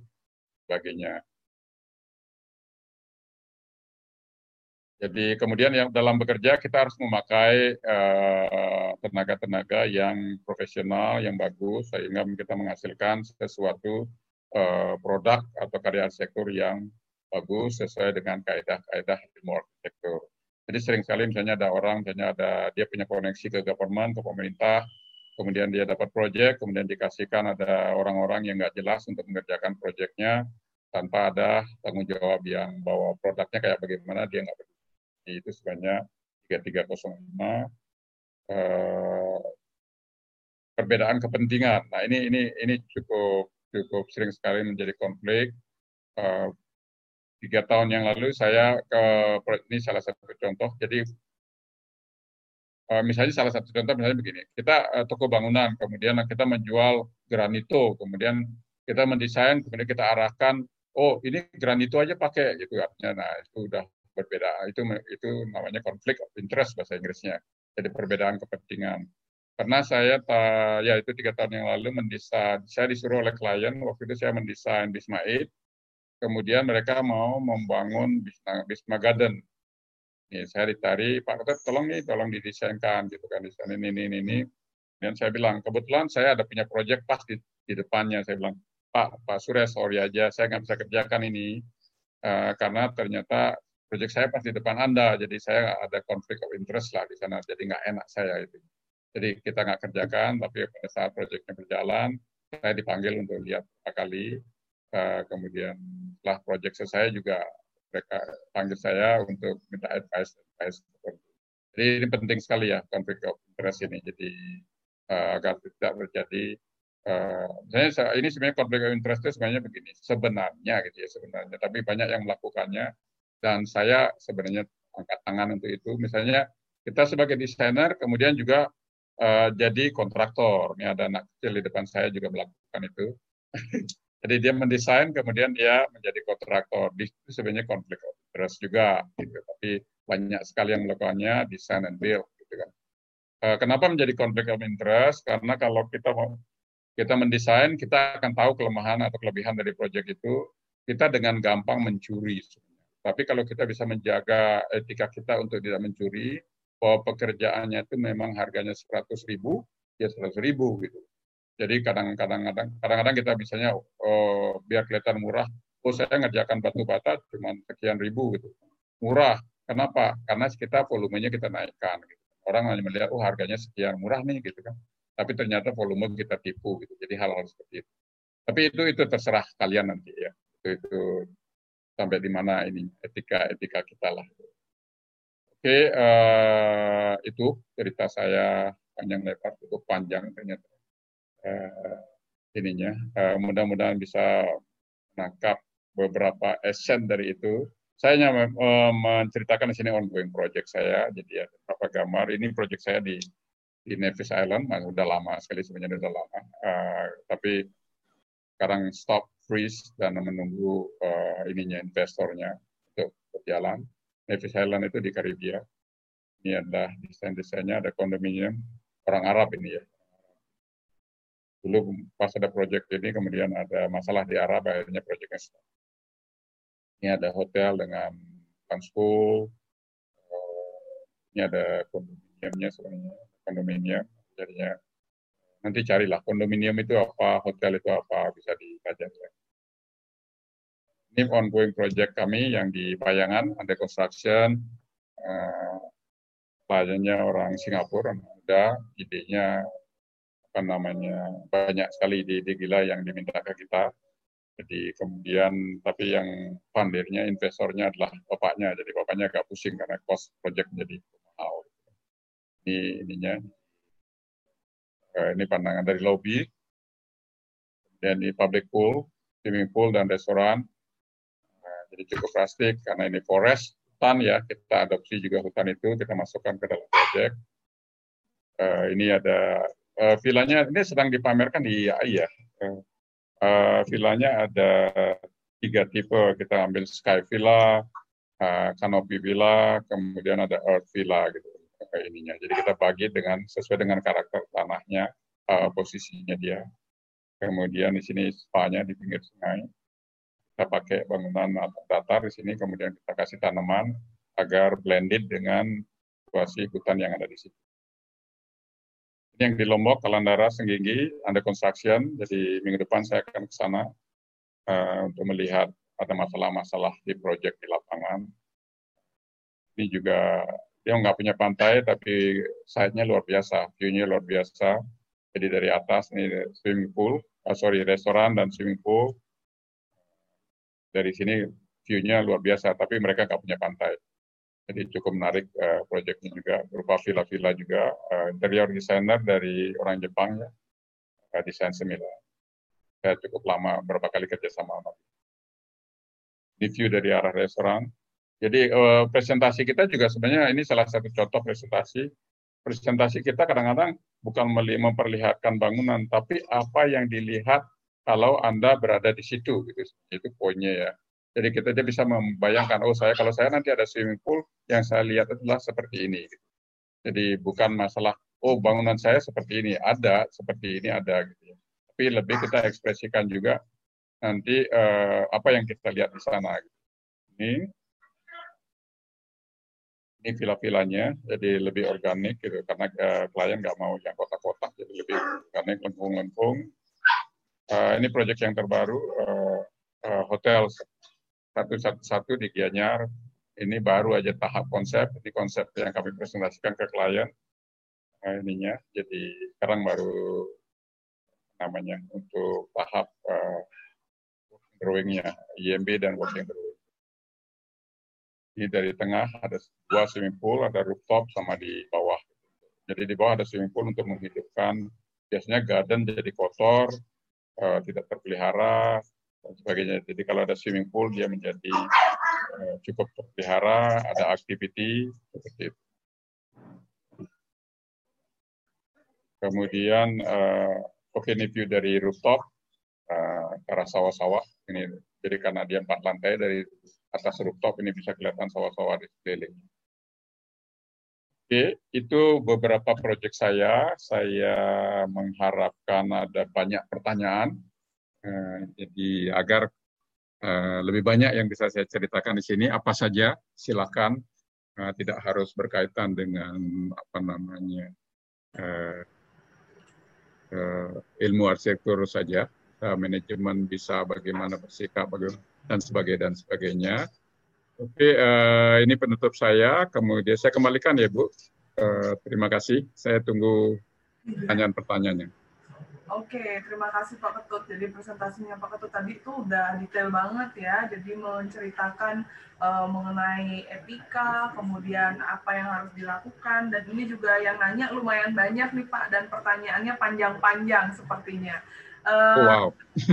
S3: sebagainya. Jadi kemudian yang dalam bekerja kita harus memakai eh, tenaga-tenaga uh, yang profesional, yang bagus, sehingga kita menghasilkan sesuatu uh, produk atau karya arsitektur yang bagus sesuai dengan kaedah-kaedah ilmu arsitektur. Jadi sering sekali misalnya ada orang, misalnya ada dia punya koneksi ke government, ke pemerintah, kemudian dia dapat proyek, kemudian dikasihkan ada orang-orang yang nggak jelas untuk mengerjakan proyeknya tanpa ada tanggung jawab yang bawa produknya kayak bagaimana dia nggak. Itu sebenarnya 3305 eh, perbedaan kepentingan. Nah ini ini ini cukup cukup sering sekali menjadi konflik. Uh, tiga tahun yang lalu saya ke ini salah satu contoh. Jadi uh, misalnya salah satu contoh misalnya begini, kita uh, toko bangunan, kemudian kita menjual granito, kemudian kita mendesain, kemudian kita arahkan, oh ini granito aja pakai gitu artinya. Nah itu udah berbeda. Itu itu namanya konflik of interest bahasa Inggrisnya. Jadi perbedaan kepentingan karena saya ya itu tiga tahun yang lalu mendesain saya disuruh oleh klien waktu itu saya mendesain Bisma 8 kemudian mereka mau membangun Bisma, Bisma Garden nih saya ditarik Pak Ketua tolong nih tolong didesainkan gitu kan desain ini ini ini dan saya bilang kebetulan saya ada punya proyek pas di, di depannya saya bilang Pak Pak Surya sorry aja saya nggak bisa kerjakan ini uh, karena ternyata proyek saya pas di depan Anda jadi saya ada konflik of interest lah di sana jadi nggak enak saya itu jadi kita nggak kerjakan, tapi pada saat proyeknya berjalan, saya dipanggil untuk lihat beberapa kali. Uh, kemudian setelah proyek selesai juga mereka panggil saya untuk minta advice. advice. Jadi ini penting sekali ya konflik of interest ini. Jadi uh, agar tidak terjadi misalnya ini sebenarnya konflik of interest itu sebenarnya begini, sebenarnya gitu ya sebenarnya, tapi banyak yang melakukannya dan saya sebenarnya angkat tangan untuk itu. Misalnya kita sebagai desainer kemudian juga uh, jadi kontraktor. Ini ada anak kecil di depan saya juga melakukan itu. jadi dia mendesain, kemudian dia menjadi kontraktor. Itu sebenarnya konflik of interest juga. Gitu. Tapi banyak sekali yang melakukannya desain and build. Gitu kan. Uh, kenapa menjadi konflik of interest? Karena kalau kita mau kita mendesain, kita akan tahu kelemahan atau kelebihan dari proyek itu, kita dengan gampang mencuri. Tapi kalau kita bisa menjaga etika kita untuk tidak mencuri, bahwa pekerjaannya itu memang harganya 100 ribu, ya 100 ribu gitu. Jadi kadang-kadang kadang-kadang kita misalnya oh, biar kelihatan murah, oh saya ngerjakan batu bata cuma sekian ribu gitu. Murah. Kenapa? Karena kita volumenya kita naikkan. Gitu. Orang hanya melihat, oh harganya sekian murah nih gitu kan. Tapi ternyata volume kita tipu gitu. Jadi hal-hal seperti itu. Tapi itu itu terserah kalian nanti ya. Itu, itu sampai di mana ini etika etika kita lah. Oke, uh, itu cerita saya panjang lebar, cukup panjang ternyata uh, ininya. Uh, Mudah-mudahan bisa menangkap beberapa esen dari itu. Saya hanya uh, menceritakan di sini ongoing project saya, jadi ada beberapa gambar. Ini project saya di di Nevis Island, nah, udah lama sekali sebenarnya udah lama. Uh, tapi sekarang stop freeze dan menunggu uh, ininya investornya untuk berjalan. Nevis Island itu di Karibia. Ini adalah desain-desainnya, ada kondominium orang Arab ini ya. Dulu pas ada proyek ini, kemudian ada masalah di Arab, akhirnya proyeknya stop. Ini ada hotel dengan school, eh, ini ada kondominiumnya sebenarnya, kondominium, jadinya nanti carilah kondominium itu apa, hotel itu apa, bisa dipelajari. Ini ongoing project kami yang di Bayangan, under construction. Uh, orang Singapura, ada idenya apa namanya banyak sekali ide-ide gila yang diminta ke kita. Jadi kemudian tapi yang fundirnya, investornya adalah bapaknya. Jadi bapaknya agak pusing karena cost project menjadi mahal. Ini ininya. Uh, ini pandangan dari lobby. Dan di public pool, swimming pool dan restoran jadi cukup plastik karena ini forest hutan ya kita adopsi juga hutan itu kita masukkan ke dalam proyek. Uh, ini ada uh, vilanya ini sedang dipamerkan di IAI ya. Uh, ada tiga tipe kita ambil sky villa, uh, canopy villa, kemudian ada earth villa gitu ininya. Jadi kita bagi dengan sesuai dengan karakter tanahnya, uh, posisinya dia. Kemudian di sini spa-nya di pinggir sungai kita pakai bangunan datar di sini, kemudian kita kasih tanaman agar blended dengan situasi hutan yang ada di situ. Ini yang di Lombok, Kalandara, Senggigi, under construction. Jadi minggu depan saya akan ke sana uh, untuk melihat ada masalah-masalah di proyek di lapangan. Ini juga dia nggak punya pantai, tapi site-nya luar biasa, view-nya luar biasa. Jadi dari atas ini swimming pool, uh, sorry restoran dan swimming pool, dari sini view-nya luar biasa, tapi mereka nggak punya pantai. Jadi cukup menarik uh, proyeknya juga, berupa villa-villa juga. Uh, interior designer dari orang Jepang ya, uh, desain semila. Saya cukup lama, berapa kali kerja sama sama. View dari arah restoran. Jadi uh, presentasi kita juga sebenarnya ini salah satu contoh presentasi. Presentasi kita kadang-kadang bukan memperlihatkan bangunan, tapi apa yang dilihat kalau Anda berada di situ gitu. Itu poinnya ya. Jadi kita dia bisa membayangkan, oh saya kalau saya nanti ada swimming pool, yang saya lihat adalah seperti ini. Gitu. Jadi bukan masalah, oh bangunan saya seperti ini, ada seperti ini ada gitu. Ya. Tapi lebih kita ekspresikan juga nanti eh, apa yang kita lihat di sana. Gitu. Ini ini villa-villanya jadi lebih organik gitu karena uh, klien nggak mau yang kotak-kotak jadi lebih organik lengkung-lengkung Uh, ini proyek yang terbaru, uh, uh, hotel satu-satu di Gianyar. Ini baru aja tahap konsep, ini konsep yang kami presentasikan ke klien. Uh, ininya, jadi sekarang baru namanya untuk tahap uh, drawingnya, IMB dan working drawing. Ini dari tengah ada dua swimming pool, ada rooftop sama di bawah. Jadi di bawah ada swimming pool untuk menghidupkan biasanya garden jadi kotor, uh, tidak terpelihara dan sebagainya. Jadi kalau ada swimming pool dia menjadi uh, cukup terpelihara, ada activity seperti itu. Kemudian uh, ini view dari rooftop uh, ke arah sawah-sawah. Ini jadi karena dia empat lantai dari atas rooftop ini bisa kelihatan sawah-sawah di sekeliling. Oke, itu beberapa proyek saya. Saya mengharapkan ada banyak pertanyaan, uh, jadi agar uh, lebih banyak yang bisa saya ceritakan di sini. Apa saja, silakan. Uh, tidak harus berkaitan dengan apa namanya ilmu arsitektur saja. Manajemen bisa bagaimana bersikap, dan sebagainya dan sebagainya. Oke, uh, ini penutup saya. Kemudian saya kembalikan ya, Bu. Uh, terima kasih. Saya tunggu pertanyaan-pertanyaannya.
S1: Oke, terima kasih Pak Ketut. Jadi presentasinya Pak Ketut tadi itu udah detail banget ya. Jadi menceritakan uh, mengenai etika, kemudian apa yang harus dilakukan. Dan ini juga yang nanya lumayan banyak nih Pak. Dan pertanyaannya panjang-panjang sepertinya. Uh, wow.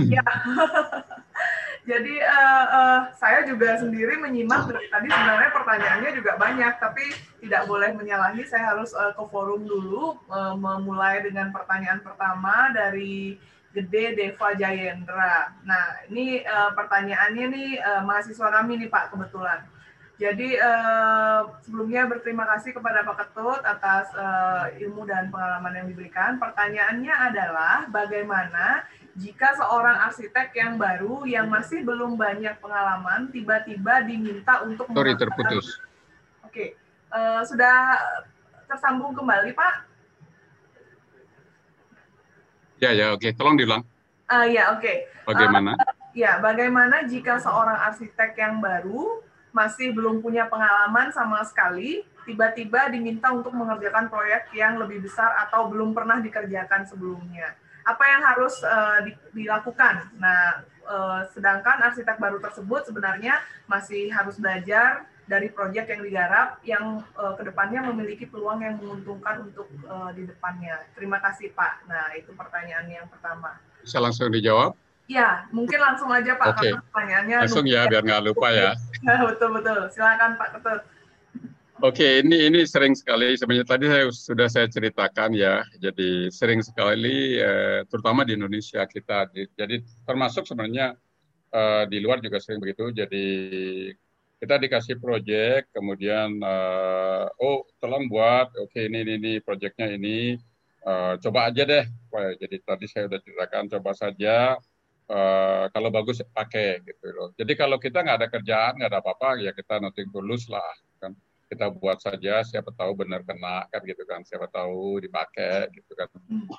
S1: ya. Jadi uh, uh, saya juga sendiri menyimak dari tadi sebenarnya pertanyaannya juga banyak, tapi tidak boleh menyalahi. Saya harus uh, ke forum dulu, uh, memulai dengan pertanyaan pertama dari Gede Deva Jayendra. Nah, ini uh, pertanyaannya nih uh, mahasiswa kami nih Pak kebetulan. Jadi uh, sebelumnya berterima kasih kepada Pak Ketut atas uh, ilmu dan pengalaman yang diberikan. Pertanyaannya adalah bagaimana jika seorang arsitek yang baru yang masih belum banyak pengalaman tiba-tiba diminta untuk
S3: Sorry, terputus.
S1: Oke, uh, sudah tersambung kembali, Pak?
S3: Ya, ya, oke. Tolong diulang.
S1: Uh, ya, oke. Okay.
S3: Bagaimana? Uh,
S1: ya, bagaimana jika seorang arsitek yang baru masih belum punya pengalaman sama sekali, tiba-tiba diminta untuk mengerjakan proyek yang lebih besar atau belum pernah dikerjakan sebelumnya apa yang harus uh, di, dilakukan. Nah, uh, sedangkan arsitek baru tersebut sebenarnya masih harus belajar dari proyek yang digarap yang uh, ke depannya memiliki peluang yang menguntungkan untuk uh, di depannya. Terima kasih Pak. Nah, itu pertanyaan yang pertama.
S3: Bisa langsung dijawab?
S1: Ya, mungkin langsung aja Pak.
S3: Oke. Okay.
S1: Pertanyaannya
S3: langsung ya, biar nggak lupa ya.
S1: betul betul. Silakan Pak Ketut.
S3: Oke, ini ini sering sekali sebenarnya tadi saya sudah saya ceritakan ya. Jadi sering sekali, eh, terutama di Indonesia kita. Jadi termasuk sebenarnya eh, di luar juga sering begitu. Jadi kita dikasih proyek, kemudian eh, oh tolong buat, oke okay, ini ini, ini proyeknya ini, uh, coba aja deh. Jadi tadi saya sudah ceritakan, coba saja uh, kalau bagus pakai gitu loh. Jadi kalau kita nggak ada kerjaan, nggak ada apa-apa, ya kita noting tulus lah. Kita buat saja, siapa tahu benar kena kan gitu kan, siapa tahu dipakai gitu kan.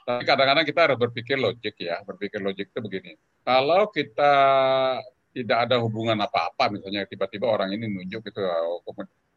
S3: Tapi kadang-kadang kita harus berpikir logik ya, berpikir logik itu begini. Kalau kita tidak ada hubungan apa-apa, misalnya tiba-tiba orang ini nunjuk gitu, oh,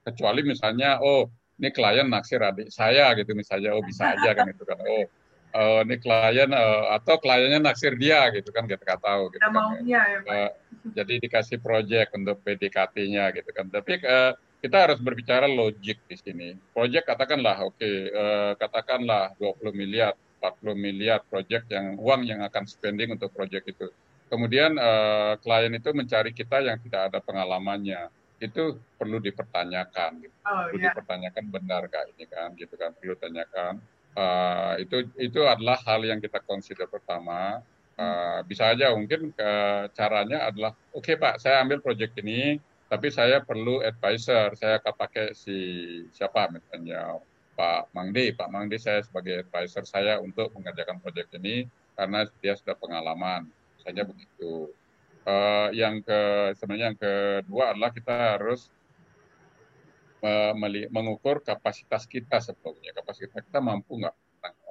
S3: kecuali misalnya, oh ini klien naksir adik saya gitu misalnya, oh bisa aja kan itu kan, oh uh, ini klien uh, atau kliennya naksir dia gitu kan kita nggak tahu gitu kan.
S1: Maunya, ya. Uh,
S3: jadi dikasih proyek untuk PDKT-nya gitu kan. Tapi uh, kita harus berbicara logik di sini. Proyek katakanlah oke okay, uh, katakanlah 20 miliar, 40 miliar proyek yang uang yang akan spending untuk proyek itu. Kemudian uh, klien itu mencari kita yang tidak ada pengalamannya itu perlu dipertanyakan gitu. Oh, perlu yeah. dipertanyakan benar gak ini kan gitu kan perlu tanyakan Uh, itu itu adalah hal yang kita consider pertama. Uh, bisa aja mungkin ke caranya adalah, oke okay, Pak, saya ambil proyek ini, tapi saya perlu advisor. Saya akan pakai si siapa misalnya Pak Mangdi. Pak Mangdi saya sebagai advisor saya untuk mengerjakan proyek ini karena dia sudah pengalaman. Misalnya begitu. Uh, yang ke sebenarnya yang kedua adalah kita harus mengukur kapasitas kita sebetulnya. Kapasitas kita mampu nggak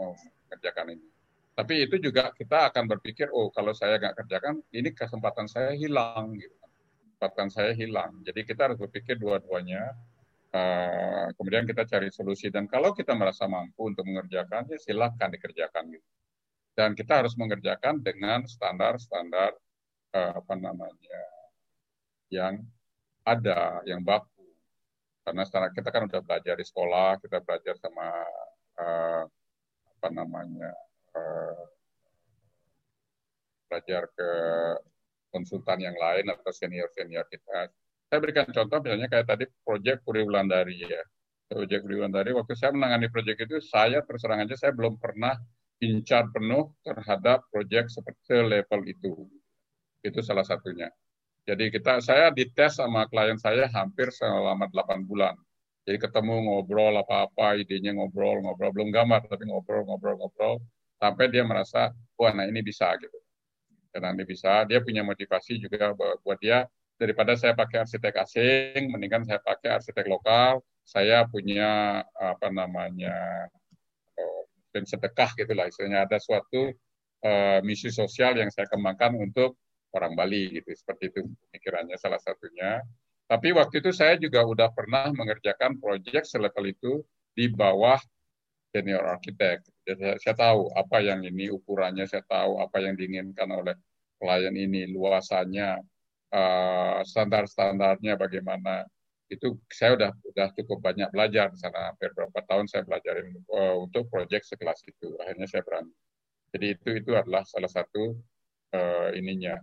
S3: oh, mengerjakan ini. Tapi itu juga kita akan berpikir, oh kalau saya nggak kerjakan, ini kesempatan saya hilang. Gitu. Kesempatan saya hilang. Jadi kita harus berpikir dua-duanya. Uh, kemudian kita cari solusi. Dan kalau kita merasa mampu untuk mengerjakan, ya silahkan dikerjakan. Gitu. Dan kita harus mengerjakan dengan standar-standar uh, apa namanya yang ada, yang baku karena sekarang kita kan udah belajar di sekolah, kita belajar sama uh, apa namanya uh, belajar ke konsultan yang lain atau senior senior kita. Saya berikan contoh misalnya kayak tadi proyek Puri Wulandari ya. Proyek Puri Wulandari waktu saya menangani proyek itu saya terus terang aja saya belum pernah incar penuh terhadap proyek seperti level itu. Itu salah satunya. Jadi kita saya dites sama klien saya hampir selama 8 bulan. Jadi ketemu ngobrol apa-apa, idenya ngobrol, ngobrol belum gambar tapi ngobrol, ngobrol, ngobrol sampai dia merasa wah nah ini bisa gitu. Dan nanti bisa, dia punya motivasi juga buat dia daripada saya pakai arsitek asing, mendingan saya pakai arsitek lokal. Saya punya apa namanya dan oh, sedekah gitulah istilahnya ada suatu uh, misi sosial yang saya kembangkan untuk orang Bali gitu seperti itu pemikirannya salah satunya tapi waktu itu saya juga udah pernah mengerjakan proyek selevel itu di bawah senior arsitek jadi saya tahu apa yang ini ukurannya saya tahu apa yang diinginkan oleh klien ini luasannya uh, standar-standarnya bagaimana. Itu saya udah udah cukup banyak belajar di sana. Hampir berapa tahun saya belajar uh, untuk proyek sekelas itu. Akhirnya saya berani. Jadi itu itu adalah salah satu uh, ininya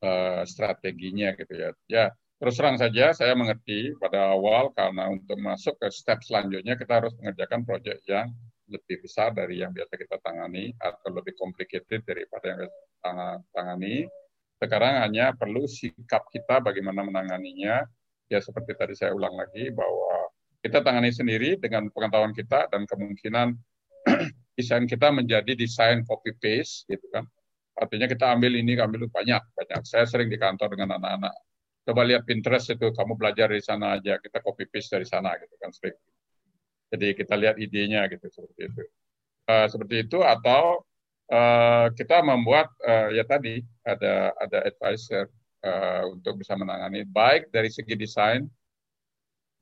S3: uh, strateginya gitu ya. Ya, terus terang saja saya mengerti pada awal karena untuk masuk ke step selanjutnya kita harus mengerjakan proyek yang lebih besar dari yang biasa kita tangani atau lebih complicated daripada yang kita tangani. Sekarang hanya perlu sikap kita bagaimana menanganinya. Ya seperti tadi saya ulang lagi bahwa kita tangani sendiri dengan pengetahuan kita dan kemungkinan desain kita menjadi desain copy paste gitu kan Artinya kita ambil ini, ambil itu banyak, banyak. Saya sering di kantor dengan anak-anak. Coba lihat Pinterest itu, kamu belajar di sana aja, kita copy paste dari sana gitu kan sering. Jadi kita lihat idenya gitu seperti itu. Uh, seperti itu atau uh, kita membuat uh, ya tadi ada ada advisor uh, untuk bisa menangani baik dari segi desain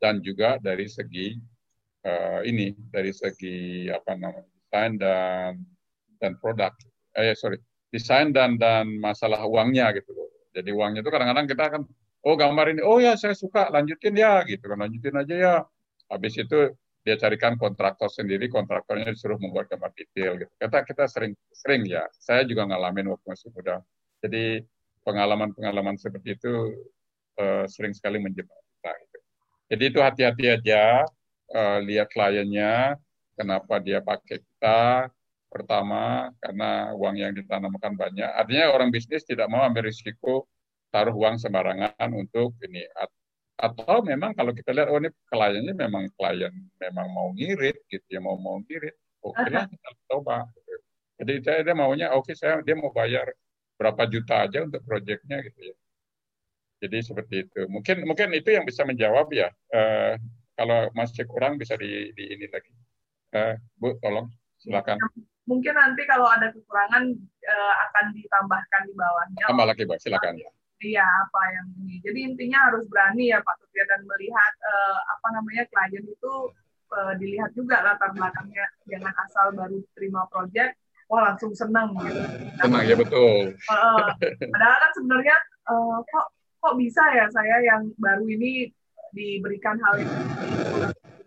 S3: dan juga dari segi uh, ini dari segi apa namanya desain dan dan produk. Eh sorry desain dan dan masalah uangnya gitu loh. Jadi uangnya itu kadang-kadang kita akan oh gambar ini oh ya saya suka lanjutin ya gitu kan lanjutin aja ya. Habis itu dia carikan kontraktor sendiri, kontraktornya disuruh membuat gambar detail gitu. Kita kita sering sering ya. Saya juga ngalamin waktu masih muda Jadi pengalaman-pengalaman seperti itu uh, sering sekali menjebak kita. Gitu. Jadi itu hati-hati aja, uh, lihat kliennya, kenapa dia pakai kita. Pertama, karena uang yang ditanamkan banyak. Artinya orang bisnis tidak mau ambil risiko taruh uang sembarangan untuk ini. Atau memang kalau kita lihat, oh ini kliennya memang klien memang mau ngirit gitu ya, mau mau ngirit. Oke okay lah, kita coba. Jadi saya dia maunya, oke okay, saya dia mau bayar berapa juta aja untuk proyeknya gitu ya. Jadi seperti itu. Mungkin mungkin itu yang bisa menjawab ya. Uh, kalau masih kurang bisa di, di ini lagi. Uh, Bu, tolong silakan.
S1: Mungkin nanti kalau ada kekurangan uh, akan ditambahkan di bawahnya.
S3: Tambah lagi, Bu. Silakan.
S1: Iya, apa yang ini. Jadi intinya harus berani ya Pak Tutia dan melihat uh, apa namanya klien itu uh, dilihat juga latar belakangnya. Jangan asal baru terima proyek wah langsung senang gitu.
S3: Senang ya betul.
S1: Uh, padahal kan sebenarnya uh, kok kok bisa ya saya yang baru ini diberikan hal itu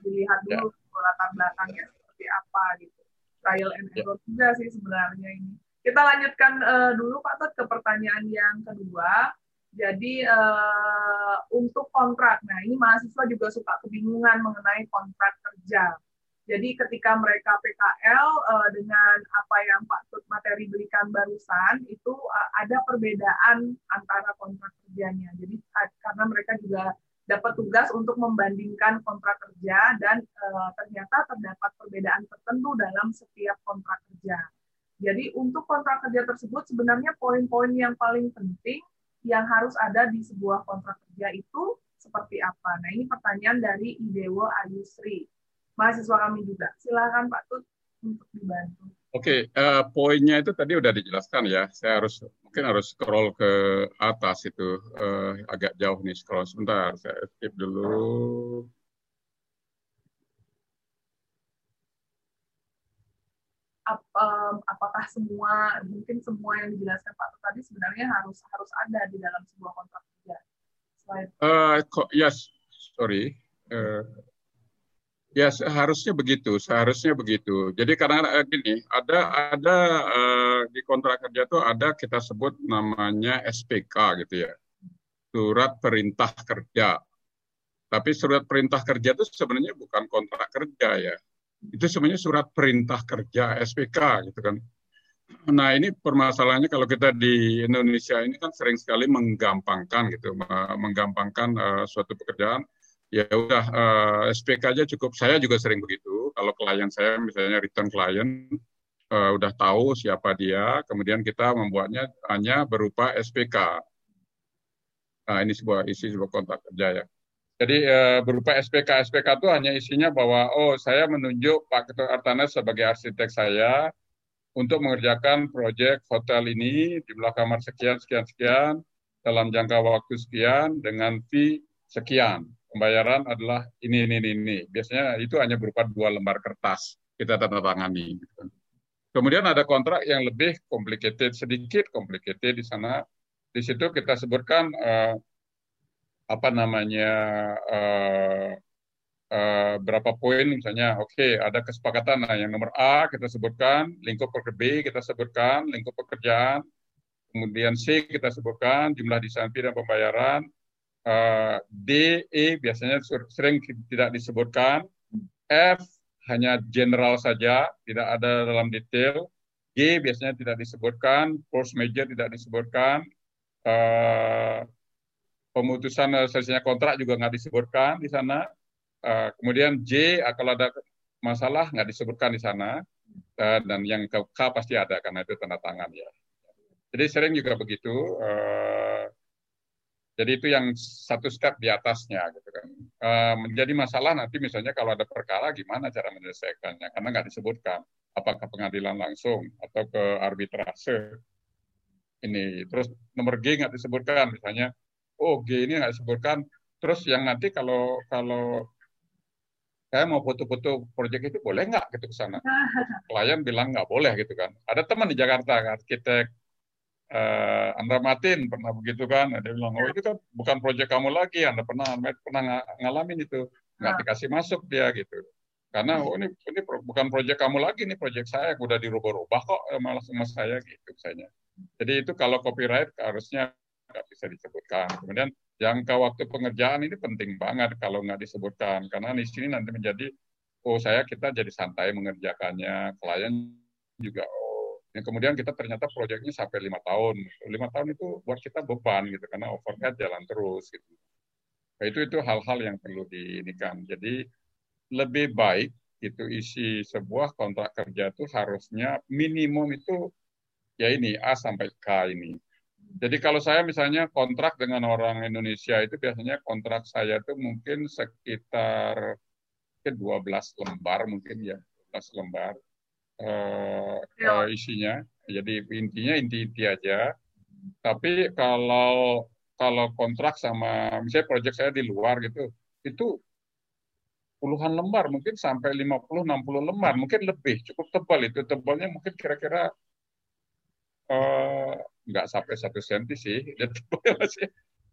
S1: dilihat dulu ya. latar belakangnya seperti apa gitu. Trial and error ya. juga sih sebenarnya ini. Kita lanjutkan uh, dulu Pak Tot ke pertanyaan yang kedua. Jadi uh, untuk kontrak, nah ini mahasiswa juga suka kebingungan mengenai kontrak kerja jadi ketika mereka PKL uh, eh, dengan apa yang Pak Tut materi berikan barusan itu uh, ada perbedaan antara kontrak kerjanya. Jadi karena mereka juga dapat tugas untuk membandingkan kontrak kerja dan uh, ternyata terdapat perbedaan tertentu dalam setiap kontrak kerja. Jadi untuk kontrak kerja tersebut sebenarnya poin-poin yang paling penting yang harus ada di sebuah kontrak kerja itu seperti apa? Nah ini pertanyaan dari Idewo Ayusri mahasiswa kami juga. Silakan Pak Tut untuk dibantu.
S3: Oke, okay, uh, eh, poinnya itu tadi udah dijelaskan ya. Saya harus mungkin harus scroll ke atas itu uh, agak jauh nih scroll sebentar. Saya skip dulu.
S1: Ap, um, apakah semua mungkin semua yang dijelaskan Pak tadi sebenarnya harus harus ada di dalam sebuah kontrak kerja?
S3: Slide. Uh, yes, sorry. Uh, Ya seharusnya begitu, seharusnya begitu. Jadi karena eh, gini, ada ada uh, di kontrak kerja itu ada kita sebut namanya SPK gitu ya, surat perintah kerja. Tapi surat perintah kerja itu sebenarnya bukan kontrak kerja ya, itu sebenarnya surat perintah kerja SPK gitu kan. Nah ini permasalahannya kalau kita di Indonesia ini kan sering sekali menggampangkan gitu, menggampangkan uh, suatu pekerjaan ya udah uh, eh, SPK aja cukup. Saya juga sering begitu. Kalau klien saya misalnya return klien uh, udah tahu siapa dia, kemudian kita membuatnya hanya berupa SPK. Nah, ini sebuah isi sebuah kontrak kerja ya. Jadi uh, berupa SPK SPK itu hanya isinya bahwa oh saya menunjuk Pak Ketua Artana sebagai arsitek saya untuk mengerjakan proyek hotel ini jumlah kamar sekian sekian sekian dalam jangka waktu sekian dengan fee sekian pembayaran adalah ini, ini, ini, ini. Biasanya itu hanya berupa dua lembar kertas kita tanda tangani. Kemudian ada kontrak yang lebih complicated, sedikit complicated di sana. Di situ kita sebutkan uh, apa namanya uh, uh, berapa poin misalnya. Oke, okay, ada kesepakatan. Nah, yang nomor A kita sebutkan, lingkup pekerja B kita sebutkan, lingkup pekerjaan. Kemudian C kita sebutkan jumlah desain dan pembayaran uh, D, E biasanya sering tidak disebutkan, F hanya general saja, tidak ada dalam detail, G biasanya tidak disebutkan, force major tidak disebutkan, uh, pemutusan selesainya kontrak juga nggak disebutkan di sana, uh, kemudian J kalau ada masalah nggak disebutkan di sana, dan yang K, K pasti ada karena itu tanda tangan ya. Jadi sering juga begitu. Jadi itu yang satu step di atasnya gitu kan. Menjadi masalah nanti misalnya kalau ada perkara gimana cara menyelesaikannya karena nggak disebutkan apakah pengadilan langsung atau ke arbitrase ini. Terus nomor G nggak disebutkan misalnya, oh G ini nggak disebutkan. Terus yang nanti kalau kalau saya mau foto-foto proyek itu boleh nggak gitu ke sana? Klien bilang nggak boleh gitu kan. Ada teman di Jakarta arsitek uh, Andra Martin pernah begitu kan dia bilang oh itu kan bukan proyek kamu lagi Anda pernah pernah ngalamin itu nggak nah. dikasih masuk dia gitu karena oh ini ini bukan proyek kamu lagi ini proyek saya udah dirubah-rubah kok malah sama saya gitu misalnya Jadi itu kalau copyright harusnya nggak bisa disebutkan. Kemudian jangka waktu pengerjaan ini penting banget kalau nggak disebutkan. Karena di sini nanti menjadi oh saya kita jadi santai mengerjakannya klien juga oh. Yang kemudian kita ternyata proyeknya sampai lima tahun. Lima tahun itu buat kita beban gitu karena overhead jalan terus gitu. Nah, itu itu hal-hal yang perlu diinikan. Jadi lebih baik itu isi sebuah kontrak kerja itu harusnya minimum itu ya ini A sampai K ini jadi kalau saya misalnya kontrak dengan orang Indonesia itu biasanya kontrak saya itu mungkin sekitar mungkin 12 lembar mungkin ya, 12 lembar uh, uh, isinya. Jadi intinya inti-inti aja. Tapi kalau kalau kontrak sama misalnya proyek saya di luar gitu, itu puluhan lembar, mungkin sampai 50 60 lembar, mungkin lebih, cukup tebal itu. Tebalnya mungkin kira-kira uh, nggak sampai satu senti sih dan tebalnya sih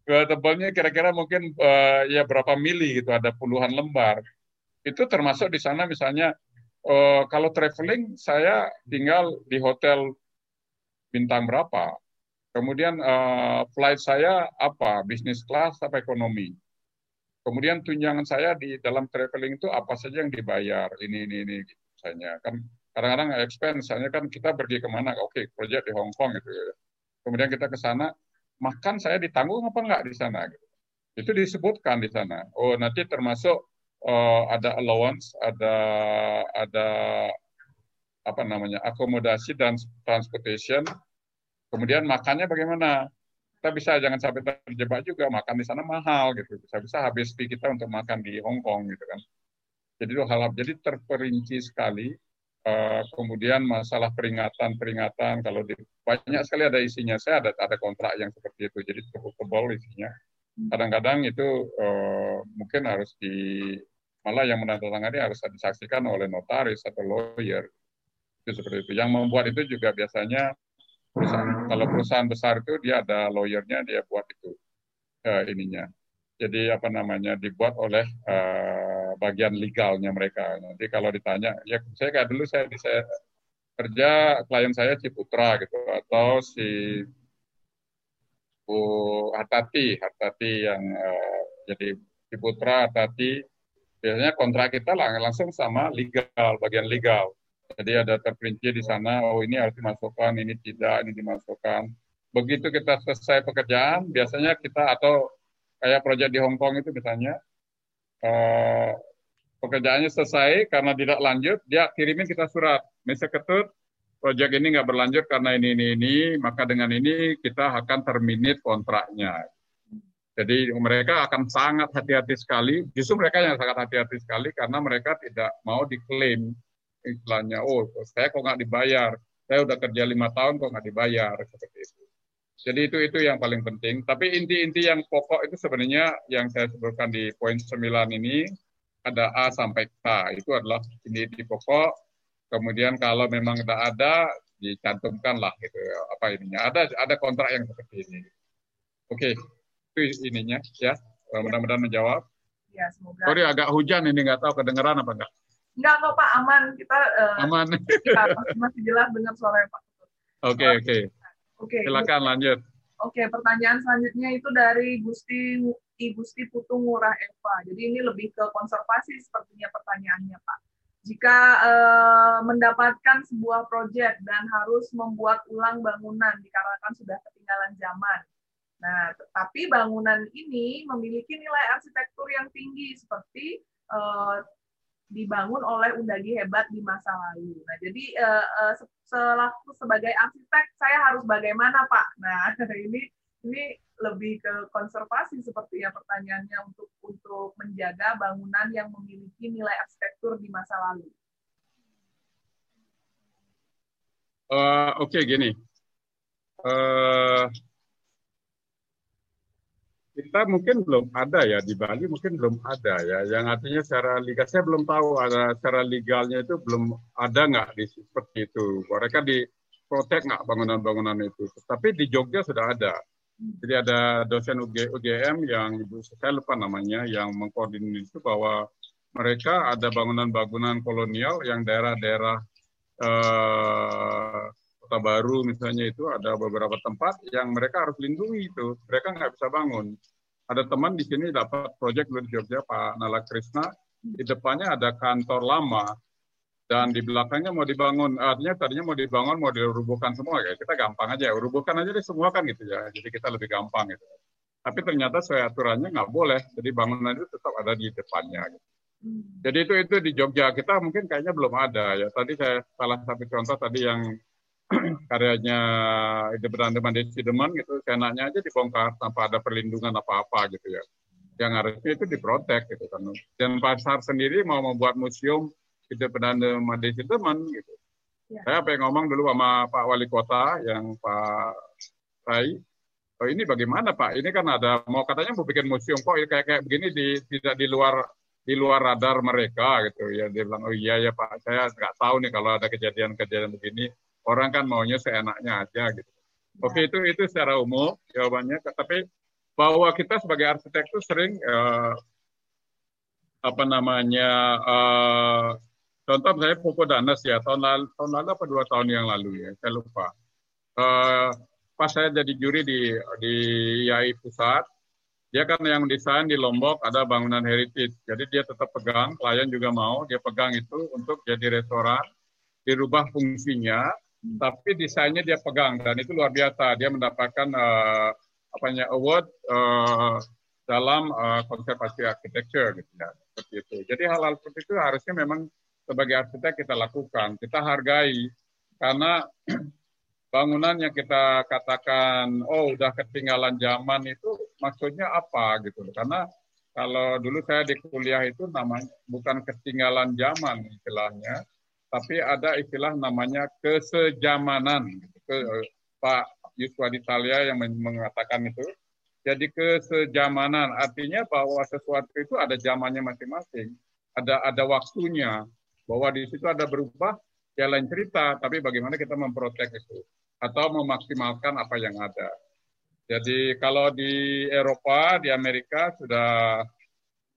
S3: tebalnya kira-kira mungkin uh, ya berapa mili gitu ada puluhan lembar. Itu termasuk di sana misalnya uh, kalau traveling saya tinggal di hotel bintang berapa. Kemudian uh, flight saya apa? Bisnis class apa ekonomi? Kemudian tunjangan saya di dalam traveling itu apa saja yang dibayar? Ini ini ini misalnya. Kan kadang-kadang expense misalnya kan kita pergi ke mana oke proyek di Hong Kong gitu ya kemudian kita ke sana, makan saya ditanggung apa enggak di sana? Gitu. Itu disebutkan di sana. Oh nanti termasuk uh, ada allowance, ada ada apa namanya akomodasi dan transportation. Kemudian makannya bagaimana? Kita bisa jangan sampai terjebak juga makan di sana mahal gitu. Bisa-bisa habis fee kita untuk makan di Hong Kong gitu kan. Jadi itu hal, hal jadi terperinci sekali Eh, kemudian masalah peringatan-peringatan kalau di, banyak sekali ada isinya. Saya ada ada kontrak yang seperti itu jadi cukup tebal isinya. Kadang-kadang itu uh, mungkin harus di malah yang menandatangani harus disaksikan oleh notaris atau lawyer. Itu seperti itu. Yang membuat itu juga biasanya perusahaan, kalau perusahaan besar itu dia ada lawyernya dia buat itu uh, ininya. Jadi apa namanya dibuat oleh uh, bagian legalnya mereka. Nanti kalau ditanya, ya saya kayak dulu saya bisa kerja klien saya Ciputra gitu atau si Bu Hatati, Hatati yang uh, jadi Ciputra Hatati biasanya kontrak kita lang langsung sama legal, bagian legal. Jadi ada terperinci di sana, oh ini harus dimasukkan, ini tidak, ini dimasukkan. Begitu kita selesai pekerjaan, biasanya kita atau kayak proyek di Hong Kong itu misalnya, uh, pekerjaannya selesai karena tidak lanjut, dia kirimin kita surat. Mr. Ketut, proyek ini nggak berlanjut karena ini, ini, ini, maka dengan ini kita akan terminate kontraknya. Jadi mereka akan sangat hati-hati sekali, justru mereka yang sangat hati-hati sekali karena mereka tidak mau diklaim istilahnya, oh saya kok nggak dibayar, saya udah kerja lima tahun kok nggak dibayar, seperti itu. Jadi itu itu yang paling penting. Tapi inti-inti yang pokok itu sebenarnya yang saya sebutkan di poin 9 ini ada A sampai K itu adalah ini di pokok. Kemudian kalau memang tidak ada dicantumkan lah gitu apa ininya. Ada ada kontrak yang seperti ini. Oke, itu ininya ya. Mudah-mudahan menjawab. Ya, semoga. Sorry agak hujan ini nggak tahu kedengeran apa enggak.
S1: Enggak kok Pak, aman. Kita uh,
S3: aman.
S1: Kita masih jelas dengar suara Pak.
S3: Oke, oke. Oke. Silakan lanjut.
S1: Oke, pertanyaan selanjutnya itu dari Gusti Ibu Gusti Putu Ngurah Eva. Jadi ini lebih ke konservasi sepertinya pertanyaannya, Pak. Jika eh, mendapatkan sebuah proyek dan harus membuat ulang bangunan dikarenakan sudah ketinggalan zaman. Nah, tetapi bangunan ini memiliki nilai arsitektur yang tinggi seperti eh, dibangun oleh undagi hebat di masa lalu. Nah, jadi uh, uh, selaku sebagai arsitek saya harus bagaimana, Pak? Nah, ini ini lebih ke konservasi seperti yang pertanyaannya untuk untuk menjaga bangunan yang memiliki nilai arsitektur di masa lalu.
S3: Uh, Oke, okay, gini. Uh, kita mungkin belum ada ya di Bali mungkin belum ada ya yang artinya secara liga saya belum tahu ada secara legalnya itu belum ada nggak di seperti itu mereka di protek nggak bangunan-bangunan itu tapi di Jogja sudah ada jadi ada dosen UG, UGM yang ibu saya lupa namanya yang mengkoordinir itu bahwa mereka ada bangunan-bangunan kolonial yang daerah-daerah eh, Kota Baru misalnya itu ada beberapa tempat yang mereka harus lindungi itu. Mereka nggak bisa bangun. Ada teman di sini dapat proyek di Jogja, Pak Nala Krisna. Di depannya ada kantor lama dan di belakangnya mau dibangun. Artinya tadinya mau dibangun, mau dirubuhkan semua. Ya kita gampang aja, rubuhkan aja deh semua kan gitu ya. Jadi kita lebih gampang gitu. Tapi ternyata saya aturannya nggak boleh. Jadi bangunan itu tetap ada di depannya. Gitu. Hmm. Jadi itu itu di Jogja kita mungkin kayaknya belum ada ya. Tadi saya salah satu contoh tadi yang karyanya Independent Mandesi Deman gitu, senaknya aja dibongkar tanpa ada perlindungan apa-apa gitu ya. Yang harusnya itu diprotek gitu kan. Dan pasar sendiri mau membuat museum Independent Mandesi Deman gitu. Ya. Saya pengen ngomong dulu sama Pak Wali Kota yang Pak Rai. Oh, ini bagaimana Pak? Ini kan ada mau katanya mau bikin museum kok kayak kayak begini di tidak di luar di luar radar mereka gitu ya dia bilang oh iya ya Pak saya nggak tahu nih kalau ada kejadian-kejadian begini Orang kan maunya seenaknya aja gitu. Oke itu itu secara umum jawabannya. Tapi bahwa kita sebagai arsitek itu sering uh, apa namanya uh, contoh saya Popo Danas ya tahun lalu tahun lalu apa dua tahun yang lalu ya saya lupa. Uh, pas saya jadi juri di di IAI pusat dia kan yang desain di Lombok ada bangunan heritage jadi dia tetap pegang klien juga mau dia pegang itu untuk jadi restoran dirubah fungsinya tapi desainnya dia pegang dan itu luar biasa. Dia mendapatkan uh, apanya award uh, dalam uh, konservasi arsitektur gitu ya seperti itu. Jadi hal-hal seperti itu harusnya memang sebagai arsitek kita lakukan, kita hargai karena bangunan yang kita katakan oh udah ketinggalan zaman itu maksudnya apa gitu karena kalau dulu saya di kuliah itu namanya bukan ketinggalan zaman istilahnya tapi ada istilah namanya kesejamanan. Ke, Pak Yuswa Italia yang mengatakan itu. Jadi kesejamanan artinya bahwa sesuatu itu ada zamannya masing-masing, ada ada waktunya, bahwa di situ ada berubah ya lain cerita, tapi bagaimana kita memprotek itu atau memaksimalkan apa yang ada. Jadi kalau di Eropa, di Amerika sudah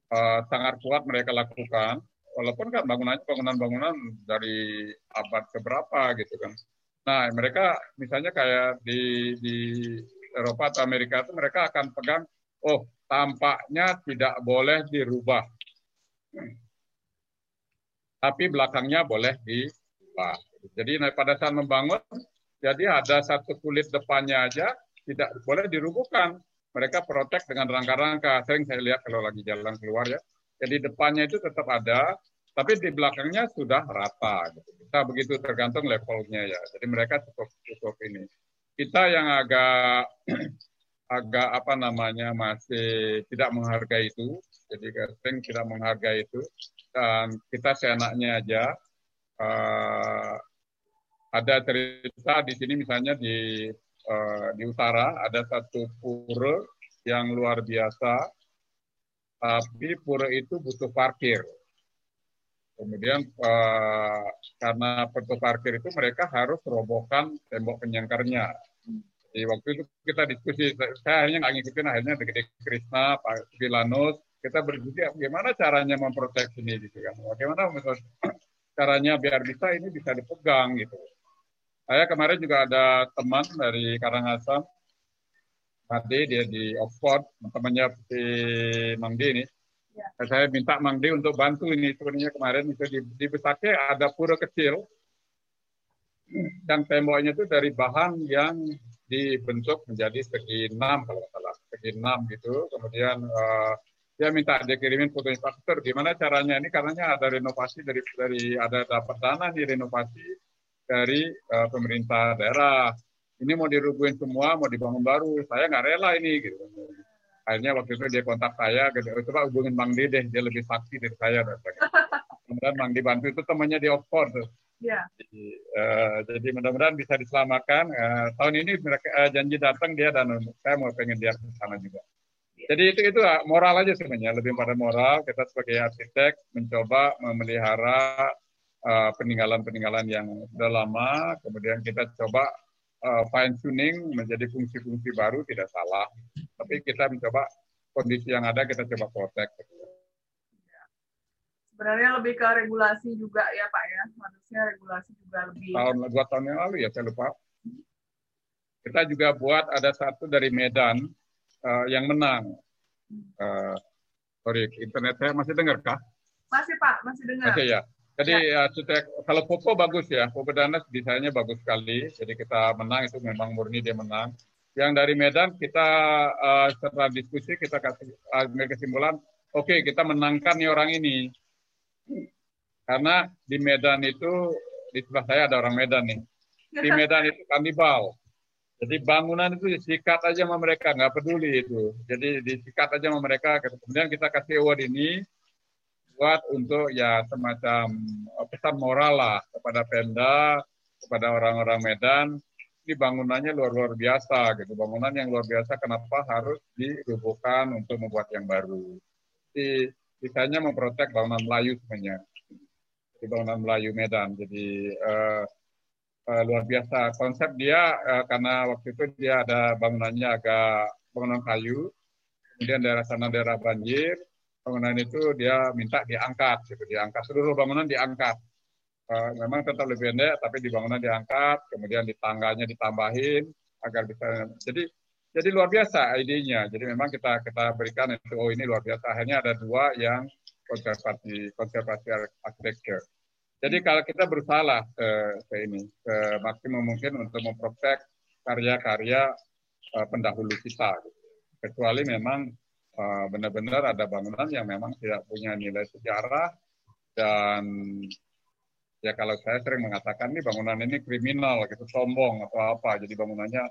S3: uh, sangat kuat mereka lakukan walaupun kan bangunannya bangunan-bangunan dari abad keberapa gitu kan. Nah, mereka misalnya kayak di di Eropa atau Amerika itu mereka akan pegang, oh tampaknya tidak boleh dirubah. Tapi belakangnya boleh diubah. Jadi nah, pada saat membangun, jadi ada satu kulit depannya aja tidak boleh dirubuhkan. Mereka protek dengan rangka-rangka. Sering saya lihat kalau lagi jalan keluar ya. Jadi depannya itu tetap ada, tapi di belakangnya sudah rata. Kita begitu tergantung levelnya ya. Jadi mereka cukup cukup ini. Kita yang agak agak apa namanya masih tidak menghargai itu. Jadi sering tidak menghargai itu dan kita seenaknya aja. Uh, ada cerita di sini misalnya di uh, di utara ada satu pura yang luar biasa, tapi pura itu butuh parkir Kemudian uh, karena pintu parkir itu mereka harus robohkan tembok penyangkarnya. Di waktu itu kita diskusi, saya akhirnya nggak ngikutin, akhirnya Dede Krishna, Pak Vilanus, kita berdiskusi bagaimana caranya memproteksi ini gitu kan. Bagaimana caranya biar bisa ini bisa dipegang gitu. Saya kemarin juga ada teman dari Karangasem, Made dia di Oxford, temannya si Mangdi ini, Ya. Saya minta Mang D untuk bantu ini sebenarnya kemarin itu di, di Besake ada pura kecil dan temboknya itu dari bahan yang dibentuk menjadi segi enam kalau salah segi enam gitu kemudian uh, dia minta dia kirimin foto faktor gimana caranya? Ini karenanya ada renovasi dari dari ada dapat dana di renovasi dari uh, pemerintah daerah. Ini mau dirubuhin semua mau dibangun baru. Saya nggak rela ini gitu. Akhirnya waktu itu dia kontak saya gitu. Oh, coba hubungin Bang D deh dia lebih sakti dari saya kemudian Bang D bantu itu temannya di Oxford Ya. Jadi, uh, jadi mudah-mudahan bisa diselamatkan. Uh, tahun ini mereka uh, janji datang dia dan saya mau pengen dia ke sana juga. Jadi itu itu moral aja sebenarnya lebih pada moral. Kita sebagai arsitek mencoba memelihara peninggalan-peninggalan uh, yang sudah lama. Kemudian kita coba uh, fine tuning menjadi fungsi-fungsi baru tidak salah tapi kita mencoba kondisi yang ada kita coba protect.
S1: Sebenarnya lebih ke regulasi juga ya Pak ya, harusnya regulasi juga lebih.
S3: Tahun dua tahun yang lalu ya saya lupa. Kita juga buat ada satu dari Medan uh, yang menang. Uh, sorry, internet saya masih dengar kah?
S1: Masih Pak, masih dengar.
S3: Masih ya. Jadi ya. ya kalau Popo bagus ya, Popo Danas desainnya bagus sekali. Jadi kita menang itu memang murni dia menang. Yang dari Medan kita uh, setelah diskusi kita kasih ambil kesimpulan, oke okay, kita menangkan nih orang ini. Karena di Medan itu di sebelah saya ada orang Medan nih. Di Medan itu kanibal. Jadi bangunan itu disikat aja sama mereka, nggak peduli itu. Jadi disikat aja sama mereka. Kemudian kita kasih award ini buat untuk ya semacam eh, pesan moral lah kepada Pemda, kepada orang-orang Medan. Ini bangunannya luar luar biasa gitu. Bangunan yang luar biasa kenapa harus dirubuhkan untuk membuat yang baru. Jadi sisanya memprotek bangunan Melayu sebenarnya. Di bangunan Melayu Medan. Jadi uh, uh, luar biasa. Konsep dia uh, karena waktu itu dia ada bangunannya agak bangunan kayu, kemudian daerah sana daerah banjir, bangunan itu dia minta diangkat, gitu, diangkat seluruh bangunan diangkat. Uh, memang tetap lebih pendek, tapi di bangunan diangkat, kemudian di tangganya ditambahin agar bisa. Jadi jadi luar biasa idenya. Jadi memang kita kita berikan itu oh ini luar biasa. Akhirnya ada dua yang konservasi konservasi arsitektur. Jadi kalau kita berusaha ke, ke ini, ke maksimum mungkin untuk memprotek karya-karya uh, pendahulu kita. Gitu. Kecuali memang uh, benar-benar ada bangunan yang memang tidak punya nilai sejarah dan ya kalau saya sering mengatakan nih bangunan ini kriminal gitu sombong atau apa jadi bangunannya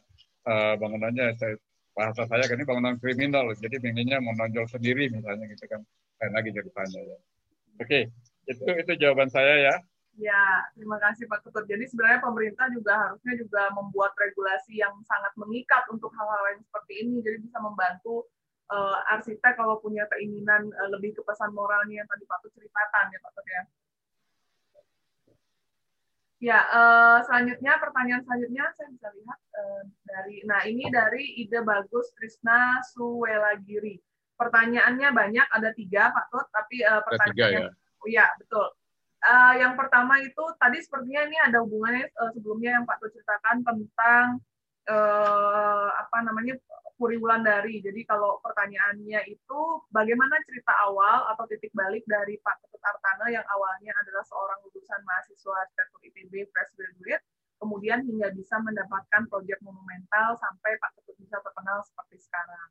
S3: uh, bangunannya saya bahasa saya kan ini bangunan kriminal jadi pengennya menonjol sendiri misalnya gitu kan lain lagi ceritanya ya oke okay. Itu itu jawaban saya ya.
S1: Ya, terima kasih Pak Ketut. Jadi sebenarnya pemerintah juga harusnya juga membuat regulasi yang sangat mengikat untuk hal-hal yang seperti ini. Jadi bisa membantu uh, arsitek kalau punya keinginan uh, lebih ke pesan moralnya yang tadi Pak Ketut ceritakan ya Pak Ketut ya. Ya, uh, selanjutnya pertanyaan selanjutnya saya bisa lihat uh, dari, nah ini dari ide bagus Trisna Suwelagiri. Pertanyaannya banyak, ada tiga Pak Tut, tapi uh, pertanyaannya Oh iya, betul. Uh, yang pertama itu tadi sepertinya ini ada hubungannya uh, sebelumnya yang Pak Tuh ceritakan tentang uh, apa namanya Puri Wulandari. Jadi kalau pertanyaannya itu bagaimana cerita awal atau titik balik dari Pak Ketut Artana yang awalnya adalah seorang lulusan mahasiswa arsitektur ITB fresh graduate, kemudian hingga bisa mendapatkan proyek monumental sampai Pak Ketut bisa terkenal seperti sekarang.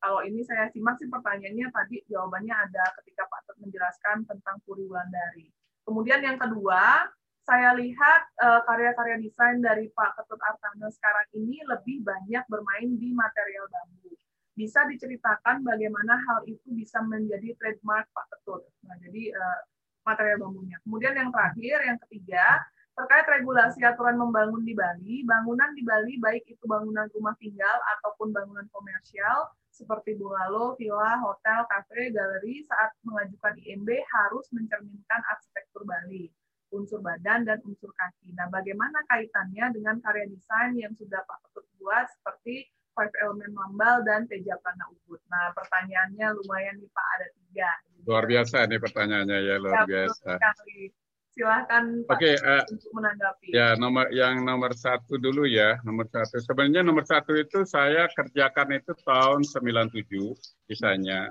S1: Kalau ini saya simak sih pertanyaannya tadi jawabannya ada ketika Pak Tut menjelaskan tentang Puri Wulandari. Kemudian yang kedua, saya lihat uh, karya-karya desain dari Pak Ketut Artana sekarang ini lebih banyak bermain di material bambu. Bisa diceritakan bagaimana hal itu bisa menjadi trademark Pak Ketut. Nah, jadi uh, material bambunya. Kemudian yang terakhir, yang ketiga, terkait regulasi aturan membangun di Bali, bangunan di Bali baik itu bangunan rumah tinggal ataupun bangunan komersial seperti bungalow, villa, hotel, kafe, galeri saat mengajukan IMB harus mencerminkan arsitektur Bali, unsur badan dan unsur kaki. Nah, bagaimana kaitannya dengan karya desain yang sudah Pak Ketut buat seperti Five Element Mambal dan Tejapana Ubud. Nah, pertanyaannya lumayan nih Pak, ada tiga.
S3: Luar biasa nih pertanyaannya ya, luar ya, biasa. Sekali
S1: silahkan
S3: Pak okay, uh,
S1: eh, untuk menanggapi.
S3: Ya, nomor yang nomor satu dulu ya, nomor satu. Sebenarnya nomor satu itu saya kerjakan itu tahun 97 misalnya.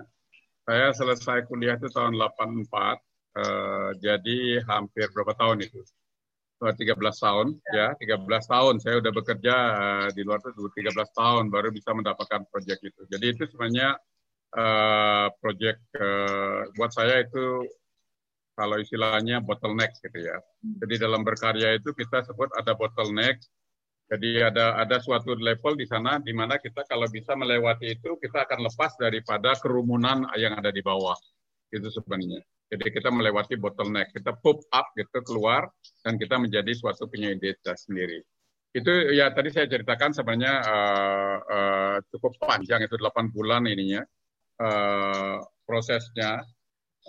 S3: Saya selesai kuliah itu tahun 84, uh, eh, jadi hampir berapa tahun itu? 13 tahun ya, ya 13 tahun saya udah bekerja uh, di luar itu 13 tahun baru bisa mendapatkan proyek itu. Jadi itu sebenarnya uh, proyek uh, buat saya itu kalau istilahnya bottleneck gitu ya. Jadi dalam berkarya itu kita sebut ada bottleneck. Jadi ada ada suatu level di sana di mana kita kalau bisa melewati itu kita akan lepas daripada kerumunan yang ada di bawah. Itu sebenarnya. Jadi kita melewati bottleneck, kita pop up gitu keluar dan kita menjadi suatu punya identitas sendiri. Itu ya tadi saya ceritakan sebenarnya uh, uh, cukup panjang itu 8 bulan ininya uh, prosesnya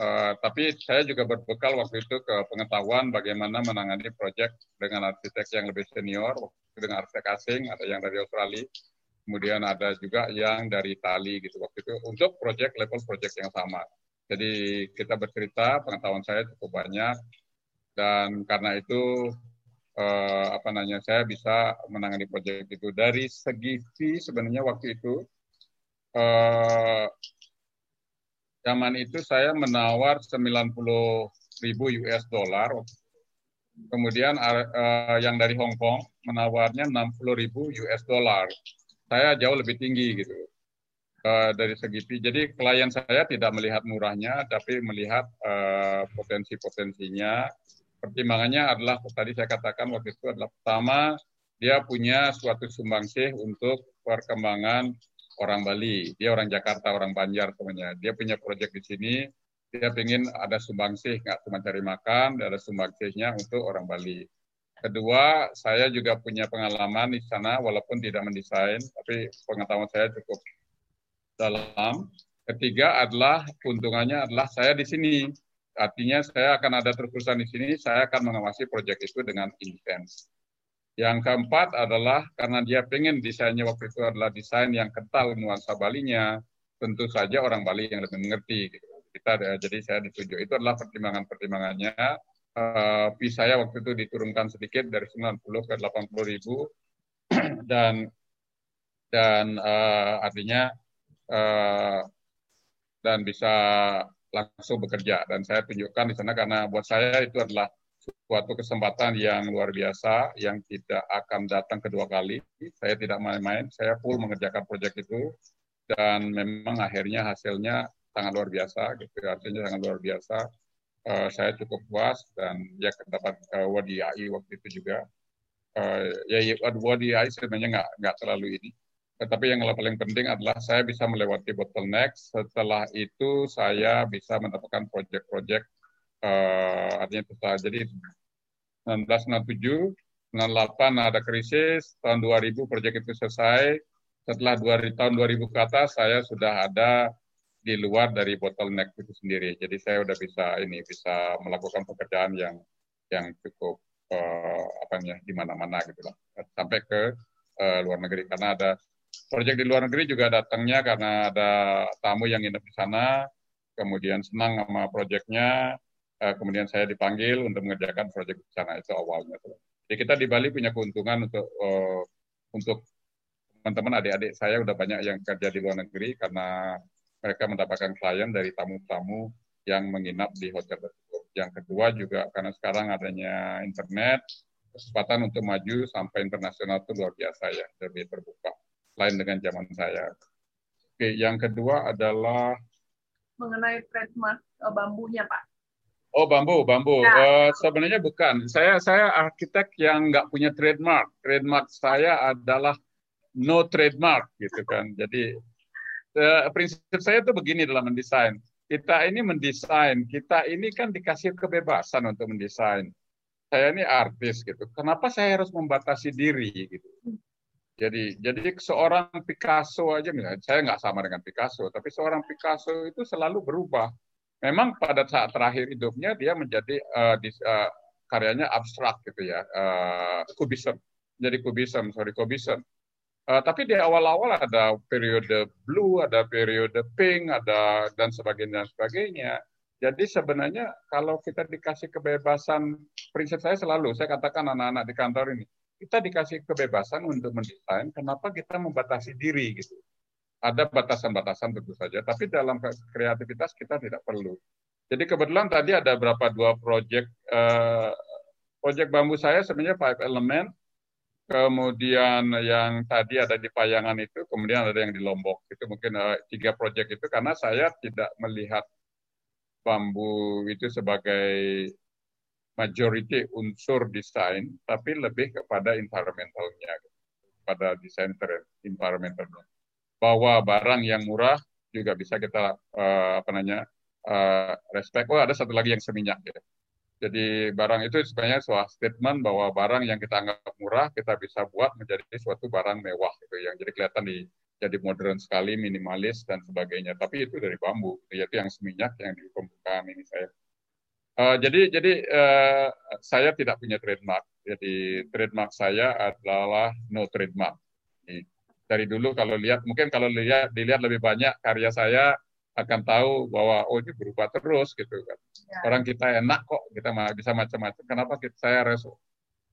S3: Uh, tapi saya juga berbekal waktu itu ke pengetahuan bagaimana menangani proyek dengan arsitek yang lebih senior, dengan arsitek asing, ada yang dari Australia, kemudian ada juga yang dari Itali gitu waktu itu untuk proyek level proyek yang sama. Jadi kita bercerita, pengetahuan saya cukup banyak, dan karena itu eh, apa namanya saya bisa menangani proyek itu. Dari segi fee sebenarnya waktu itu eh, zaman itu saya menawar 90 ribu US dollar. Kemudian uh, yang dari Hong Kong menawarnya 60 ribu US dollar. Saya jauh lebih tinggi gitu uh, dari segi fee. Jadi klien saya tidak melihat murahnya, tapi melihat uh, potensi-potensinya. Pertimbangannya adalah tadi saya katakan waktu itu adalah pertama dia punya suatu sumbangsih untuk perkembangan orang Bali, dia orang Jakarta, orang Banjar semuanya. Dia punya proyek di sini, dia ingin ada sumbangsih, nggak cuma cari makan, ada sumbangsihnya untuk orang Bali. Kedua, saya juga punya pengalaman di sana, walaupun tidak mendesain, tapi pengetahuan saya cukup dalam. Ketiga adalah keuntungannya adalah saya di sini. Artinya saya akan ada terus-terusan di sini, saya akan mengawasi proyek itu dengan intens. Yang keempat adalah karena dia pengen desainnya waktu itu adalah desain yang kental nuansa Balinya, tentu saja orang Bali yang lebih mengerti. Gitu. Kita jadi saya ditunjuk itu adalah pertimbangan-pertimbangannya. Uh, saya waktu itu diturunkan sedikit dari 90 ke 80 ribu dan dan uh, artinya uh, dan bisa langsung bekerja dan saya tunjukkan di sana karena buat saya itu adalah suatu kesempatan yang luar biasa yang tidak akan datang kedua kali. Saya tidak main-main, saya full mengerjakan proyek itu dan memang akhirnya hasilnya sangat luar biasa, gitu. Artinya sangat luar biasa. Uh, saya cukup puas dan ya dapat uh, WDI waktu itu juga. Uh, ya, ya WDI sebenarnya nggak nggak terlalu ini. Tetapi yang paling penting adalah saya bisa melewati bottleneck. Setelah itu saya bisa mendapatkan proyek-proyek uh, artinya peta. Jadi 1997, 98 ada krisis, tahun 2000 proyek itu selesai. Setelah dua, tahun 2000 ke atas, saya sudah ada di luar dari bottleneck itu sendiri. Jadi saya sudah bisa ini bisa melakukan pekerjaan yang yang cukup uh, apa ya di mana-mana gitu lah. Sampai ke uh, luar negeri karena ada proyek di luar negeri juga datangnya karena ada tamu yang nginep di sana, kemudian senang sama proyeknya, uh, kemudian saya dipanggil untuk mengerjakan proyek di sana itu awalnya. Jadi kita di Bali punya keuntungan untuk uh, untuk teman-teman adik-adik saya udah banyak yang kerja di luar negeri karena mereka mendapatkan klien dari tamu-tamu yang menginap di hotel tersebut. Yang kedua juga karena sekarang adanya internet, kesempatan untuk maju sampai internasional itu luar biasa ya, lebih terbuka. Lain dengan zaman saya. Oke, yang kedua adalah
S1: mengenai trademark eh, bambunya, Pak.
S3: Oh bambu, bambu. Ya. Uh, sebenarnya bukan. Saya saya arsitek yang nggak punya trademark. Trademark saya adalah no trademark gitu kan. Jadi uh, prinsip saya itu begini dalam mendesain. Kita ini mendesain, kita ini kan dikasih kebebasan untuk mendesain. Saya ini artis gitu. Kenapa saya harus membatasi diri gitu? Jadi jadi seorang Picasso aja misalnya, saya nggak sama dengan Picasso, tapi seorang Picasso itu selalu berubah memang pada saat terakhir hidupnya dia menjadi uh, dis, uh, karyanya abstrak gitu ya, uh, kubism, jadi kubism, sorry kubism. Uh, tapi di awal-awal ada periode blue, ada periode pink, ada dan sebagainya dan sebagainya. Jadi sebenarnya kalau kita dikasih kebebasan, prinsip saya selalu, saya katakan anak-anak di kantor ini, kita dikasih kebebasan untuk mendesain, kenapa kita membatasi diri gitu ada batasan-batasan tentu saja, tapi dalam kreativitas kita tidak perlu. Jadi kebetulan tadi ada berapa dua proyek uh, proyek bambu saya sebenarnya five element, kemudian yang tadi ada di Payangan itu, kemudian ada yang di Lombok. Itu mungkin uh, tiga proyek itu karena saya tidak melihat bambu itu sebagai majority unsur desain, tapi lebih kepada environmentalnya, pada desain environmentalnya bahwa barang yang murah juga bisa kita uh, apa namanya uh, respect. Oh ada satu lagi yang seminyak ya. Jadi barang itu sebenarnya sebuah statement bahwa barang yang kita anggap murah kita bisa buat menjadi suatu barang mewah gitu yang jadi kelihatan di jadi modern sekali, minimalis dan sebagainya. Tapi itu dari bambu, yaitu yang seminyak yang di pembukaan ini saya. Uh, jadi jadi uh, saya tidak punya trademark. Jadi trademark saya adalah no trademark dari dulu kalau lihat mungkin kalau lihat dilihat lebih banyak karya saya akan tahu bahwa oh ini berubah terus gitu kan. Ya. Orang kita enak kok, kita bisa macam-macam. Kenapa kita, saya harus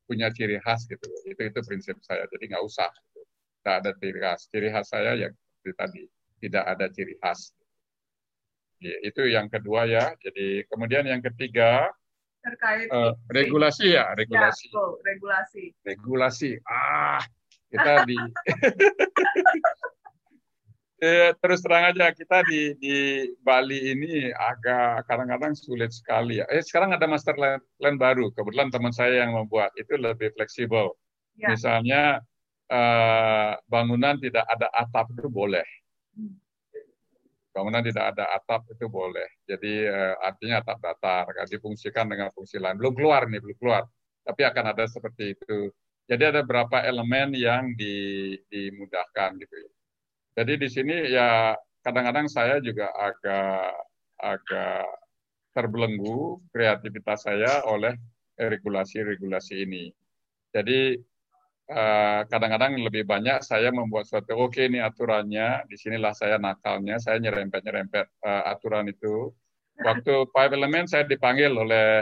S3: punya ciri khas gitu. Itu itu prinsip saya. Jadi nggak usah. Gitu. Tidak ada ciri khas. Ciri khas saya yang seperti tadi tidak ada ciri khas. Ya, itu yang kedua ya. Jadi kemudian yang ketiga
S1: terkait uh,
S3: regulasi ya regulasi.
S1: Ya, regulasi.
S3: Regulasi. Ah kita di eh, terus terang aja kita di di Bali ini agak kadang-kadang sulit sekali ya. Eh sekarang ada master plan, plan baru. Kebetulan teman saya yang membuat itu lebih fleksibel. Ya. Misalnya eh, bangunan tidak ada atap itu boleh. Bangunan tidak ada atap itu boleh. Jadi eh, artinya atap datar, kan difungsikan dengan fungsi lain. Belum keluar nih, belum keluar. Tapi akan ada seperti itu. Jadi ada beberapa elemen yang dimudahkan gitu ya. Jadi di sini ya kadang-kadang saya juga agak agak terbelenggu kreativitas saya oleh regulasi-regulasi ini. Jadi eh, kadang-kadang lebih banyak saya membuat suatu oke okay, ini aturannya, di sinilah saya nakalnya, saya nyerempet-nyerempet uh, aturan itu. Waktu five element saya dipanggil oleh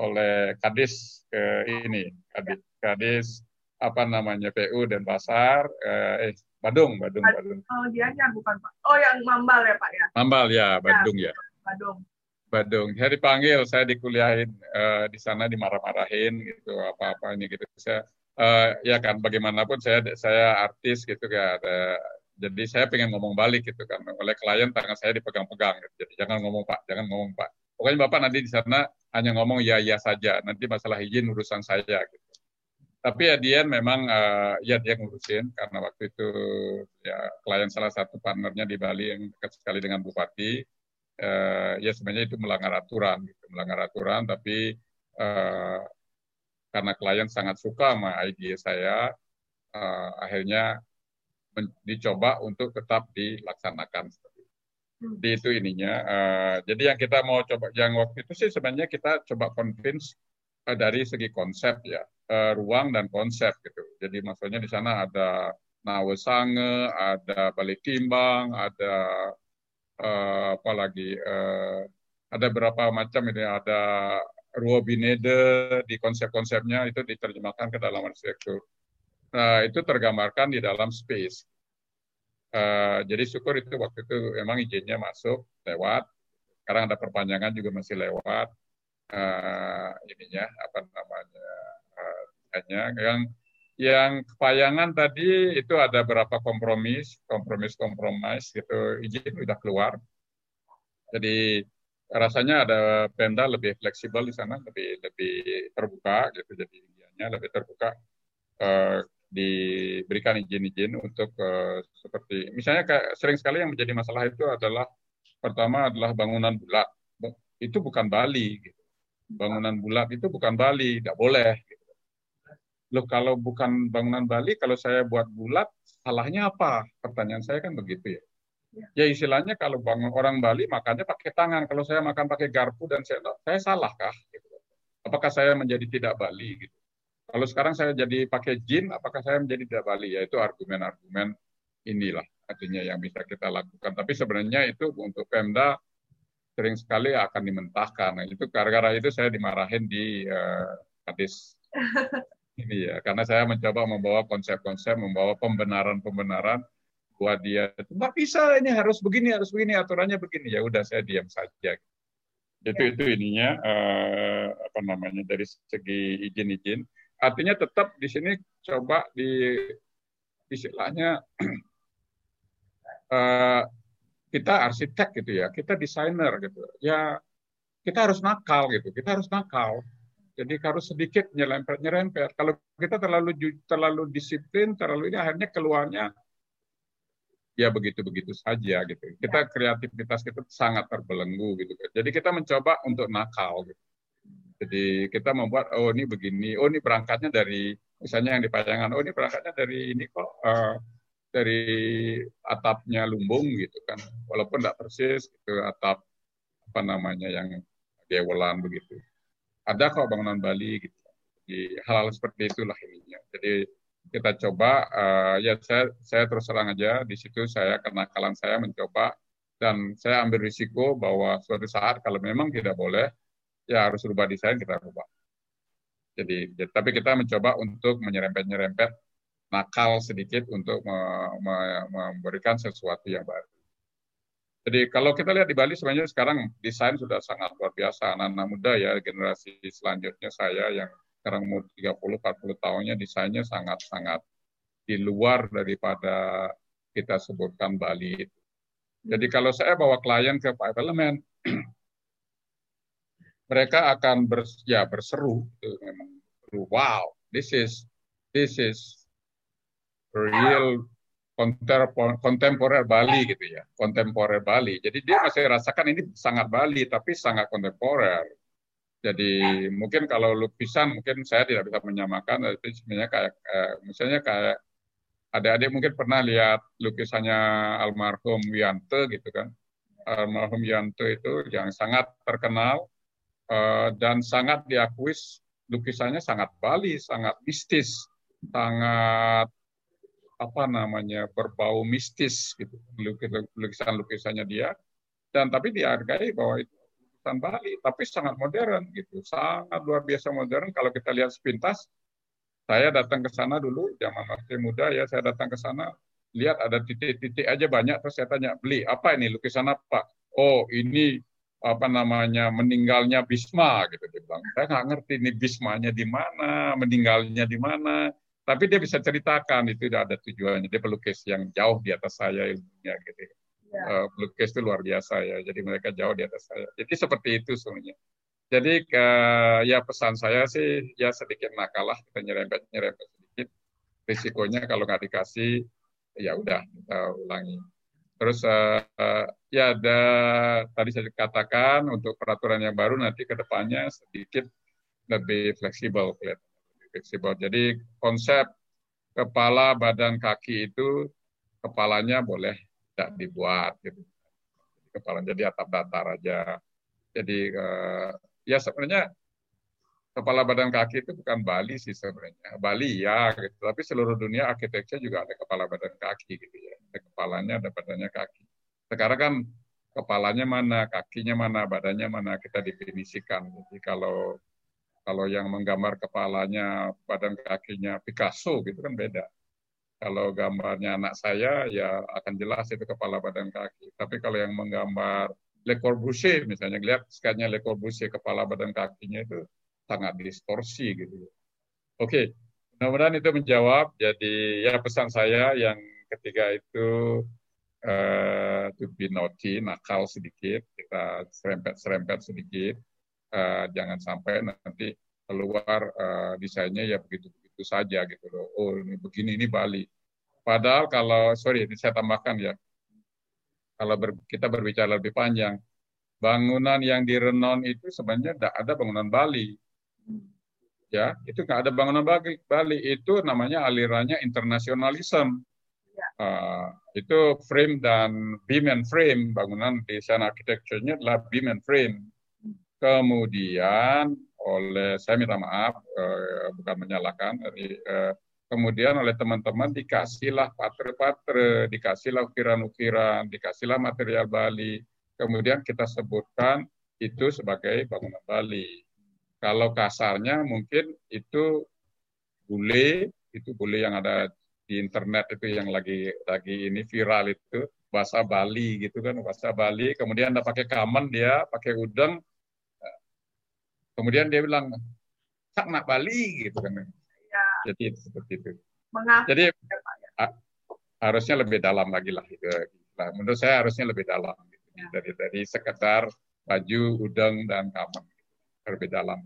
S3: oleh Kadis ke ini, Kadis, Kadis apa namanya PU dan Pasar, eh, eh Badung, Badung, Badung.
S1: Oh, dianya bukan Pak. Oh, yang Mambal ya, Pak ya?
S3: Mambal ya, Badung ya. ya.
S1: Badung.
S3: Badung. Saya dipanggil, saya dikuliahin uh, di sana dimarah-marahin gitu, apa-apa ini gitu. Saya uh, ya kan bagaimanapun saya saya artis gitu kan. Uh, jadi saya pengen ngomong balik gitu kan. Oleh klien tangan saya dipegang-pegang gitu. Jadi jangan ngomong Pak, jangan ngomong Pak. Pokoknya Bapak nanti di sana hanya ngomong ya ya saja. Nanti masalah izin urusan saya gitu tapi ya dia memang uh, ya dia ngurusin karena waktu itu ya klien salah satu partnernya di Bali yang dekat sekali dengan bupati uh, ya sebenarnya itu melanggar aturan gitu melanggar aturan tapi uh, karena klien sangat suka sama IG saya uh, akhirnya dicoba untuk tetap dilaksanakan. Di itu ininya uh, jadi yang kita mau coba yang waktu itu sih sebenarnya kita coba convince dari segi konsep ya uh, ruang dan konsep gitu. Jadi maksudnya di sana ada Nawesange, ada Balik Timbang, ada uh, apa lagi uh, ada berapa macam ini ada Ruobinede di konsep-konsepnya itu diterjemahkan ke dalam arsitektur. Nah, itu tergambarkan di dalam space. Uh, jadi syukur itu waktu itu memang izinnya masuk lewat. Sekarang ada perpanjangan juga masih lewat. Uh, ininya apa namanya hanya yang yang kepayangan tadi itu ada berapa kompromis, kompromis kompromis gitu izin sudah keluar. Jadi rasanya ada Pemda lebih fleksibel di sana, lebih lebih terbuka gitu jadi dianya lebih terbuka eh, diberikan izin-izin untuk eh, seperti misalnya kayak sering sekali yang menjadi masalah itu adalah pertama adalah bangunan bulat. Itu bukan Bali gitu. Bangunan bulat itu bukan Bali, tidak boleh loh kalau bukan bangunan Bali, kalau saya buat bulat, salahnya apa? Pertanyaan saya kan begitu ya. Ya, ya istilahnya kalau bangun orang Bali makannya pakai tangan. Kalau saya makan pakai garpu dan sendok, saya salahkah? Gitu. Apakah saya menjadi tidak Bali? Gitu. Kalau sekarang saya jadi pakai jin, apakah saya menjadi tidak Bali? Ya itu argumen-argumen inilah artinya yang bisa kita lakukan. Tapi sebenarnya itu untuk Pemda sering sekali akan dimentahkan. Nah, itu gara-gara itu saya dimarahin di uh, Kadis. Ini ya karena saya mencoba membawa konsep-konsep membawa pembenaran-pembenaran buat dia. Nggak bisa ini harus begini harus begini aturannya begini. Ya udah saya diam saja. Itu ya. itu ininya uh, apa namanya dari segi izin-izin. Artinya tetap di sini coba di istilahnya uh, kita arsitek gitu ya kita desainer gitu ya kita harus nakal gitu kita harus nakal jadi harus sedikit nyerempet-nyerempet. Kalau kita terlalu terlalu disiplin, terlalu ini akhirnya keluarnya ya begitu-begitu saja gitu. Kita ya. kreativitas kita sangat terbelenggu gitu. Jadi kita mencoba untuk nakal gitu. Jadi kita membuat oh ini begini, oh ini berangkatnya dari misalnya yang dipayangan, oh ini berangkatnya dari ini kok uh, dari atapnya lumbung gitu kan. Walaupun tidak persis gitu atap apa namanya yang gewelan begitu ada kok bangunan Bali gitu. Di hal-hal seperti itulah ininya. Jadi kita coba uh, ya saya saya terus terang aja di situ saya kenakalan saya mencoba Dan saya ambil risiko bahwa suatu saat kalau memang tidak boleh, ya harus rubah desain kita rubah. Jadi, jadi tapi kita mencoba untuk menyerempet-nyerempet nakal sedikit untuk me, me, memberikan sesuatu yang baru. Jadi kalau kita lihat di Bali sebenarnya sekarang desain sudah sangat luar biasa. Anak-anak muda ya generasi selanjutnya saya yang sekarang umur 30-40 tahunnya desainnya sangat-sangat di luar daripada kita sebutkan Bali. Jadi kalau saya bawa klien ke Five Element, mereka akan ber, ya berseru, memang wow, this is this is real kontemporer Bali gitu ya, kontemporer Bali. Jadi dia masih rasakan ini sangat Bali, tapi sangat kontemporer. Jadi mungkin kalau lukisan mungkin saya tidak bisa menyamakan, tapi sebenarnya kayak eh, misalnya kayak adik-adik mungkin pernah lihat lukisannya almarhum Wianto gitu kan. Almarhum Wianto itu yang sangat terkenal eh, dan sangat diakui lukisannya sangat Bali, sangat mistis, sangat apa namanya berbau mistis gitu lukisan-lukisannya dia. Dan tapi dihargai bahwa itu lukisan Bali tapi sangat modern gitu sangat luar biasa modern. Kalau kita lihat sepintas saya datang ke sana dulu zaman masih muda ya saya datang ke sana lihat ada titik-titik aja banyak terus saya tanya beli apa ini lukisan apa? Oh ini apa namanya meninggalnya Bisma gitu dia bilang. Saya nggak ngerti ini Bismanya di mana meninggalnya di mana tapi dia bisa ceritakan itu tidak ada tujuannya. Dia pelukis yang jauh di atas saya ilmunya gitu. Ya. uh, pelukis itu luar biasa ya. Jadi mereka jauh di atas saya. Jadi seperti itu sebenarnya jadi uh, ya pesan saya sih ya sedikit nakalah kita nyerempet nyerempet sedikit. Risikonya kalau nggak dikasih ya udah kita ulangi. Terus uh, uh, ya ada tadi saya katakan untuk peraturan yang baru nanti ke depannya sedikit lebih fleksibel kelihatan fleksibel. Jadi konsep kepala, badan, kaki itu kepalanya boleh tidak dibuat gitu. Kepala jadi atap datar aja. Jadi eh, ya sebenarnya kepala badan kaki itu bukan Bali sih sebenarnya. Bali ya, gitu. tapi seluruh dunia arsitektur juga ada kepala badan kaki gitu ya. Ada kepalanya, ada badannya kaki. Sekarang kan kepalanya mana, kakinya mana, badannya mana kita definisikan. Jadi kalau kalau yang menggambar kepalanya, badan kakinya Picasso gitu kan beda. Kalau gambarnya anak saya ya akan jelas itu kepala badan kaki. Tapi kalau yang menggambar Le Corbusier misalnya lihat skanya Le Corbusier kepala badan kakinya itu sangat distorsi gitu. Oke, mudah-mudahan itu menjawab. Jadi ya pesan saya yang ketiga itu uh, to be naughty, nakal sedikit, kita serempet-serempet sedikit uh, jangan sampai nanti keluar uh, desainnya ya begitu-begitu saja gitu loh. Oh ini begini ini Bali. Padahal kalau sorry ini saya tambahkan ya. Kalau ber, kita berbicara lebih panjang, bangunan yang di Renon itu sebenarnya tidak ada bangunan Bali. Ya, itu nggak ada bangunan Bali. Bali itu namanya alirannya internasionalisme. Ya. Uh, itu frame dan beam and frame bangunan desain arsitekturnya adalah beam and frame kemudian oleh saya minta maaf eh, bukan menyalahkan eh, kemudian oleh teman-teman dikasihlah patre-patre dikasihlah ukiran-ukiran dikasihlah material Bali. Kemudian kita sebutkan itu sebagai bangunan Bali. Kalau kasarnya mungkin itu bule itu bule yang ada di internet itu yang lagi lagi ini viral itu bahasa Bali gitu kan bahasa Bali. Kemudian ada pakai kamen dia pakai udang Kemudian dia bilang, sak nak Bali gitu kan. Ya. Jadi seperti itu. Mengapa? Jadi ya, ya? harusnya lebih dalam lagi lah itu. Nah, menurut saya harusnya lebih dalam gitu. ya. dari dari sekedar baju, udang dan kamar lebih dalam.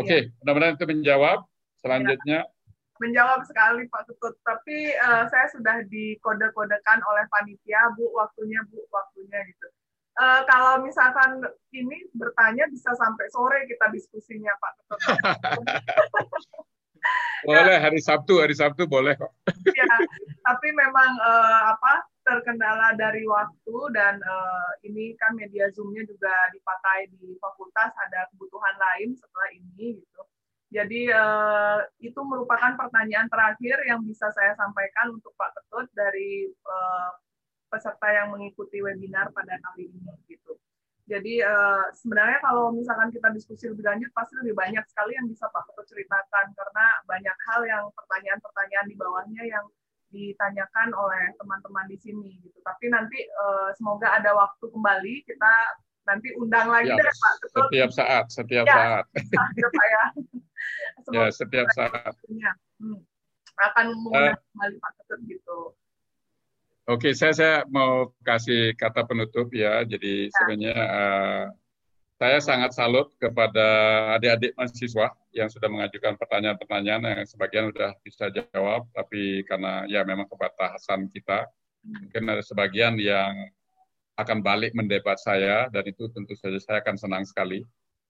S3: Oke, okay, ya. mudah-mudahan itu menjawab. Selanjutnya. Ya.
S1: Menjawab sekali Pak Ketut. Tapi uh, saya sudah dikode-kodekan oleh panitia, Bu, waktunya, Bu, waktunya gitu uh, kalau misalkan ini bertanya bisa sampai sore kita diskusinya Pak
S3: boleh hari Sabtu, hari Sabtu boleh kok.
S1: ya, tapi memang uh, apa terkendala dari waktu dan uh, ini kan media Zoom-nya juga dipakai di fakultas ada kebutuhan lain setelah ini gitu. Jadi uh, itu merupakan pertanyaan terakhir yang bisa saya sampaikan untuk Pak Ketut dari uh, peserta yang mengikuti webinar pada kali ini gitu. Jadi uh, sebenarnya kalau misalkan kita diskusi lebih lanjut pasti lebih banyak sekali yang bisa Pak Ketut ceritakan karena banyak hal yang pertanyaan-pertanyaan di bawahnya yang ditanyakan oleh teman-teman di sini gitu. Tapi nanti uh, semoga ada waktu kembali kita nanti undang lagi ya, deh Pak
S3: Ketut. Setiap saat, setiap ya, saat. ya Pak ya. ya setiap saat. Hmm.
S1: Akan mengundang uh, kembali Pak Ketut gitu.
S3: Oke, okay, saya saya mau kasih kata penutup ya. Jadi ya. sebenarnya uh, saya sangat salut kepada adik-adik mahasiswa yang sudah mengajukan pertanyaan-pertanyaan yang sebagian sudah bisa jawab, tapi karena ya memang kebatas-kebatas kita, mungkin ada sebagian yang akan balik mendebat saya dan itu tentu saja saya akan senang sekali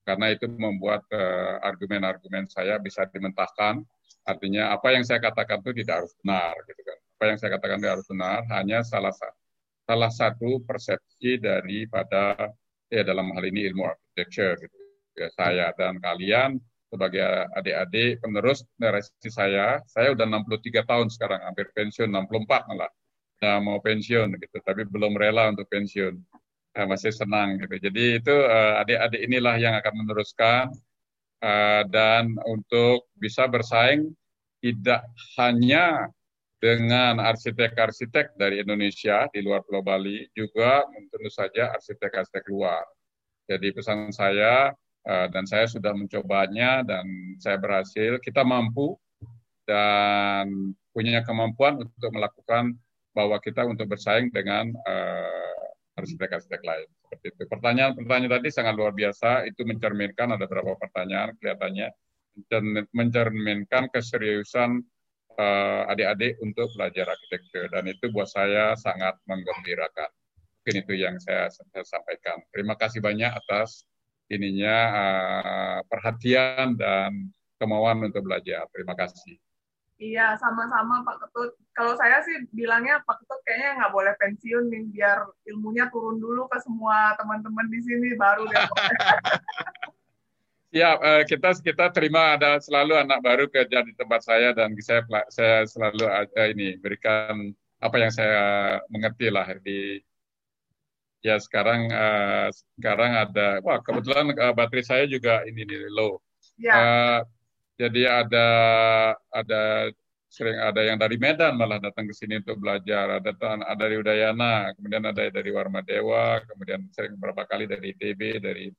S3: karena itu membuat eh, argumen-argumen uh, saya bisa dimentahkan. Artinya apa yang saya katakan itu tidak harus benar, gitu kan? Apa yang saya katakan harus benar, hanya salah satu salah satu persepsi daripada ya dalam hal ini ilmu architecture gitu. Ya, saya dan kalian sebagai adik-adik penerus narasi saya. Saya udah 63 tahun sekarang, hampir pensiun, 64 malah. Nah, mau pensiun gitu, tapi belum rela untuk pensiun. Nah, masih senang gitu. Jadi itu eh, adik-adik inilah yang akan meneruskan uh, dan untuk bisa bersaing tidak hanya dengan arsitek-arsitek dari Indonesia di luar Pulau Bali, juga tentu saja arsitek-arsitek luar. Jadi pesan saya Eh, dan saya sudah mencobanya dan saya berhasil. Kita mampu dan punya kemampuan untuk melakukan bahwa kita untuk bersaing dengan uh, arsitek-arsitek lain. Seperti itu. Pertanyaan-pertanyaan tadi sangat luar biasa. Itu mencerminkan ada beberapa pertanyaan kelihatannya mencerminkan keseriusan adik-adik untuk belajar arsitektur dan itu buat saya sangat menggembirakan. Mungkin itu yang saya, saya sampaikan. Terima kasih banyak atas ininya uh, perhatian dan kemauan untuk belajar. Terima kasih.
S1: Iya, sama-sama Pak Ketut. Kalau saya sih bilangnya Pak Ketut kayaknya nggak boleh pensiun nih, biar ilmunya turun dulu ke semua teman-teman di sini, baru dia
S3: Ya, kita kita terima ada selalu anak baru kerja di tempat saya dan saya saya selalu ada ini berikan apa yang saya mengerti lah di ya sekarang uh, sekarang ada wah kebetulan uh, baterai saya juga ini nih low. Ya. Uh, jadi ada ada sering ada yang dari Medan malah datang ke sini untuk belajar. Ada ada dari Udayana, kemudian ada dari Warma Dewa, kemudian sering beberapa kali dari ITB, dari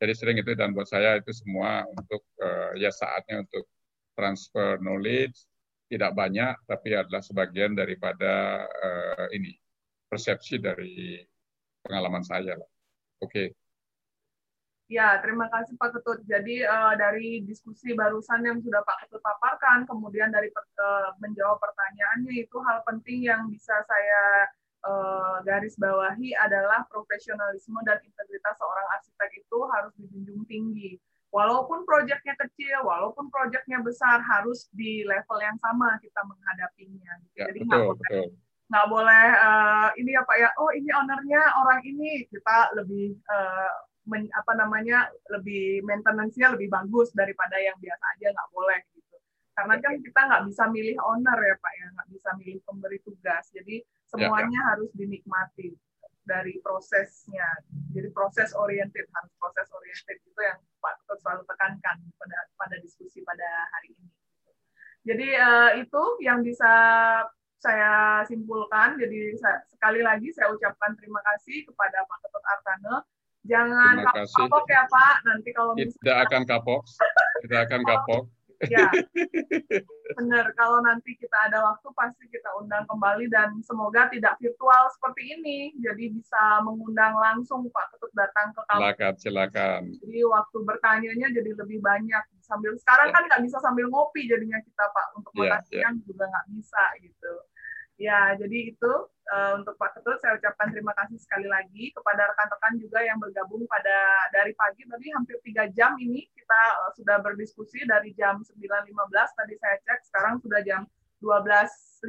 S3: jadi sering itu dan buat saya itu semua untuk uh, ya saatnya untuk transfer knowledge tidak banyak tapi adalah sebagian daripada uh, ini persepsi dari pengalaman saya lah. Oke. Okay.
S1: Ya, terima kasih Pak Ketut. Jadi uh, dari diskusi barusan yang sudah Pak Ketut paparkan, kemudian dari uh, menjawab pertanyaannya itu hal penting yang bisa saya uh, garis bawahi adalah profesionalisme dan integritas seorang arsitek itu harus dijunjung tinggi. Walaupun proyeknya kecil, walaupun proyeknya besar, harus di level yang sama kita menghadapinya.
S3: Ya, Jadi betul, betul.
S1: nggak boleh uh, ini apa ya oh ini ownernya orang ini. Kita lebih uh, men, apa namanya lebih maintenance-nya lebih bagus daripada yang biasa aja nggak boleh gitu. Karena kan kita nggak bisa milih owner ya pak ya. Nggak bisa milih pemberi tugas. Jadi semuanya ya, ya. harus dinikmati dari prosesnya jadi proses oriented harus proses oriented itu yang pak Ketut selalu tekankan pada pada diskusi pada hari ini jadi uh, itu yang bisa saya simpulkan. Jadi saya, sekali lagi saya ucapkan terima kasih kepada Pak Ketut Artane. Jangan kapok ya Pak, nanti kalau
S3: misalnya... Tidak akan kapok, tidak akan kapok.
S1: Ya, benar. Kalau nanti kita ada waktu, pasti kita undang kembali dan semoga tidak virtual seperti ini. Jadi bisa mengundang langsung Pak Ketut datang ke
S3: kampus. Silakan, silakan.
S1: Jadi waktu bertanya jadi lebih banyak. Sambil sekarang ya. kan nggak bisa sambil ngopi jadinya kita Pak untuk ya, makan ya, siang ya. juga nggak bisa gitu. Ya, jadi itu uh, untuk Pak Ketut saya ucapkan terima kasih sekali lagi kepada rekan-rekan juga yang bergabung pada dari pagi tadi hampir tiga jam ini kita uh, sudah berdiskusi dari jam 9.15 tadi saya cek sekarang sudah jam 12.15.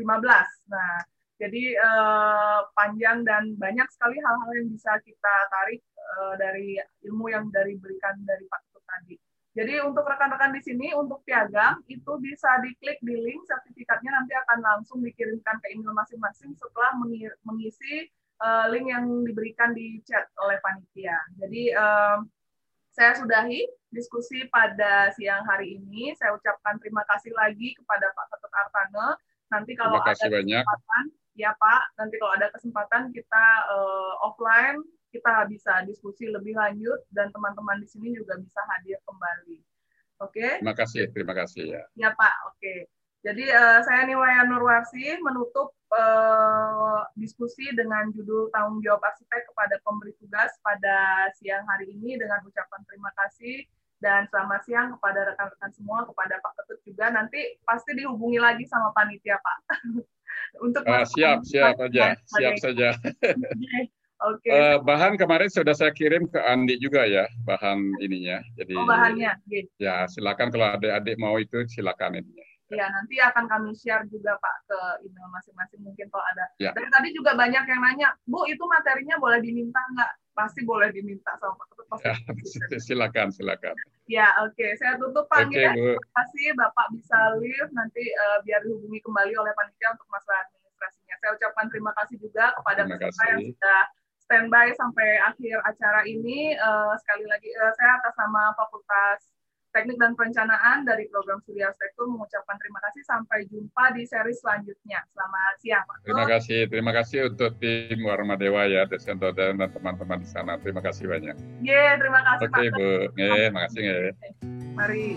S1: Nah, jadi uh, panjang dan banyak sekali hal-hal yang bisa kita tarik uh, dari ilmu yang dari berikan dari Pak Ketut tadi. Jadi untuk rekan-rekan di sini untuk piagam itu bisa diklik di link sertifikatnya nanti akan langsung dikirimkan ke email masing-masing setelah mengisi uh, link yang diberikan di chat oleh panitia. Jadi um, saya sudahi diskusi pada siang hari ini. Saya ucapkan terima kasih lagi kepada Pak Ketut Artane. Nanti kalau ada
S3: banyak.
S1: kesempatan, ya Pak, nanti kalau ada kesempatan kita uh, offline, kita bisa diskusi lebih lanjut dan teman-teman di sini juga bisa hadir kembali. Oke? Okay?
S3: Terima kasih, terima kasih ya.
S1: Ya Pak, oke. Okay. Jadi uh, saya Niwaya Nurwarsi menutup uh, diskusi dengan judul tanggung jawab arsitek kepada pemberi tugas pada siang hari ini dengan ucapan terima kasih dan selamat siang kepada rekan-rekan semua, kepada Pak Ketut juga. Nanti pasti dihubungi lagi sama panitia, Pak.
S3: Untuk uh, siap, siap aja, siap saja. Oke. Okay. Uh, bahan kemarin sudah saya kirim ke Andi juga ya, bahan ininya. Jadi oh, bahannya. Okay. Ya, silakan kalau adik-adik mau itu silakan ininya.
S1: Ya, nanti akan kami share juga Pak ke email masing-masing mungkin kalau ada. Ya. Dan tadi juga banyak yang nanya, Bu itu materinya boleh diminta nggak? Pasti boleh diminta sama Pak Ketut.
S3: Ya, silakan, silakan.
S1: Ya, oke. Okay. Saya tutup Pak. Okay, ya. Terima kasih Bapak bisa live nanti uh, biar dihubungi kembali oleh panitia untuk masalah administrasinya. Saya ucapkan terima kasih juga kepada peserta yang sudah standby sampai akhir acara ini. Uh, sekali lagi, uh, saya atas nama Fakultas Teknik dan Perencanaan dari program Studi Arsitektur mengucapkan terima kasih. Sampai jumpa di seri selanjutnya. Selamat siang, Pak.
S3: Terima kasih. Terima kasih untuk tim Warma Dewa ya, Desain dan teman-teman di sana. Terima kasih banyak.
S1: Ye, terima kasih,
S3: Oke, Pak. Oke, Bu. Ye, terima kasih.
S1: Mari.